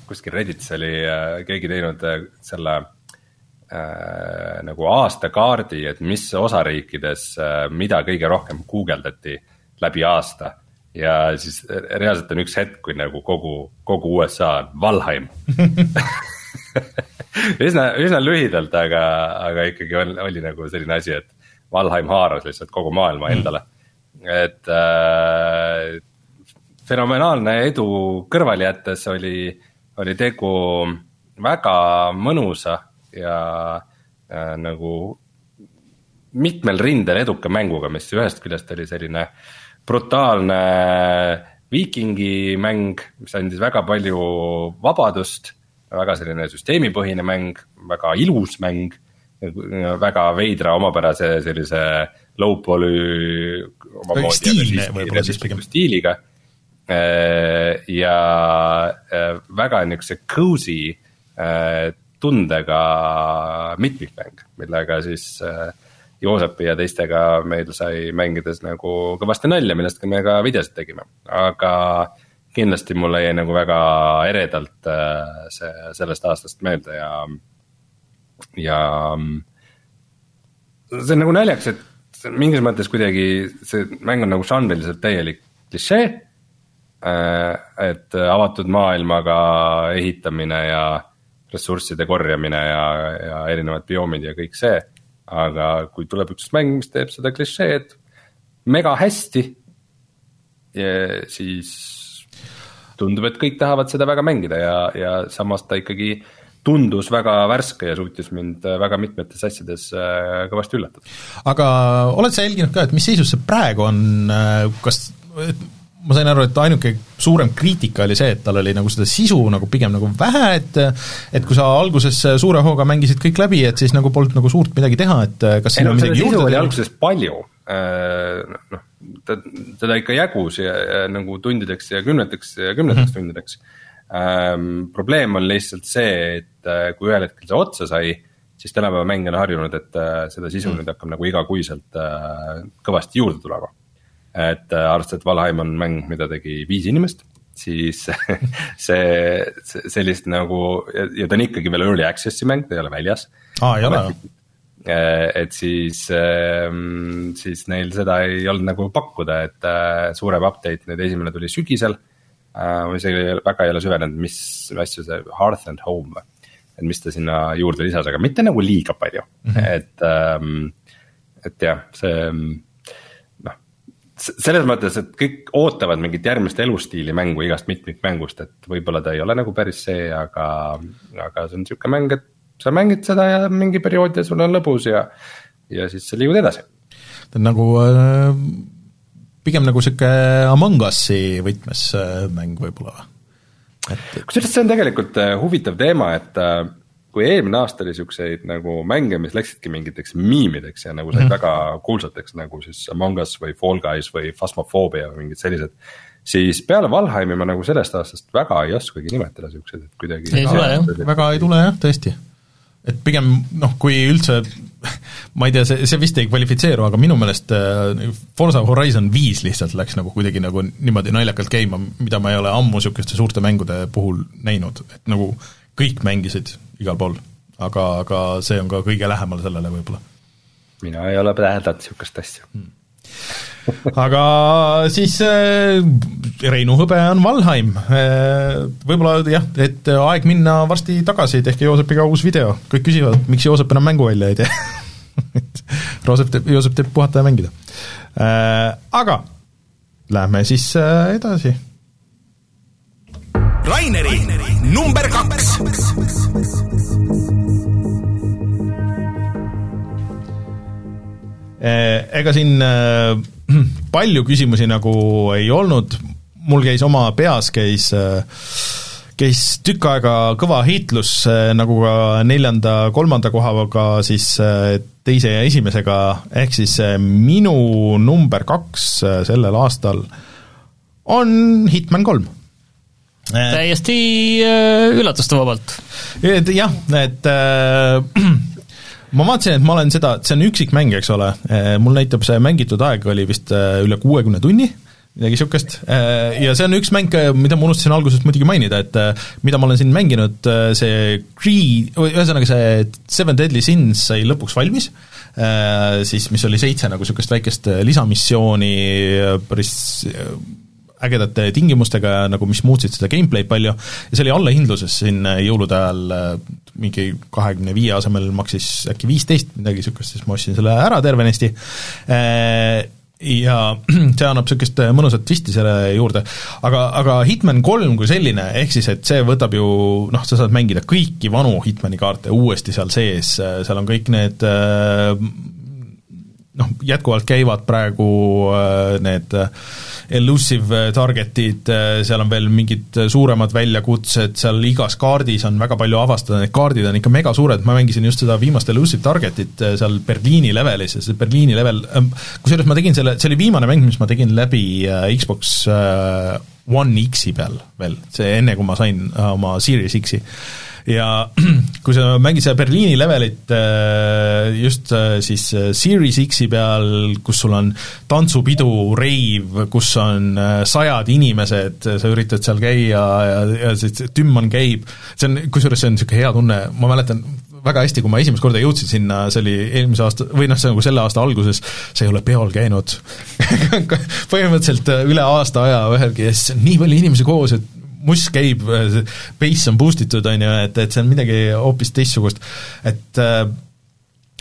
kuskil Redditis oli äh, keegi teinud äh, selle äh, nagu aastakaardi, et mis osariikides äh, mida kõige rohkem guugeldati läbi aasta. Ja siis reaalselt on üks hetk, kui nagu kogu, kogu USA on Valheim *laughs* üsna, üsna lühidalt, aga, aga ikkagi oli, oli nagu selline asi, et Valheim haaras lihtsalt kogu maailma mm. endale mm.. et äh, fenomenaalne edu kõrvale jättes oli, oli tegu väga mõnusa ja äh, nagu mitmel rindel eduka mänguga, mis ühest küljest oli selline brutaalne viikingi mäng, mis andis väga palju vabadust väga selline süsteemipõhine mäng, väga ilus mäng, väga veidra omapärase sellise low poly stiilne võib-olla siis pigem. stiiliga äh, ja äh, väga niisuguse cozy äh, tundega mitmikmäng, millega siis Joosepi ja teistega meil sai mängides nagu kõvasti nalja, millest ka me ka videosid tegime, aga kindlasti mulle jäi nagu väga eredalt äh, see sellest aastast meelde ja, ja. see on nagu naljakas, et mingis mõttes kuidagi see mäng on nagu žanriliselt täielik klišee. Äh, et avatud maailmaga ehitamine ja ressursside korjamine ja, ja erinevad bioomid ja kõik see aga kui tuleb üks mäng, mis teeb seda klišeed mega hästi, siis tundub, et kõik tahavad seda väga mängida ja, ja samas ta ikkagi tundus väga värske ja suutis mind väga mitmetes asjades äh, kõvasti üllatada. aga oled sa jälginud ka, et mis seisus see praegu on, äh, kas ma sain aru, et ainuke suurem kriitika oli see, et tal oli nagu seda sisu nagu pigem nagu vähe, et et kui sa alguses suure hooga mängisid kõik läbi, et siis nagu polnud nagu suurt midagi teha, et kas siin on midagi juurde teha? alguses palju, äh, noh, ta, teda ikka jagus ja, ja nagu tundideks ja kümneteks ja kümneteks mm -hmm. tundideks ähm,. probleem on lihtsalt see, et äh, kui ühel hetkel see otsa sai, siis tänapäeva mängija on harjunud, et äh, seda sisu mm -hmm. nüüd hakkab nagu igakuiselt äh, kõvasti juurde tulema et äh, arvestades, et Valheim on mäng, mida tegi viis inimest, siis *laughs* see, see, sellist nagu ja, ja ta on ikkagi veel early access'i mäng, ta ei ole väljas. aa, ei ole et siis, ähm, siis neil seda ei olnud nagu pakkuda, et äh, suurem update, nüüd esimene tuli sügisel. ma isegi väga ei ole süvenenud, mis asju see Hearth and Home või, et mis ta sinna juurde lisas, aga mitte nagu liiga palju mm, -hmm. et, ähm, et jah, see selles mõttes, et kõik ootavad mingit järgmist elustiili mängu igast mitmikmängust, et võib-olla ta ei ole nagu päris see, aga, aga see on sihuke mäng, et sa mängid seda ja mingi periood ja sul on lõbus ja, ja siis sa liigud edasi. ta on nagu äh, pigem nagu sihuke Among Us'i võtmes äh, mäng võib-olla või? et kusjuures see on tegelikult äh, huvitav teema, et äh, kui eelmine aasta oli siukseid nagu mänge, mis läksidki mingiteks miimideks ja nagu said mm -hmm. väga kuulsateks nagu siis Among Us või Fall Guys või Phasmophobia või mingid sellised. siis peale Valheimi ma nagu sellest aastast väga ei oskagi nimetada siukseid, et kuidagi. ei tule jah, väga ei tule jah, tõesti. Et pigem noh, kui üldse ma ei tea, see, see vist ei kvalifitseeru, aga minu meelest äh, Forza Horizon viis lihtsalt läks nagu kuidagi nagu niimoodi naljakalt käima, mida ma ei ole ammu niisuguste suurte mängude puhul näinud, et nagu kõik mängisid igal pool, aga, aga see on ka kõige lähemal sellele võib-olla. mina ei ole täheldanud niisugust asja hmm. Aga siis äh, Reinu hõbe on Valheim äh,, võib-olla jah, et aeg minna varsti tagasi, tehke Joosepiga uus video, kõik küsivad, miks Joosep enam mängu välja ei tee *laughs* Joosep teeb, Joosep teeb puhata ja mängida äh,. Aga lähme siis edasi Raineri number kaks. Ega siin palju küsimusi nagu ei olnud, mul käis oma peas, käis käis tükk aega kõva heitlus, nagu ka neljanda, kolmanda kohaga siis teise ja esimesega, ehk siis minu number kaks sellel aastal on Hitman kolm. Täiesti äh, üllatustavabalt. et jah, et äh, ma vaatasin, et ma olen seda, see on üksikmäng, eks ole, äh, mul näitab see mängitud aeg oli vist äh, üle kuuekümne tunni, midagi niisugust, ja see on üks mäng, mida ma unustasin alguses muidugi mainida, et mida ma olen siin mänginud, see Creed, ühesõnaga see Seven Deadly Sins sai lõpuks valmis, siis mis oli seitse nagu niisugust väikest lisamissiooni, päris ägedate tingimustega nagu mis muutsid seda gameplay'd palju. Ja see oli allahindluses siin äh, jõulude ajal äh, mingi kahekümne viie asemel maksis äkki viisteist, midagi niisugust, siis ma ostsin selle ära tervenisti äh, ja *clears throat* see annab niisugust mõnusat twisti selle juurde, aga, aga Hitman kolm kui selline, ehk siis et see võtab ju noh, sa saad mängida kõiki vanu Hitmani kaarte uuesti seal sees, seal on kõik need noh, jätkuvalt käivad praegu need elusive target'id, seal on veel mingid suuremad väljakutsed, seal igas kaardis on väga palju avastada, need kaardid on ikka mega suured, ma mängisin just seda viimast elusive target'it seal Berliini levelis ja see Berliini level, kusjuures ma tegin selle, see oli viimane mäng, mis ma tegin läbi äh, Xbox äh, One X-i peal veel, see enne, kui ma sain äh, oma Series X-i ja *clears throat* kui sa mängid seda Berliini levelit äh, just äh, siis äh, Series X-i peal, kus sul on tantsupidu, reiv, kus on sajad inimesed, sa üritad seal käia ja, ja see tümman käib, see on, kusjuures see on niisugune hea tunne, ma mäletan väga hästi, kui ma esimest korda jõudsin sinna, see oli eelmise aasta, või noh, see on nagu selle aasta alguses, sa ei ole peol käinud. *laughs* Põhimõtteliselt üle aasta aja ühelgi ja siis on nii palju inimesi koos, et muss käib, base on boost itud, on ju, et, et see on midagi hoopis teistsugust, et äh,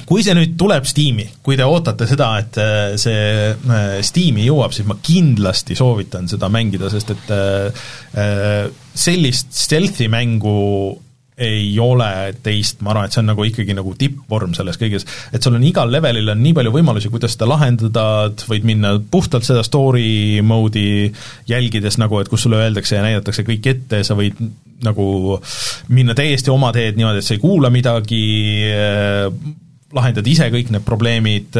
kui see nüüd tuleb Steam'i, kui te ootate seda, et äh, see äh, Steam'i jõuab, siis ma kindlasti soovitan seda mängida, sest et sellist stealth'i mängu ei ole teist, ma arvan, et see on nagu ikkagi nagu tippvorm selles kõiges, et sul on igal levelil on nii palju võimalusi, kuidas seda lahendada, võid minna puhtalt seda story mode'i jälgides nagu, et kus sulle öeldakse ja näidatakse kõik ette, sa võid nagu minna täiesti oma teed niimoodi, et sa ei kuula midagi, lahendad ise kõik need probleemid,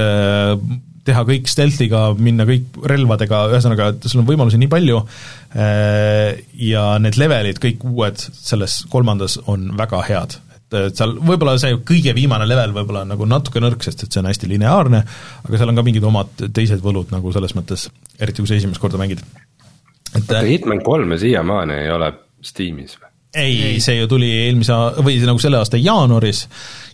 teha kõik stealth'iga, minna kõik relvadega, ühesõnaga, et sul on võimalusi nii palju äh, ja need levelid, kõik uued selles kolmandas on väga head. et seal võib-olla see kõige viimane level võib-olla on nagu natuke nõrk, sest et see on hästi lineaarne, aga seal on ka mingid omad teised võlud nagu selles mõttes, eriti kui sa esimest korda mängid. et oota, Hitman kolme siiamaani ei ole Steamis või? ei, see ju tuli eelmise, või nagu selle aasta jaanuaris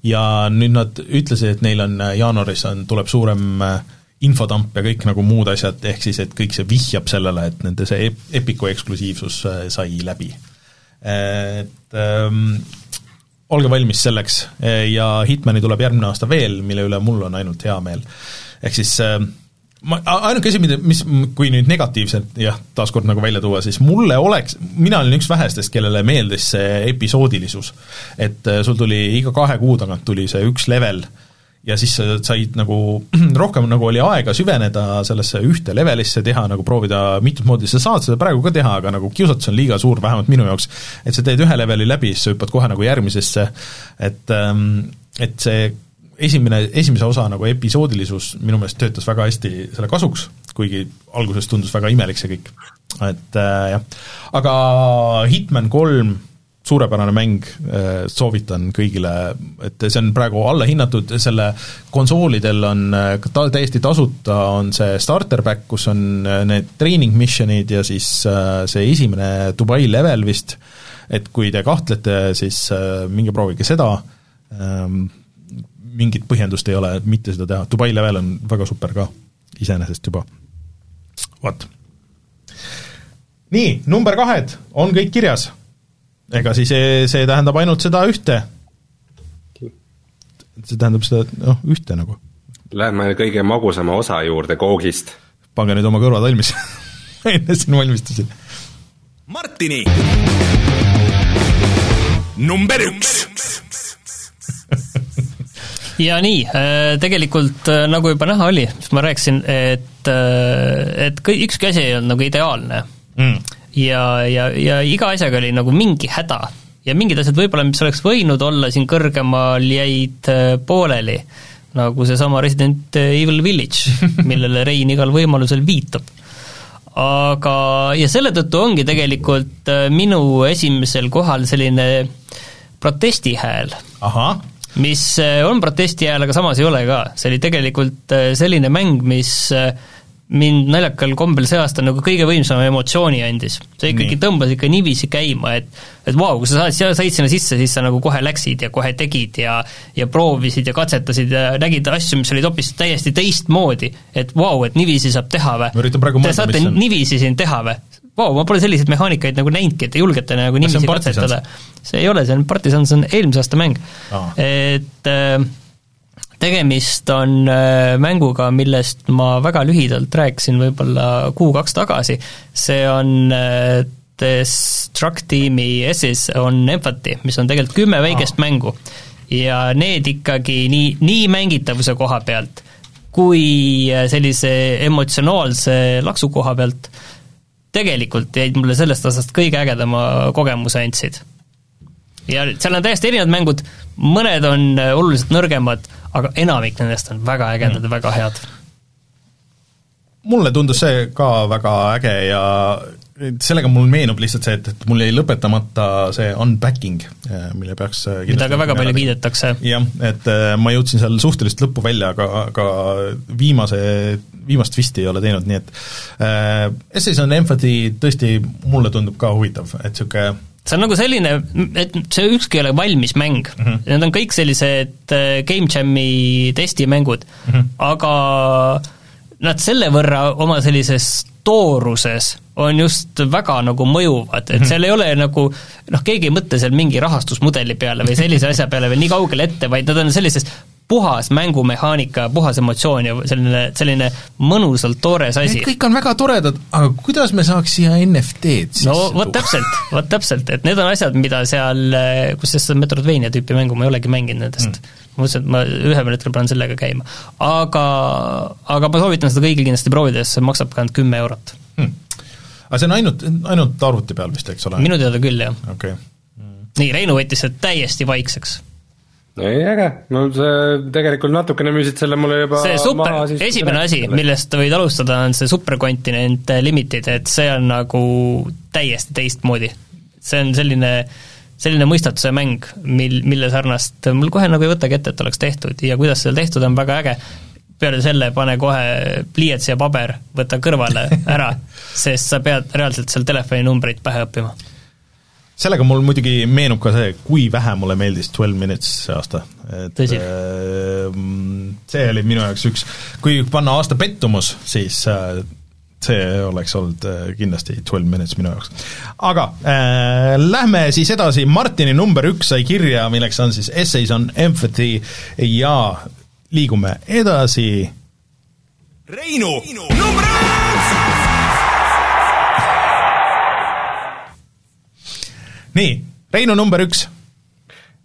ja nüüd nad ütlesid, et neil on jaanuaris on, tuleb suurem äh, infodamp ja kõik nagu muud asjad, ehk siis et kõik see vihjab sellele, et nende see Epiku eksklusiivsus äh, sai läbi. Et ähm, olge valmis selleks ja Hitmani tuleb järgmine aasta veel, mille üle mul on ainult hea meel. ehk siis äh, ma, ainuke asi, mida, mis, kui nüüd negatiivselt jah, taaskord nagu välja tuua, siis mulle oleks, mina olin üks vähestest, kellele meeldis see episoodilisus. et äh, sul tuli iga kahe kuu tagant tuli see üks level äh, ja siis sa said nagu, *clears throat* rohkem nagu oli aega süveneda sellesse ühte levelisse, teha nagu proovida mitut moodi, sa saad seda praegu ka teha, aga nagu kiusatus on liiga suur, vähemalt minu jaoks, et sa teed ühe leveli läbi, siis sa hüppad kohe nagu järgmisesse, et ähm, et see esimene, esimese osa nagu episoodilisus minu meelest töötas väga hästi selle kasuks, kuigi alguses tundus väga imelik see kõik. et äh, jah, aga Hitman kolm suurepärane mäng, äh, soovitan kõigile, et see on praegu allahinnatud, selle konsoolidel on äh, ta-, täiesti tasuta, on see starter pack, kus on äh, need training mission'id ja siis see esimene Dubai level vist, et kui te kahtlete, siis minge proovige seda, ähm, mingit põhjendust ei ole, mitte seda teha, Dubai level on väga super ka iseenesest juba, vot. nii, number kahed on kõik kirjas ega siis see, see tähendab ainult seda ühte. see tähendab seda, noh, ühte nagu. Lähme kõige magusama osa juurde koogist. pange nüüd oma kõrvad valmis *laughs* enne siin valmistasin. Martini number üks *laughs* ja nii, äh, tegelikult äh, nagu juba näha oli, siis ma rääkisin, et, äh, et kõik, ükski asi ei olnud nagu ideaalne mm ja, ja, ja iga asjaga oli nagu mingi häda. ja mingid asjad võib-olla, mis oleks võinud olla siin kõrgemal, jäid äh, pooleli, nagu seesama Resident Evil Village, *laughs* millele Rein igal võimalusel viitab. aga, ja selle tõttu ongi tegelikult äh, minu esimesel kohal selline protestihääl. mis äh, on protestihääl, aga samas ei ole ka, see oli tegelikult selline mäng, mis mind naljakal kombel see aasta nagu kõige võimsama emotsiooni andis. see ikkagi Nii. tõmbas ikka niiviisi käima, et et vau wow,, kui sa said, said sinna sisse, siis sa nagu kohe läksid ja kohe tegid ja ja proovisid ja katsetasid ja nägid asju, mis olid hoopis täiesti teistmoodi. et vau wow,, et niiviisi saab teha või? Te saate niiviisi siin teha või? Vau wow,, ma pole selliseid mehaanikaid nagu näinudki, et te julgete nagu niiviisi katsetada. see ei ole, see on Partisan, see on eelmise aasta mäng et äh, tegemist on äh, mänguga, millest ma väga lühidalt rääkisin võib-olla kuu-kaks tagasi, see on äh, Destructiimi S's on Empathy, mis on tegelikult kümme väikest ah. mängu. ja need ikkagi nii, nii mängitavuse koha pealt kui äh, sellise emotsionaalse laksu koha pealt tegelikult jäid mulle sellest aastast kõige ägedama kogemuse andsid. ja seal on täiesti erinevad mängud, mõned on oluliselt nõrgemad, aga enamik nendest on väga ägedad ja väga head. mulle tundus see ka väga äge ja sellega mul meenub lihtsalt see, et, et mul jäi lõpetamata see unpacking, mille peaks mida ka väga palju kiidetakse. jah, et äh, ma jõudsin seal suhteliselt lõppu välja, aga, aga viimase, viimast twisti ei ole teinud, nii et äh, Essays on Empathy tõesti mulle tundub ka huvitav, et niisugune see on nagu selline, et see ükski ei ole valmis mäng mm, -hmm. need on kõik sellised äh, Game Jam'i testimängud mm, -hmm. aga nad selle võrra oma sellises tooruses on just väga nagu mõjuvad, et mhm. seal ei ole nagu noh, keegi ei mõtle seal mingi rahastusmudeli peale või sellise asja peale veel nii kaugele ette, vaid nad on sellises puhas mängumehaanika, puhas emotsioon ja selline, selline mõnusalt toores asi. Need kõik on väga toredad, aga kuidas me saaks siia NFT-d sisse no vot täpselt, vot täpselt, et need on asjad, mida seal, kusjuures seda Metroidvania tüüpi mängu ma ei olegi mänginud nendest mm., ma mõtlesin, et ma ühel hetkel panen sellega käima. aga, aga ma soovitan seda kõigil kindlasti proovida, sest see maksab ka ainult kümme eurot hmm.. aga see on ainult, ainult arvuti peal vist, eks ole? minu teada küll, jah okay.. nii, Reinu võttis selle täiesti vaikseks ei, äge, no see tegelikult natukene müüsid selle mulle juba see super, esimene asi, millest võid alustada, on see Supercontinent Limited, et see on nagu täiesti teistmoodi. see on selline, selline mõistatuse mäng, mil, mille sarnast mul kohe nagu ei võtagi ette, et oleks tehtud. Ja kuidas seda tehtud on väga äge, peale selle pane kohe pliiats ja paber, võta kõrvale ära, *laughs* sest sa pead reaalselt seal telefoninumbreid pähe õppima sellega mul muidugi meenub ka see, kui vähe mulle meeldis Twelve Minutes see aasta. et Tõsi. Äh, see oli minu jaoks üks, kui panna aasta pettumus, siis äh, see oleks olnud äh, kindlasti Twelve Minutes minu jaoks. aga äh, lähme siis edasi, Martini number üks sai kirja, milleks on siis Essays on Empathy ja liigume edasi Reinu, Reinu. number üks! Nii, Reinu number üks.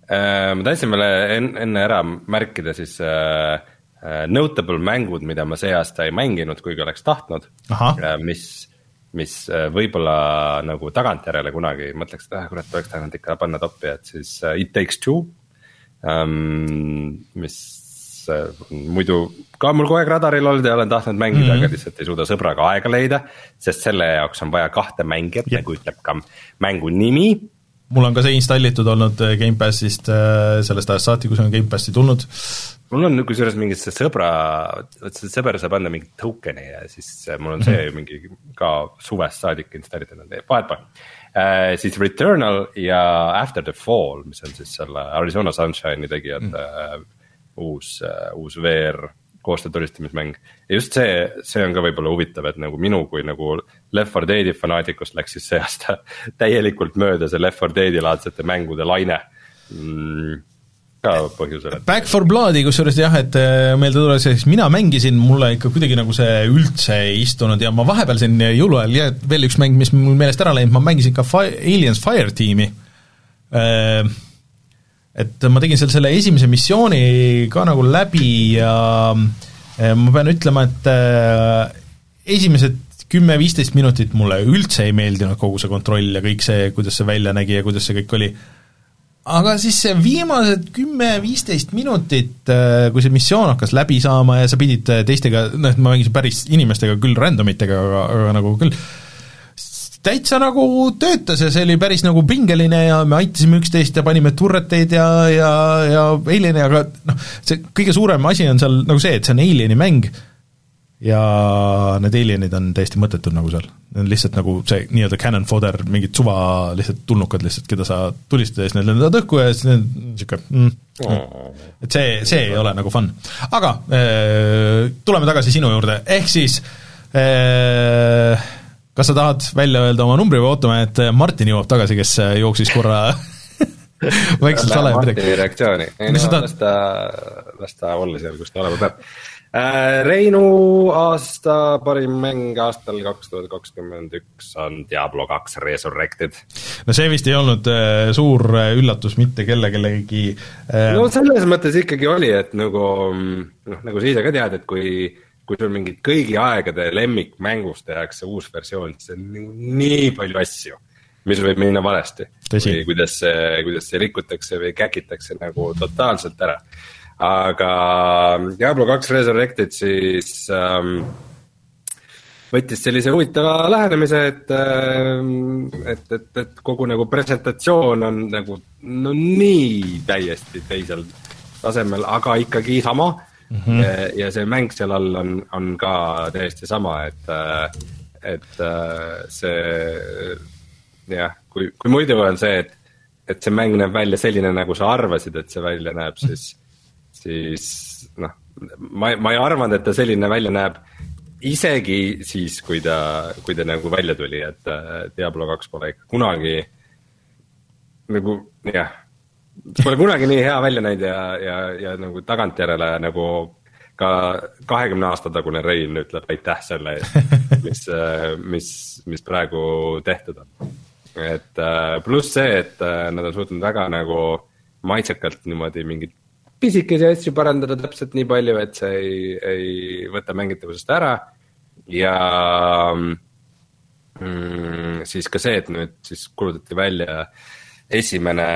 Äh, ma tahtsin veel enne, enne ära märkida siis äh, äh, notable mängud, mida ma see aasta ei mänginud, kuigi oleks tahtnud. mis, mis võib-olla nagu tagantjärele kunagi mõtleks, et ah kurat, oleks tahtnud ikka panna toppi, et siis It Takes Two um,. mis muidu ka mul kogu aeg radaril olnud ja olen tahtnud mängida mm, -hmm. aga lihtsalt ei suuda sõbraga aega leida. sest selle jaoks on vaja kahte mängijat nagu ütleb ka mängu nimi mul on ka see installitud olnud äh, Gamepassist äh, sellest ajast saati, kui see on Gamepassi tulnud. mul on kusjuures mingi see sõbra, vot see sõber saab anda mingit token'i ja siis äh, mul on see mm -hmm. mingi ka suvest saadik installitud, vahet pole siis Returnal ja After the Fall, mis on siis selle Arizona Sunshine'i tegijate mm -hmm. uus uus VR koostöö tulistamismäng. ja just see, see on ka võib-olla huvitav, et nagu minu kui nagu Left 4 Deadi fanaatikust läks siis see aasta *laughs* täielikult mööda see Left 4 Deadi laadsete mängude laine mm ka põhjusel, Back for Bloodi kusjuures jah, et äh, meelde tuletas, siis mina mängisin, mulle ikka kuidagi nagu see üldse ei istunud ja ma vahepeal siin jõuluajal ja veel üks mäng, mis mul meelest ära läinud, ma mängisin ka Fi-, Aliens Fireteami äh, et ma tegin seal selle esimese missiooni ka nagu läbi ja eh, ma pean ütlema, et eh, esimesed kümme-viisteist minutit mulle üldse ei meeldinud kogu see kontroll ja kõik see, kuidas see välja nägi ja kuidas see kõik oli, aga siis see viimased kümme-viisteist minutit, eh, kui see missioon hakkas läbi saama ja sa pidid teistega, noh, et ma mängisin päris inimestega, küll random itega, aga, aga nagu küll, täitsa nagu töötas ja see oli päris nagu pingeline ja me aitasime üksteist ja panime turreteid ja, ja, ja Alieni, aga noh, see kõige suurem asi on seal nagu see, et see on Alieni mäng ja need alienid on täiesti mõttetud nagu seal. Need on lihtsalt nagu see nii-öelda cannon fodder, mingid suva lihtsalt tulnukad lihtsalt, keda sa tulistad ja siis need lendavad õhku ja siis need niisugune mm, mm. et see, see ei ole nagu fun. aga äh, tuleme tagasi sinu juurde, ehk siis äh, kas sa tahad välja öelda oma numbri või ootame, et Martin jõuab tagasi, kes jooksis korra *laughs* vaikselt salaja midagi. Martini reaktsiooni, ei no las ta, las ta olla seal, kus ta olema peab. Äh, Reinu aasta parim mäng aastal kaks tuhat kakskümmend üks on Diablo kaks Resurrected. no see vist ei olnud äh, suur äh, üllatus mitte kelle, kellegi äh... no selles mõttes ikkagi oli, et nagu noh, nagu sa ise ka tead, et kui kui sul mingit kõigi aegade lemmikmängust tehakse uus versioon, siis on nii palju asju, mis võib minna valesti. või kuidas see, kuidas see rikutakse või käkitakse nagu totaalselt ära. aga Diablo kaks Resurrected siis ähm, võttis sellise huvitava lähenemise, et, et, et, et kogu nagu presentatsioon on nagu no nii täiesti teisel tasemel, aga ikkagi sama mm. -hmm. Ja, ja see mäng seal all on, on ka täiesti sama, et, et see jah, kui, kui muidu on see, et, et see mäng näeb välja selline, nagu sa arvasid, et see välja näeb, siis, siis noh, ma, ma ei arvanud, et ta selline välja näeb isegi siis, kui ta, kui ta nagu välja tuli, et Diablo kaks pole ikka kunagi nagu jah pole kunagi nii hea välja näinud ja, ja, ja nagu tagantjärele nagu ka kahekümne aasta tagune Rein ütleb aitäh selle eest, *laughs* mis, mis, mis praegu tehtud on. et äh, pluss see, et äh, nad on suutnud väga nagu maitsekalt niimoodi mingeid pisikesi asju parandada täpselt nii palju, et see ei, ei võta mängitavusest ära ja mm, siis ka see, et nüüd siis kuulutati välja äh, esimene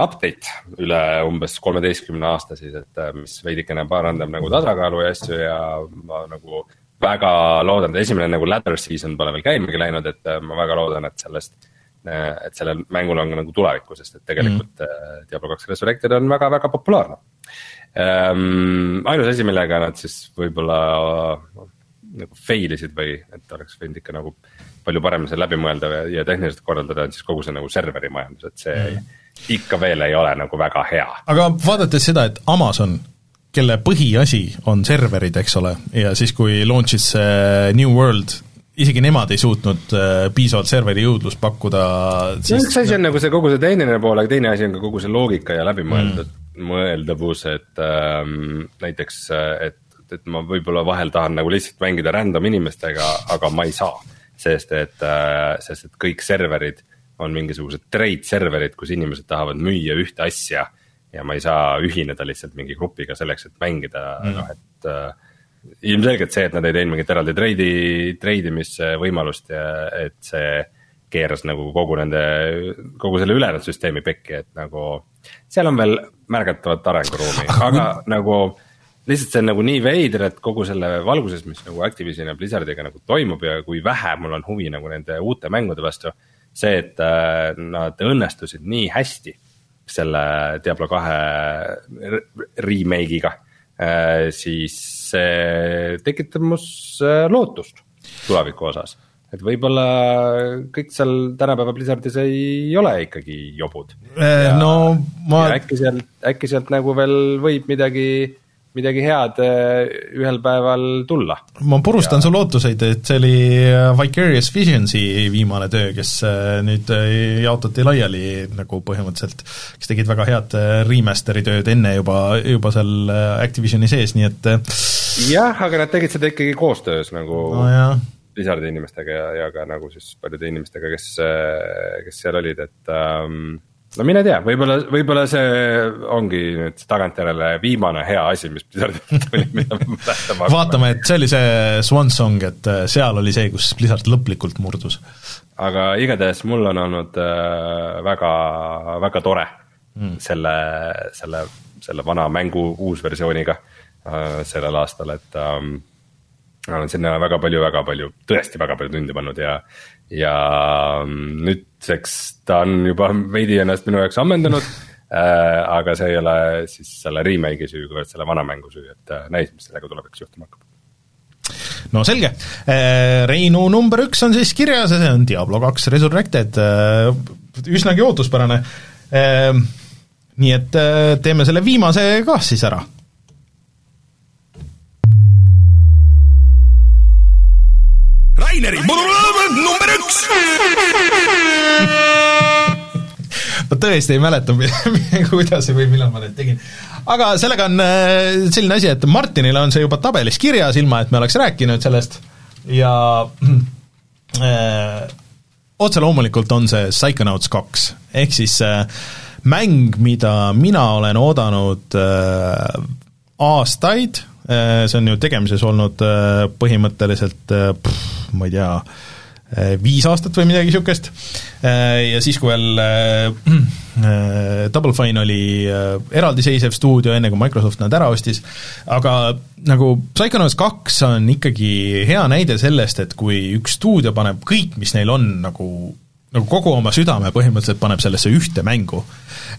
update üle umbes kolmeteistkümne aasta siis, et äh, mis veidikene parandab nagu tasakaalu ja asju ja ma nagu väga loodan, et esimene nagu ladder season pole veel käimagi läinud, et äh, ma väga loodan, et sellest. Äh, et sellel mängul on ka nagu tulevikku, sest et tegelikult mm. Diablo kaks Resurrected on väga-väga populaarne um,. ainus asi, millega nad siis võib-olla nagu fail isid või et oleks võinud ikka nagu palju paremini see läbi mõelda ja, ja tehniliselt korraldada, on siis kogu see nagu serveri majandus, et see mm. ikka veel ei ole nagu väga hea. aga vaadates seda, et Amazon, kelle põhiasi on serverid, eks ole, ja siis, kui launch'is see New World, isegi nemad ei suutnud äh, piisavalt serveri jõudlust pakkuda siis.... üks asi on nagu see kogu see tehniline pool, aga teine asi on ka kogu see loogika ja läbimõeldud mm., mõeldavus, et ähm, näiteks, et, et ma võib-olla vahel tahan nagu lihtsalt mängida random inimestega, aga ma ei saa sest et, äh, sest et kõik serverid on mingisugused trade serverid, kus inimesed tahavad müüa ühte asja. ja ma ei saa ühineda lihtsalt mingi grupiga selleks, et mängida mm., noh et äh, ilmselgelt see, et nad ei teinud mingit eraldi treidi, treidimise võimalust ja et see keeras nagu kogu nende, kogu selle ülejäänud süsteemi pekki, et nagu. seal on veel märgatavat arenguruumi, *laughs* aga nagu lihtsalt see on nagu nii veider, et kogu selle valguses, mis nagu Activisioni ja Blizzardiga nagu toimub ja kui vähe mul on huvi nagu nende uute mängude vastu. see, et äh, nad õnnestusid nii hästi selle Diablo kahe remake'iga äh,, siis see tekitab mus äh, lootust tuleviku osas et võib-olla kõik seal tänapäeva Blizzardis ei ole ikkagi jobud. Äh, no ma. äkki sealt, äkki sealt nagu veel võib midagi midagi head eh, ühel päeval tulla. ma purustan ja... su lootuseid, et see oli eh, Vicarious Visionsi viimane töö, kes eh, nüüd jaotati laiali nagu põhimõtteliselt, kes tegid väga head remaster'i tööd enne juba, juba seal Activisioni sees, nii et jah, aga nad tegid seda ikkagi koostöös nagu no, Blizzardi inimestega ja, ja ka nagu siis paljude inimestega, kes, kes seal olid, et ähm, no mine tea, võib-olla, võib-olla see ongi nüüd tagantjärele viimane hea asi, mis Blizzardilt *laughs* tuli, mida me mäletame. vaatame, et see oli see Swan Song, et äh, seal oli see, kus Blizzard lõplikult murdus. aga igatahes mul on olnud äh, väga, väga tore mm. selle, selle, selle vana mängu uusversiooniga äh, sellel aastal, et ähm, ma olen sinna väga palju, väga palju, tõesti väga palju tunde pannud ja, ja mm, nüüdseks ta on juba veidi ennast minu jaoks ammendanud *laughs* äh,. aga see ei ole siis selle remake'i süü, kuivõrd selle vana mängu süü, et äh, näis, mis sellega tulevikus juhtuma hakkab no selge, äh, Reinu number üks on siis kirjas ja see on Diablo kaks Resurrected, äh, üsnagi ootuspärane. Äh, nii et teeme selle viimase ka siis ära Raineri number üks. Ma tõesti ei mäleta, kuidas või millal ma neid tegin. aga sellega on äh, selline asi, et Martinile on see juba tabelis kirjas, ilma et me oleks rääkinud sellest. Ja äh, otse loomulikult on see Psychonauts kaks, ehk siis äh, mäng, mida mina olen oodanud äh, aastaid see on ju tegemises olnud äh, põhimõtteliselt äh, pff, ma ei tea, viis aastat või midagi niisugust, ja siis, kui veel äh, Double Fine oli äh, eraldiseisev stuudio, enne kui Microsoft nad ära ostis, aga nagu Psychonauts kaks on ikkagi hea näide sellest, et kui üks stuudio paneb kõik, mis neil on, nagu nagu kogu oma südame põhimõtteliselt paneb sellesse ühte mängu.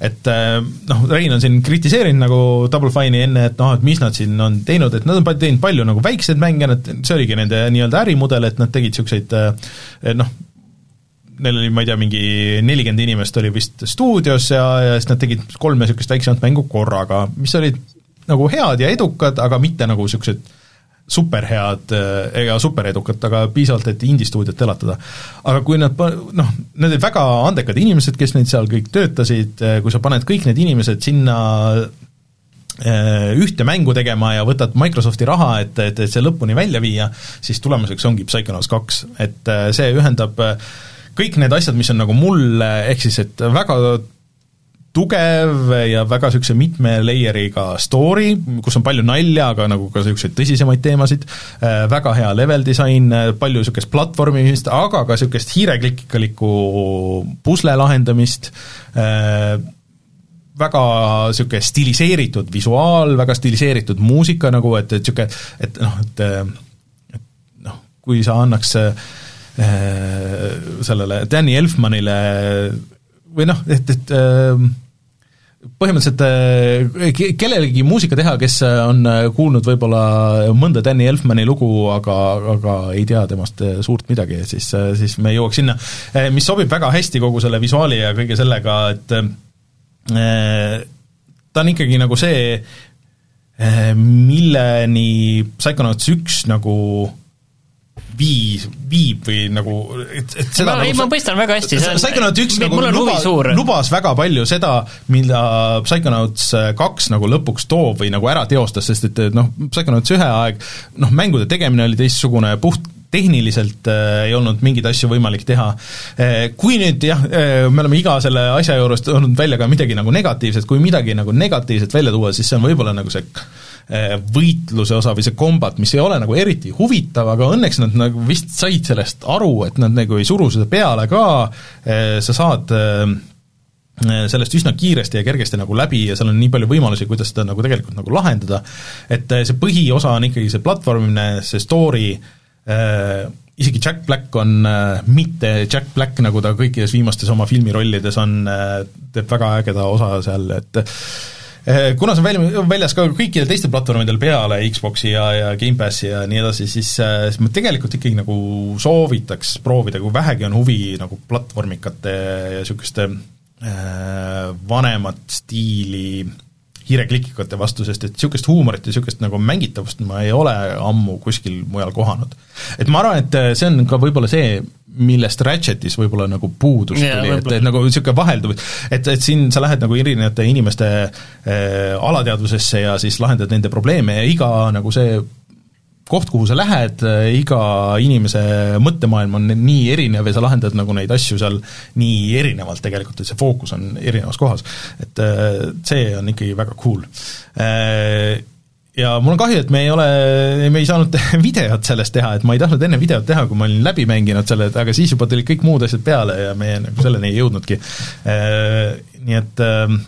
et äh, noh, Rein on siin kritiseerinud nagu Double Fine'i enne, et noh, et mis nad siin on teinud, et nad on teinud palju nagu väikseid mänge, nad, see oligi nende nii-öelda ärimudel, et nad tegid niisuguseid äh, noh, neil oli, ma ei tea, mingi nelikümmend inimest oli vist stuudios ja, ja siis nad tegid kolme niisugust väiksemat mängu korraga, mis olid nagu head ja edukad, aga mitte nagu niisugused superhead eh, ega superedukat, aga piisavalt, et indie-stuudiot elatada. aga kui nad noh, need olid väga andekad inimesed, kes neid seal kõik töötasid, eh, kui sa paned kõik need inimesed sinna eh, ühte mängu tegema ja võtad Microsofti raha, et, et, et see lõpuni välja viia, siis tulemuseks ongi Psychonauts kaks, et see ühendab kõik need asjad, mis on nagu mulle, ehk siis et väga tugev ja väga niisuguse mitme layer'iga story, kus on palju nalja, aga nagu ka niisuguseid tõsisemaid teemasid, äh, väga hea level disain, palju niisugust platvormimist, aga ka niisugust hiireklikkalikku pusle lahendamist, äh, väga niisugune stiliseeritud visuaal, väga stiliseeritud muusika nagu, et, et niisugune, et noh, et et noh, kui sa annaks äh, sellele Danny Elfmanile või noh, et, et äh, põhimõtteliselt äh, kellelegi muusika teha, kes on äh, kuulnud võib-olla mõnda Danny Elfmani lugu, aga, aga ei tea temast suurt midagi, siis, siis me jõuaks sinna, mis sobib väga hästi kogu selle visuaali ja kõige sellega, et ta on ikkagi nagu see, milleni Psychonauts üks nagu viis, viib või nagu, et, et seda ma, nagu ei, ma mõistan väga hästi, see on Psychonauts üks nagu luba, lubas väga palju seda, mida Psychonauts kaks nagu lõpuks toob või nagu ära teostas, sest et noh, Psychonauts ühe aeg noh, mängude tegemine oli teistsugune, puht tehniliselt äh, ei olnud mingeid asju võimalik teha. Äh, kui nüüd jah äh,, me oleme iga selle asja juures toonud välja ka midagi nagu negatiivset, kui midagi nagu negatiivset välja tuua, siis see on võib-olla nagu see võitluse osa või see kombat, mis ei ole nagu eriti huvitav, aga õnneks nad nagu vist said sellest aru, et nad nagu ei suru seda peale ka, eh, sa saad eh, sellest üsna kiiresti ja kergesti nagu läbi ja seal on nii palju võimalusi, kuidas seda nagu tegelikult nagu lahendada, et see põhiosa on ikkagi see platvormimine, see story, isegi Jack Black on äh, mitte Jack Black, nagu ta kõikides viimastes oma filmirollides on äh,, teeb väga ägeda osa seal, et Eh, kuna see on välja, väljas ka kõikidel teistel platvormidel peale Xboxi ja, ja Gamepassi ja nii edasi, siis, eh, siis ma tegelikult ikkagi nagu soovitaks proovida, kui vähegi on huvi nagu platvormikate ja niisuguste äh, vanemat stiili hiireklikikate vastu, sest et niisugust huumorit ja niisugust nagu mängitavust ma ei ole ammu kuskil mujal kohanud. et ma arvan, et see on ka võib-olla see, millest Ratchetis võib-olla nagu puudus yeah, tuli, et, et nagu niisugune vaheldumine, et, et siin sa lähed nagu erinevate inimeste äh, alateadvusesse ja siis lahendad nende probleeme ja iga nagu see koht, kuhu sa lähed, iga inimese mõttemaailm on nii erinev ja sa lahendad nagu neid asju seal nii erinevalt tegelikult, et see fookus on erinevas kohas. et äh, see on ikkagi väga cool äh, ja mul on kahju, et me ei ole, me ei saanud *laughs* videot sellest teha, et ma ei tahtnud enne videot teha, kui ma olin läbi mänginud selle, aga siis juba tulid kõik muud asjad peale ja me nagu selleni ei jõudnudki. Äh, nii et äh,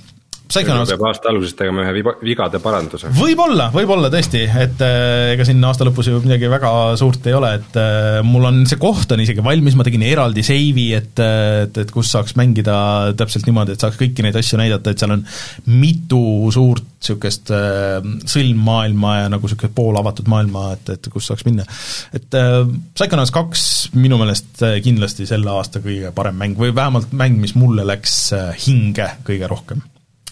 Psychonauts peab aasta alguses tegema ühe vigade paranduse. võib-olla, võib-olla tõesti, et äh, ega siin aasta lõpus ju midagi väga suurt ei ole, et äh, mul on, see koht on isegi valmis, ma tegin eraldi seivi, et äh, et, et kus saaks mängida täpselt niimoodi, et saaks kõiki neid asju näidata, et seal on mitu suurt niisugust sõlmmaailma ja nagu niisugune poolavatud maailma, et, et kus saaks minna. et Psychonauts kaks minu meelest kindlasti selle aasta kõige parem mäng või vähemalt mäng, mis mulle läks hinge kõige rohkem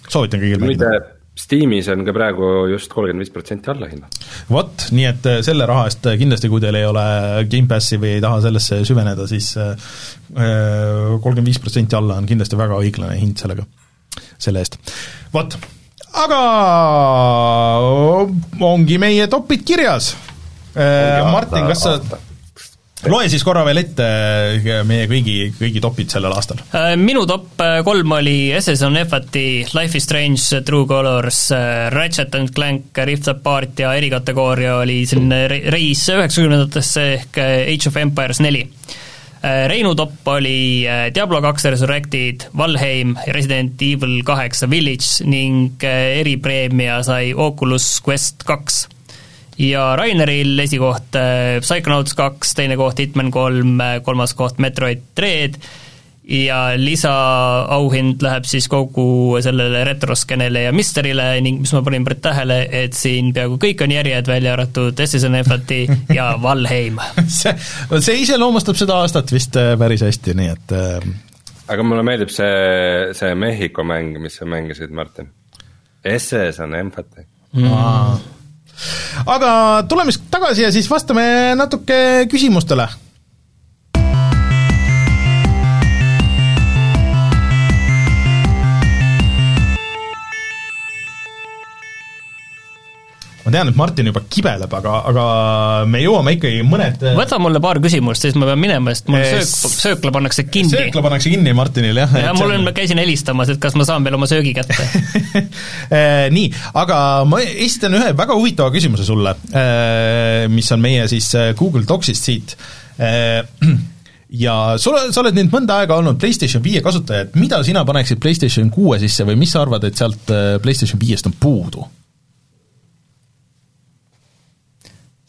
soovitan kõigil mängida. Steamis on ka praegu just kolmkümmend viis protsenti allahinna. vot, nii et äh, selle raha eest äh, kindlasti, kui teil ei ole Gamepassi või ei taha sellesse süveneda, siis äh, kolmkümmend viis protsenti alla on kindlasti väga õiglane hind sellega, selle eest. vot, aga ongi meie topid kirjas. Martin, kas sa loe siis korra veel ette äh, meie kõigi, kõigi topid sellel aastal. Äh, minu top äh, kolm oli SS on Efati, Life is Strange, True Colors, Ratchet and Clank, Rift Apart ja erikategooria oli selline reis üheksakümnendatesse ehk Age of Empires neli. Reinu topp oli Diablo kaks Resurrected, Valheim, Resident Evil kaheksa Village ning eripreemia sai Oculus Quest kaks. Ja Raineril esikoht äh, Psychonauts kaks, teine koht Hitman kolm, kolmas koht Metroid Dread. Ja lisaauhind läheb siis kogu sellele retroskeenele ja Mysterile ning mis ma panin praegu tähele, et siin peaaegu kõik on järjed, välja arvatud Essisen Efrati ja *laughs* Valheim. See, see iseloomustab seda aastat vist äh, päris hästi, nii et äh, aga mulle meeldib see, see Mehhiko mäng, mis sa mängisid, Martin. SS on Empathy mm.. Aga tuleme siis tagasi ja siis vastame natuke küsimustele ma tean, et Martin juba kibeleb, aga, aga me jõuame ikkagi mõned võta mulle paar küsimust, siis ma pean minema, sest mul söök, söökla pannakse kinni. söökla pannakse kinni Martinil, jah. ja mul on, ma käisin helistamas, et kas ma saan veel oma söögi kätte eh, *laughs* Nii, aga ma esitan ühe väga huvitava küsimuse sulle, eh, mis on meie siis eh, Google Docsist siit *clears throat* ja sul, sa oled nüüd mõnda aega olnud PlayStation viie kasutaja, et mida sina paneksid PlayStation kuue sisse või mis sa arvad, et sealt PlayStation viiest on puudu?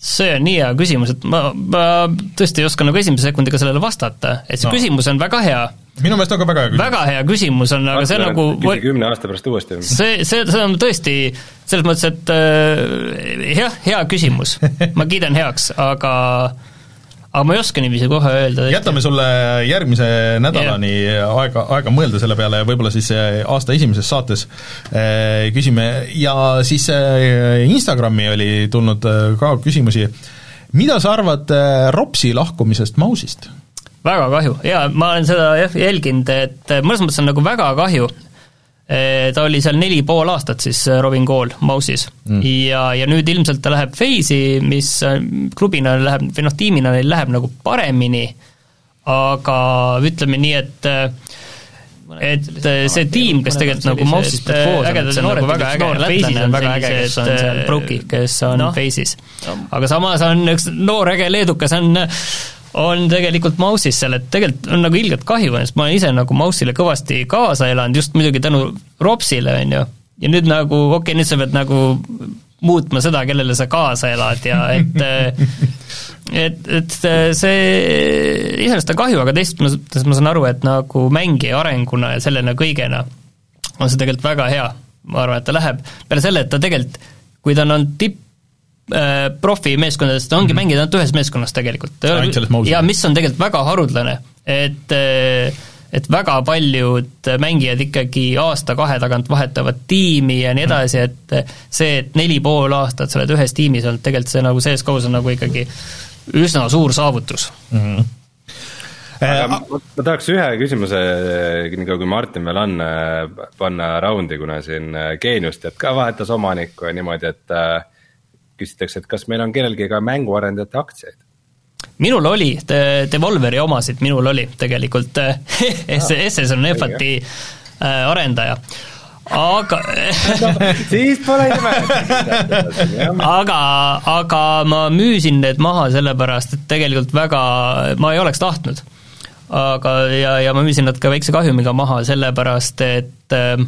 See on nii hea küsimus, et ma, ma tõesti ei oska nagu esimese sekundiga sellele vastata, et see no. küsimus on väga hea. minu meelest on ka väga hea küsimus. väga hea küsimus on, aga see on nagu kümne aasta pärast uuesti. see, see, see on tõesti selles mõttes, et äh, jah, hea küsimus, ma kiidan heaks, aga äh, aga ma ei oska niiviisi kohe öelda. jätame sulle järgmise nädalani yeah. aega, aega mõelda selle peale ja võib-olla siis äh, aasta esimeses saates äh, küsime ja siis äh, Instagrami oli tulnud ka küsimusi, mida sa arvad Ropsi lahkumisest Mausist? väga kahju, jaa, ma olen seda jah jälginud, et mõnes mõttes on nagu väga kahju, Eh, ta oli seal neli pool aastat siis eh, Robin Kool Mouse'is mm. ja, ja nüüd ilmselt ta läheb Phase'i, mis eh, klubina läheb, või noh, tiimina neil läheb nagu paremini, aga ütleme nii, et et see tiim, kes tegelikult nagu Mouse'ist ägedad on nagu väga äge, Phase'is on väga äge, kes on seal Broki, kes on no. Phase'is. aga samas on üks noor äge leedukas, on on tegelikult Mouse'is seal, et tegelikult on nagu ilgelt kahju, sest ma olen ise nagu Mouse'ile kõvasti kaasa elanud, just muidugi tänu Ropsile, on ju, ja nüüd nagu, okei okay,, nüüd sa pead nagu muutma seda, kellele sa kaasa elad ja et *laughs* et, et see iseenesest on kahju, aga teisest mõttes ma saan aru, et nagu mängija arenguna ja sellena kõigena on see tegelikult väga hea. ma arvan, et ta läheb, peale selle, et ta tegelikult, kui ta on olnud tipp, profimeeskondadest, ta ongi mm -hmm. mänginud ainult ühes meeskonnas tegelikult. ja mis on tegelikult väga haruldane, et äh, et väga paljud mängijad ikkagi aasta-kahe tagant vahetavad tiimi ja nii edasi, et see, et neli pool aastat sa oled ühes tiimis olnud, tegelikult see nagu CS-GO-s on nagu ikkagi üsna suur saavutus mm. -hmm aga ma, ma tahaks ühe küsimuse, niikaua kui Martin veel on, panna raundi, kuna siin Geenius tead ka vahetas omanikku ja niimoodi, et äh, küsitakse, et kas meil on kellelgi ka mänguarendajate aktsiaid? minul oli, Devolveri omasid minul oli tegelikult *laughs* SS on EFAT-i äh, arendaja aga *laughs* siis pole ime. *laughs* aga, aga ma müüsin need maha sellepärast, et tegelikult väga, ma ei oleks tahtnud. aga, ja, ja ma müüsin nad ka väikse kahjumiga maha, sellepärast et äh,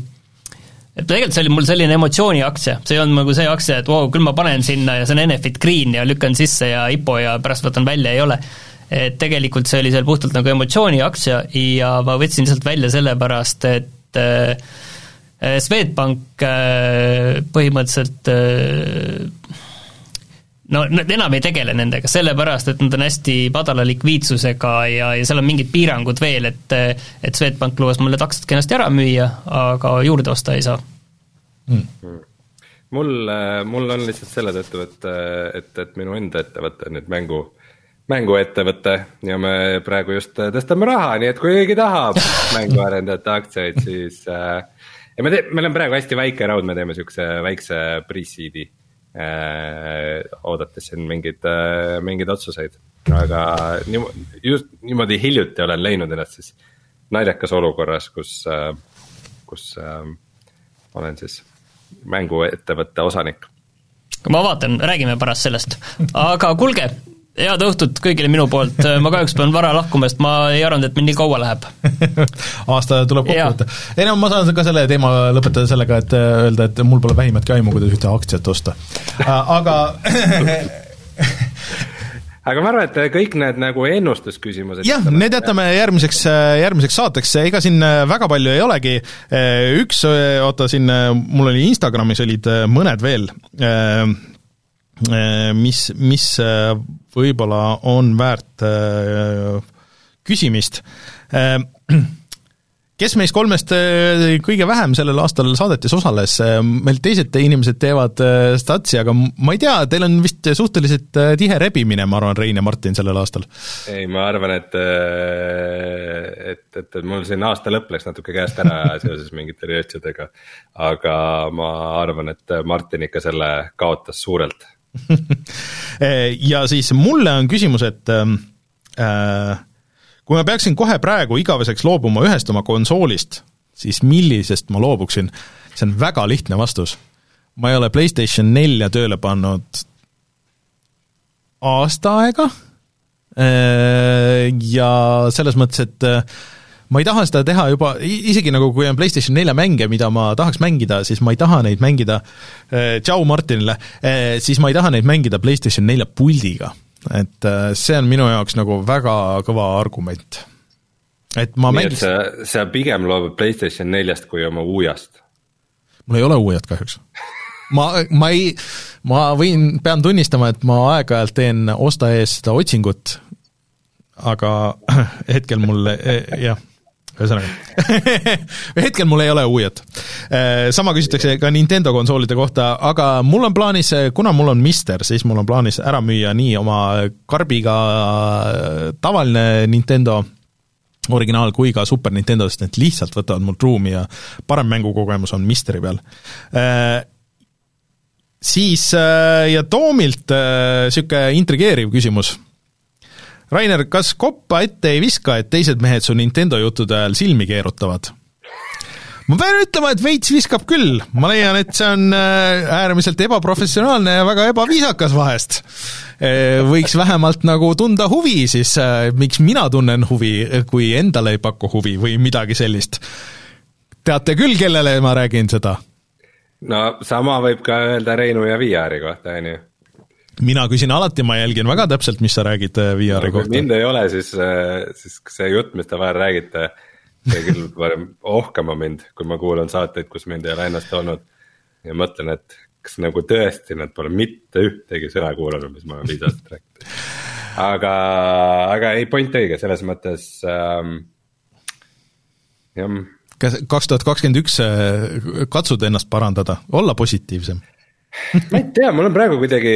et tegelikult see oli mul selline emotsiooniaktsia, see ei olnud nagu see aktsia, et vau wow,, küll ma panen sinna ja see on Enefit Green ja lükkan sisse ja IPO ja pärast võtan välja, ei ole. et tegelikult see oli seal puhtalt nagu emotsiooniaktsia ja ma võtsin sealt välja sellepärast, et äh, Swedbank äh, põhimõtteliselt äh, no nad enam ei tegele nendega, sellepärast et nad on hästi madala likviidsusega ja, ja seal on mingid piirangud veel, et et Swedbank lubas mulle taksod kenasti ära müüa, aga juurde osta ei saa. Mm.. mul, mul on lihtsalt selle tõttu, et, et, et minu enda ettevõte on nüüd mängu, mänguettevõte ja me praegu just tõstame raha, nii et kui keegi tahab *laughs* mänguarendajate aktsiaid, siis äh, ja me teeme, meil on praegu hästi väike raud, me teeme niisuguse väikse pre-seed'i oodates siin mingeid, äh, mingeid otsuseid. aga niimoodi, just niimoodi hiljuti olen leidnud ennast siis naljakas olukorras, kus, äh, kus olen siis mänguettevõtte osanik. ma vaatan, räägime pärast sellest, aga kuulge, head õhtut kõigile minu poolt, *laughs* ma kahjuks pean vara lahkuma, sest ma ei arvanud, et meil nii kaua läheb. *laughs* aasta tuleb kokku võtta. ei no ma saan ka selle teema lõpetada sellega, et äh, öelda, et mul pole vähimatki aimu, kuidas ühte aktsiat osta. aga *laughs* aga ma arvan, et kõik need nagu ennustusküsimused jah, need jätame järgmiseks, järgmiseks saateks, ega siin äh, väga palju ei olegi, üks, äh, oota siin, äh, mul oli Instagramis olid äh, mõned veel, äh, äh, mis, mis äh, võib-olla on väärt äh, küsimist. *clears throat* Kes meist kolmest äh, kõige vähem sellel aastal saadetes osales, meil teised inimesed teevad äh, statsi, aga ma ei tea, teil on vist suhteliselt äh, tihe rebimine, ma arvan, Rein ja Martin sellel aastal. ei, ma arvan, et, et, et mul siin aasta lõpp läks natuke käest ära *laughs* seoses mingite asjadega. aga ma arvan, et Martin ikka selle kaotas suurelt. *laughs* ja siis mulle on küsimus, et ähm, äh, kui ma peaksin kohe praegu igaveseks loobuma ühest oma konsoolist, siis millisest ma loobuksin? see on väga lihtne vastus. ma ei ole PlayStation nelja tööle pannud aasta aega äh, ja selles mõttes, et äh, ma ei taha seda teha juba, isegi nagu kui on PlayStation nelja mänge, mida ma tahaks mängida, siis ma ei taha neid mängida äh,, tšau Martinile äh,, siis ma ei taha neid mängida PlayStation nelja puldiga. et äh, see on minu jaoks nagu väga kõva argument. et ma nii et mängiks, sa, sa pigem loobud Playstation neljast kui oma uuest. mul ei ole uued kahjuks. ma, ma ei, ma võin, pean tunnistama, et ma aeg-ajalt teen osta ees seda otsingut, aga *clears throat* hetkel mul jah, ühesõnaga *laughs* hetkel mul ei ole uued. Sama küsitakse ka Nintendo konsoolide kohta, aga mul on plaanis, kuna mul on Mister, siis mul on plaanis ära müüa nii oma karbiga tavaline Nintendo originaal kui ka Super Nintendo, sest need lihtsalt võtavad mult ruumi ja parem mängukogemus on Misteri peal siis äh, ja Toomilt niisugune intrigeeriv küsimus. Rainer, kas koppa ette ei viska, et teised mehed su Nintendo juttude ajal silmi keerutavad? ma pean ütlema, et veits viskab küll, ma leian, et see on äh, äärmiselt ebaprofessionaalne ja väga ebaviisakas vahest. Võiks vähemalt nagu tunda huvi siis, miks mina tunnen huvi, kui endale ei paku huvi või midagi sellist. teate küll, kellele ma räägin seda no sama võib ka öelda Reinu ja VR-i kohta, on ju. Mina küsin alati, ma jälgin väga täpselt, mis sa räägid äh, VR-i kui kohta. mind ei ole, siis, siis see jutt, mis te vahel räägite, see küll *laughs* varem ohkama mind, kui ma kuulan saateid, kus mind ei ole ennast olnud. ja mõtlen, et kas nagu tõesti nad pole mitte ühtegi sõna kuulanud, mis ma olen viis aastat rääkinud. aga, aga ei, point õige, selles mõttes ähm, jah kas kaks tuhat kakskümmend üks äh, katsud ennast parandada, olla positiivsem? Ma ei tea, mul on praegu kuidagi,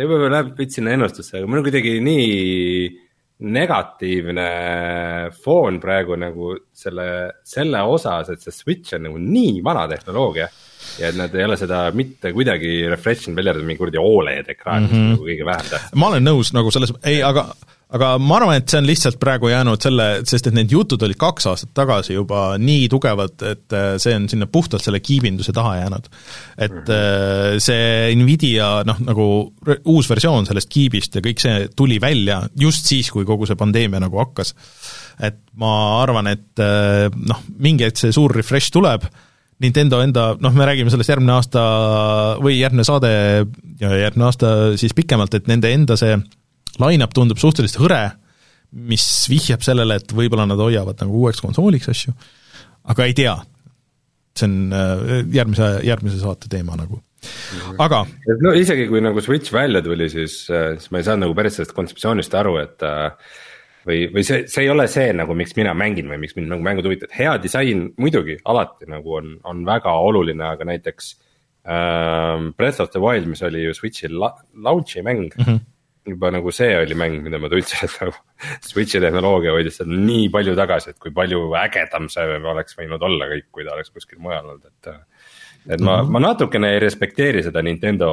võib-olla läheb veits sinna ennustusse, aga mul on kuidagi nii negatiivne foon praegu nagu selle, selle osas, et see Switch on nagu nii vana tehnoloogia. ja et nad ei ole seda mitte kuidagi refresh inud, välja arvatud mingi kuradi Oled ekraan mm, -hmm. mis on nagu kõige vähem tähtis. ma olen nõus nagu selles, ei, aga aga ma arvan, et see on lihtsalt praegu jäänud selle, sest et need jutud olid kaks aastat tagasi juba nii tugevad, et äh, see on sinna puhtalt selle kiibinduse taha jäänud. et mm -hmm. see Nvidia noh, nagu uus versioon sellest kiibist ja kõik see tuli välja just siis, kui kogu see pandeemia nagu hakkas. et ma arvan, et äh, noh, mingi hetk see suur refresh tuleb, Nintendo enda, noh, me räägime sellest järgmine aasta või järgmine saade ja järgmine aasta siis pikemalt, et nende enda see line-up tundub suhteliselt hõre, mis vihjab sellele, et võib-olla nad hoiavad nagu uueks konsooliks asju, aga ei tea. see on järgmise, järgmise saate teema nagu. aga no isegi kui nagu Switch välja tuli, siis, siis ma ei saanud nagu päris sellest kontseptsioonist aru, et äh, või, või see, see ei ole see nagu, miks mina mängin või miks mind nagu mängud huvitavad, hea disain muidugi alati nagu on, on väga oluline, aga näiteks ähm,. Breath of the Wild, mis oli ju Switch'i la launch'i mäng mm. -hmm juba nagu see oli mäng, mida ma tundsin, et nagu Switch'i tehnoloogia hoidis seda nii palju tagasi, et kui palju ägedam see oleks võinud olla kõik, kui ta oleks kuskil mujal olnud, et. et ma mm, -hmm. ma natukene ei respekteeri seda Nintendo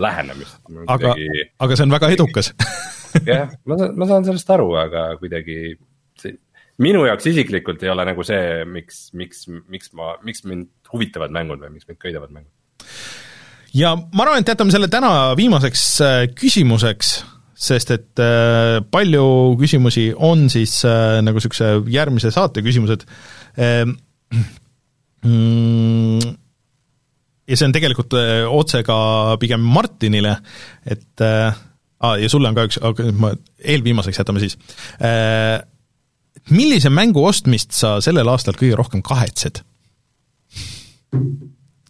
lähenemist. aga kuidagi..., aga see on väga edukas *laughs* jah, ma saan, ma saan sellest aru, aga kuidagi see, minu jaoks isiklikult ei ole nagu see, miks, miks, miks ma, miks mind huvitavad mängud või miks mind köidavad mängud ja ma arvan, et jätame selle täna viimaseks küsimuseks, sest et äh, palju küsimusi on siis äh, nagu niisuguse järgmise saate küsimused ähm, mm, ja see on tegelikult äh, otse ka pigem Martinile, et äh, ah, ja sulle on ka üks, aga ma eelviimaseks jätame siis äh,. millise mängu ostmist sa sellel aastal kõige rohkem kahetsed?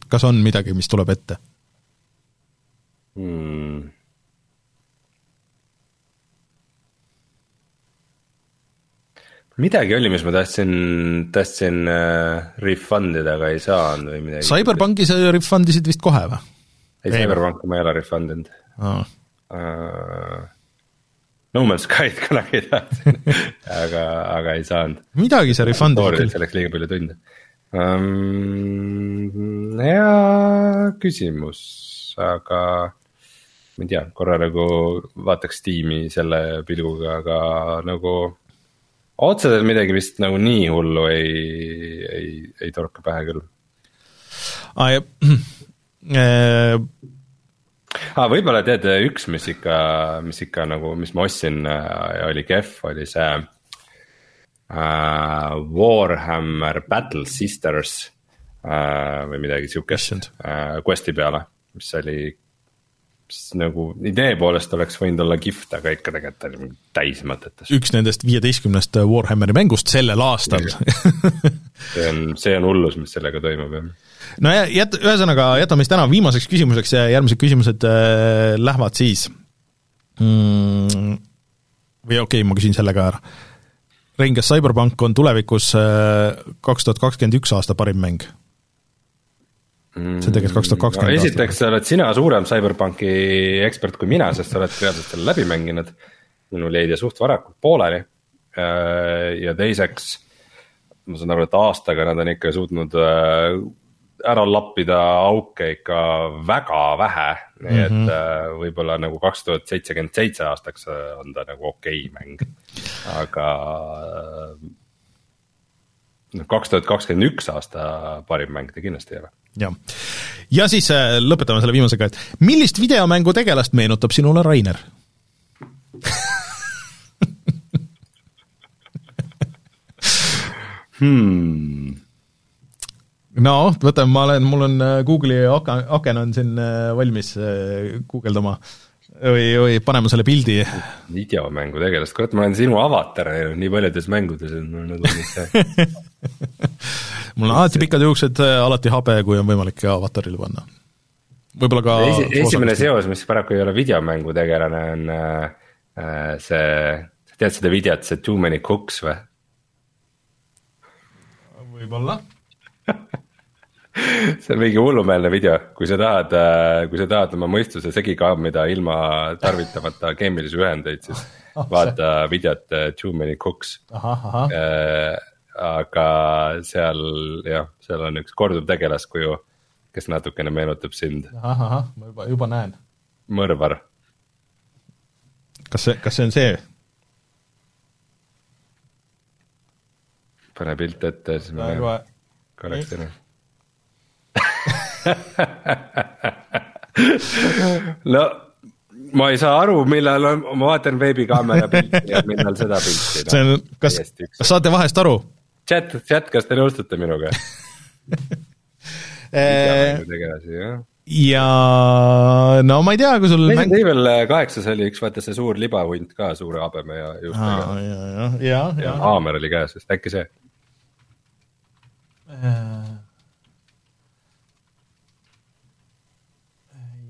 kas on midagi, mis tuleb ette hmm.? midagi oli, mis ma tahtsin, tahtsin äh, refund ida, aga ei saanud või midagi. Cyberpunki sa refund isid vist kohe või? ei, Cyberpunki ma ei ole refund inud ah.. Uh, no Man's Sky'd kunagi tahtsin *laughs* aga, aga ei saanud. midagi sa refund isid küll. selleks liiga palju tunde um,. hea küsimus, aga ma ei tea, korra nagu vaataks tiimi selle pilguga, aga nagu otseselt midagi vist nagu nii hullu ei, ei, ei torka pähe küll ah,. *clears throat* Äh... Ah, võib-olla tead, üks, mis ikka, mis ikka nagu, mis ma ostsin ja oli kehv, oli see uh,. Warhammer Battle Sisters uh, või midagi siukest uh, quest'i peale, mis oli nagu idee poolest oleks võinud olla kihvt, aga ikka tegelikult oli täis mõtetes. üks nendest viieteistkümnest Warhammeri mängust sellel aastal see on, see on hullus, mis sellega toimub, jah. no ja jät-, ühesõnaga jätame siis täna viimaseks küsimuseks ja järgmised küsimused äh, lähevad siis mm, või okei okay,, ma küsin selle ka ära. Rein, kas CyberPunk on tulevikus äh, kaks tuhat kakskümmend üks aasta parim mäng? See on tegelikult kaks tuhat kakskümmend. esiteks oled sina suurem CyberPunki ekspert kui mina, sest sa oled reaalselt selle läbi mänginud. minul jäid ja suht varakult pooleli. Äh, ja teiseks, ma saan aru, et aastaga nad on ikka suutnud äh, ära lappida auke ikka väga vähe, nii et mm -hmm. võib-olla nagu kaks tuhat seitsekümmend seitse aastaks on ta nagu okei okay mäng, aga noh, kaks tuhat kakskümmend üks aasta parim mäng ta kindlasti ei ole jah. ja siis äh, lõpetame selle viimasega, et millist videomängu tegelast meenutab sinule Rainer *laughs* hmm.? no võtame, ma olen, mul on äh, Google'i aken on siin äh, valmis guugeldama või, või panema selle pildi. videomängu tegelast, kurat, ma olen sinu avatar näinud nii paljudes mängudes, et mul nagu *laughs* mul on alati pikad juuksed, alati habe, kui on võimalik avatarile panna. võib-olla ka Esi, esimene seos, mis paraku ei ole videomängu tegelane, on äh, see, tead seda videot, see Too many cooks või? võib-olla *laughs* *laughs* see on mingi hullumeelne video, kui sa tahad, äh, kui sa tahad oma mõistuse segi kammida ilma tarvitamata keemilisi ühendeid, siis *laughs* oh, vaata see. videot äh, Too many cooks. Äh, aga seal jah, seal on üks korduv tegelaskuju, kes natukene meenutab sind. ahah, ma juba, juba näen. mõrvar. kas see, kas see on see? pane pilt ette, siis me korrektsiooni no ma ei saa aru, millal on, ma vaatan veebikaamera pilti ja millal seda pilti. see on, kas, kas saate vahest aru? chat, chat, kas te nõustute minuga *laughs* tegelasi, jah ja no ma ei tea, kui sul Resident. Evil kaheksas oli üks, vaata see suur libahunt ka suure habeme ja juustega. ja, ja, ja, ja. haamer oli käes, vist äkki see äh...?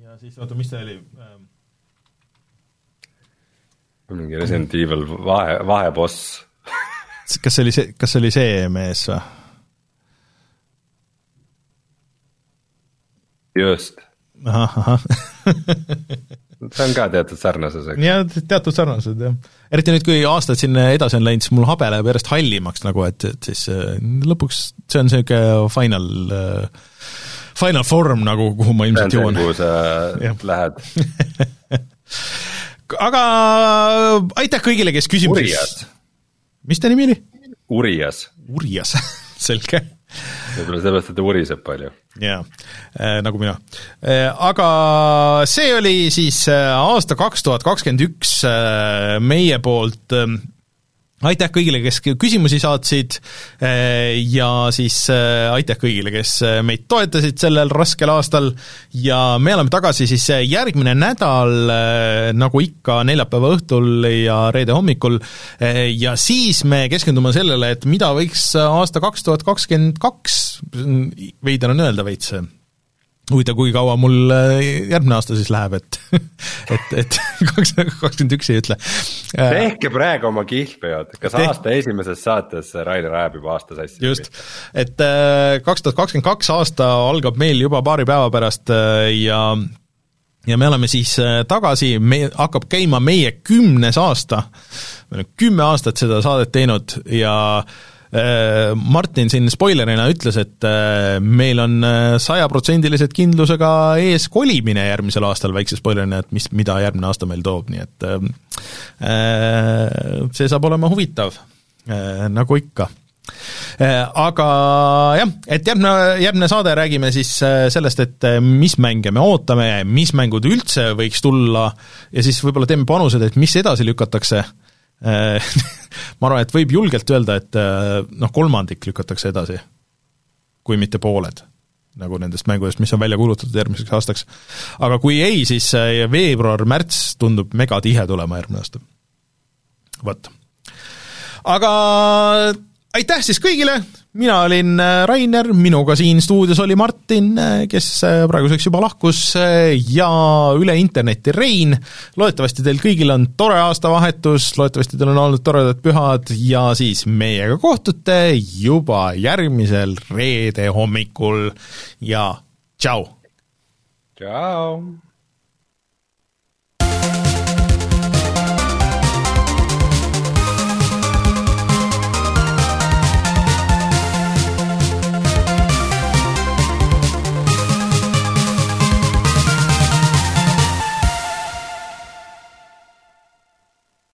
ja siis oota, mis see oli ähm...? mingi Resident Evil vahe, vaheboss *laughs* kas see oli see, kas see oli see mees või? just. *laughs* see on ka teatud sarnasus, eks? jah, teatud sarnasused jah. eriti nüüd, kui aastad siin edasi on läinud, siis mul habe läheb järjest hallimaks nagu, et, et siis äh, lõpuks see on niisugune final äh, final form nagu, kuhu ma ilmselt jõuan. kuhu sa *laughs* ja. lähed *laughs* aga aitäh kõigile, kes küsimuses Urias. mis ta nimi oli? Urias. Urias *laughs* selge võib-olla sellepärast, et ta vuriseb palju. jaa, nagu mina. Aga see oli siis aasta kaks tuhat kakskümmend üks meie poolt aitäh kõigile, kes küsimusi saatsid eh, ja siis eh, aitäh kõigile, kes eh, meid toetasid sellel raskel aastal. Ja me oleme tagasi siis järgmine nädal, nagu ikka, neljapäeva õhtul ja reede hommikul. Ja siis me keskendume sellele, et mida võiks aasta kaks tuhat kakskümmend kaks, veider on öelda veits, huvitav, kui kaua mul äh, järgmine aasta siis läheb, et *laughs* et, et *laughs* kaks, kakskümmend üks ei ütle. Äh, tehke praegu oma kihlveod, kas Teh... aasta esimeses saates Rainer ajab juba aasta sassi? just, et äh, kaks tuhat kakskümmend kaks aasta algab meil juba paari päeva pärast ja ja me oleme siis tagasi, me, hakkab käima meie kümnes aasta, me oleme kümme aastat seda saadet teinud ja Äh, Martin siin spoilerina ütles, et äh, meil on äh, sajaprotsendiliselt kindlusega ees kolimine järgmisel aastal, väikse spoilerina, et mis, mida järgmine aasta meil toob, nii et see saab olema huvitav, nagu ikka. Aga jah, et järgmine, järgmine saade räägime siis sellest, et mis mänge me ootame, mis mängud üldse võiks tulla ja siis võib-olla teeme panused, et mis edasi lükatakse. Äh, *laughs* ma arvan, et võib julgelt öelda, et äh, noh, kolmandik lükatakse edasi, kui mitte pooled, nagu nendest mängudest, mis on välja kuulutatud järgmiseks aastaks. aga kui ei, siis äh, veebruar-märts tundub megatihe tulema järgmine aasta. vot. aga aitäh siis kõigile, mina olin äh, Rainer, minuga siin stuudios oli Martin, äh, kes äh, praeguseks juba lahkus, ja üle interneti Rein. loodetavasti teil kõigil on tore aastavahetus, loodetavasti teil on olnud toredad pühad ja siis meiega kohtute juba järgmisel reede hommikul ja tšau! tšau!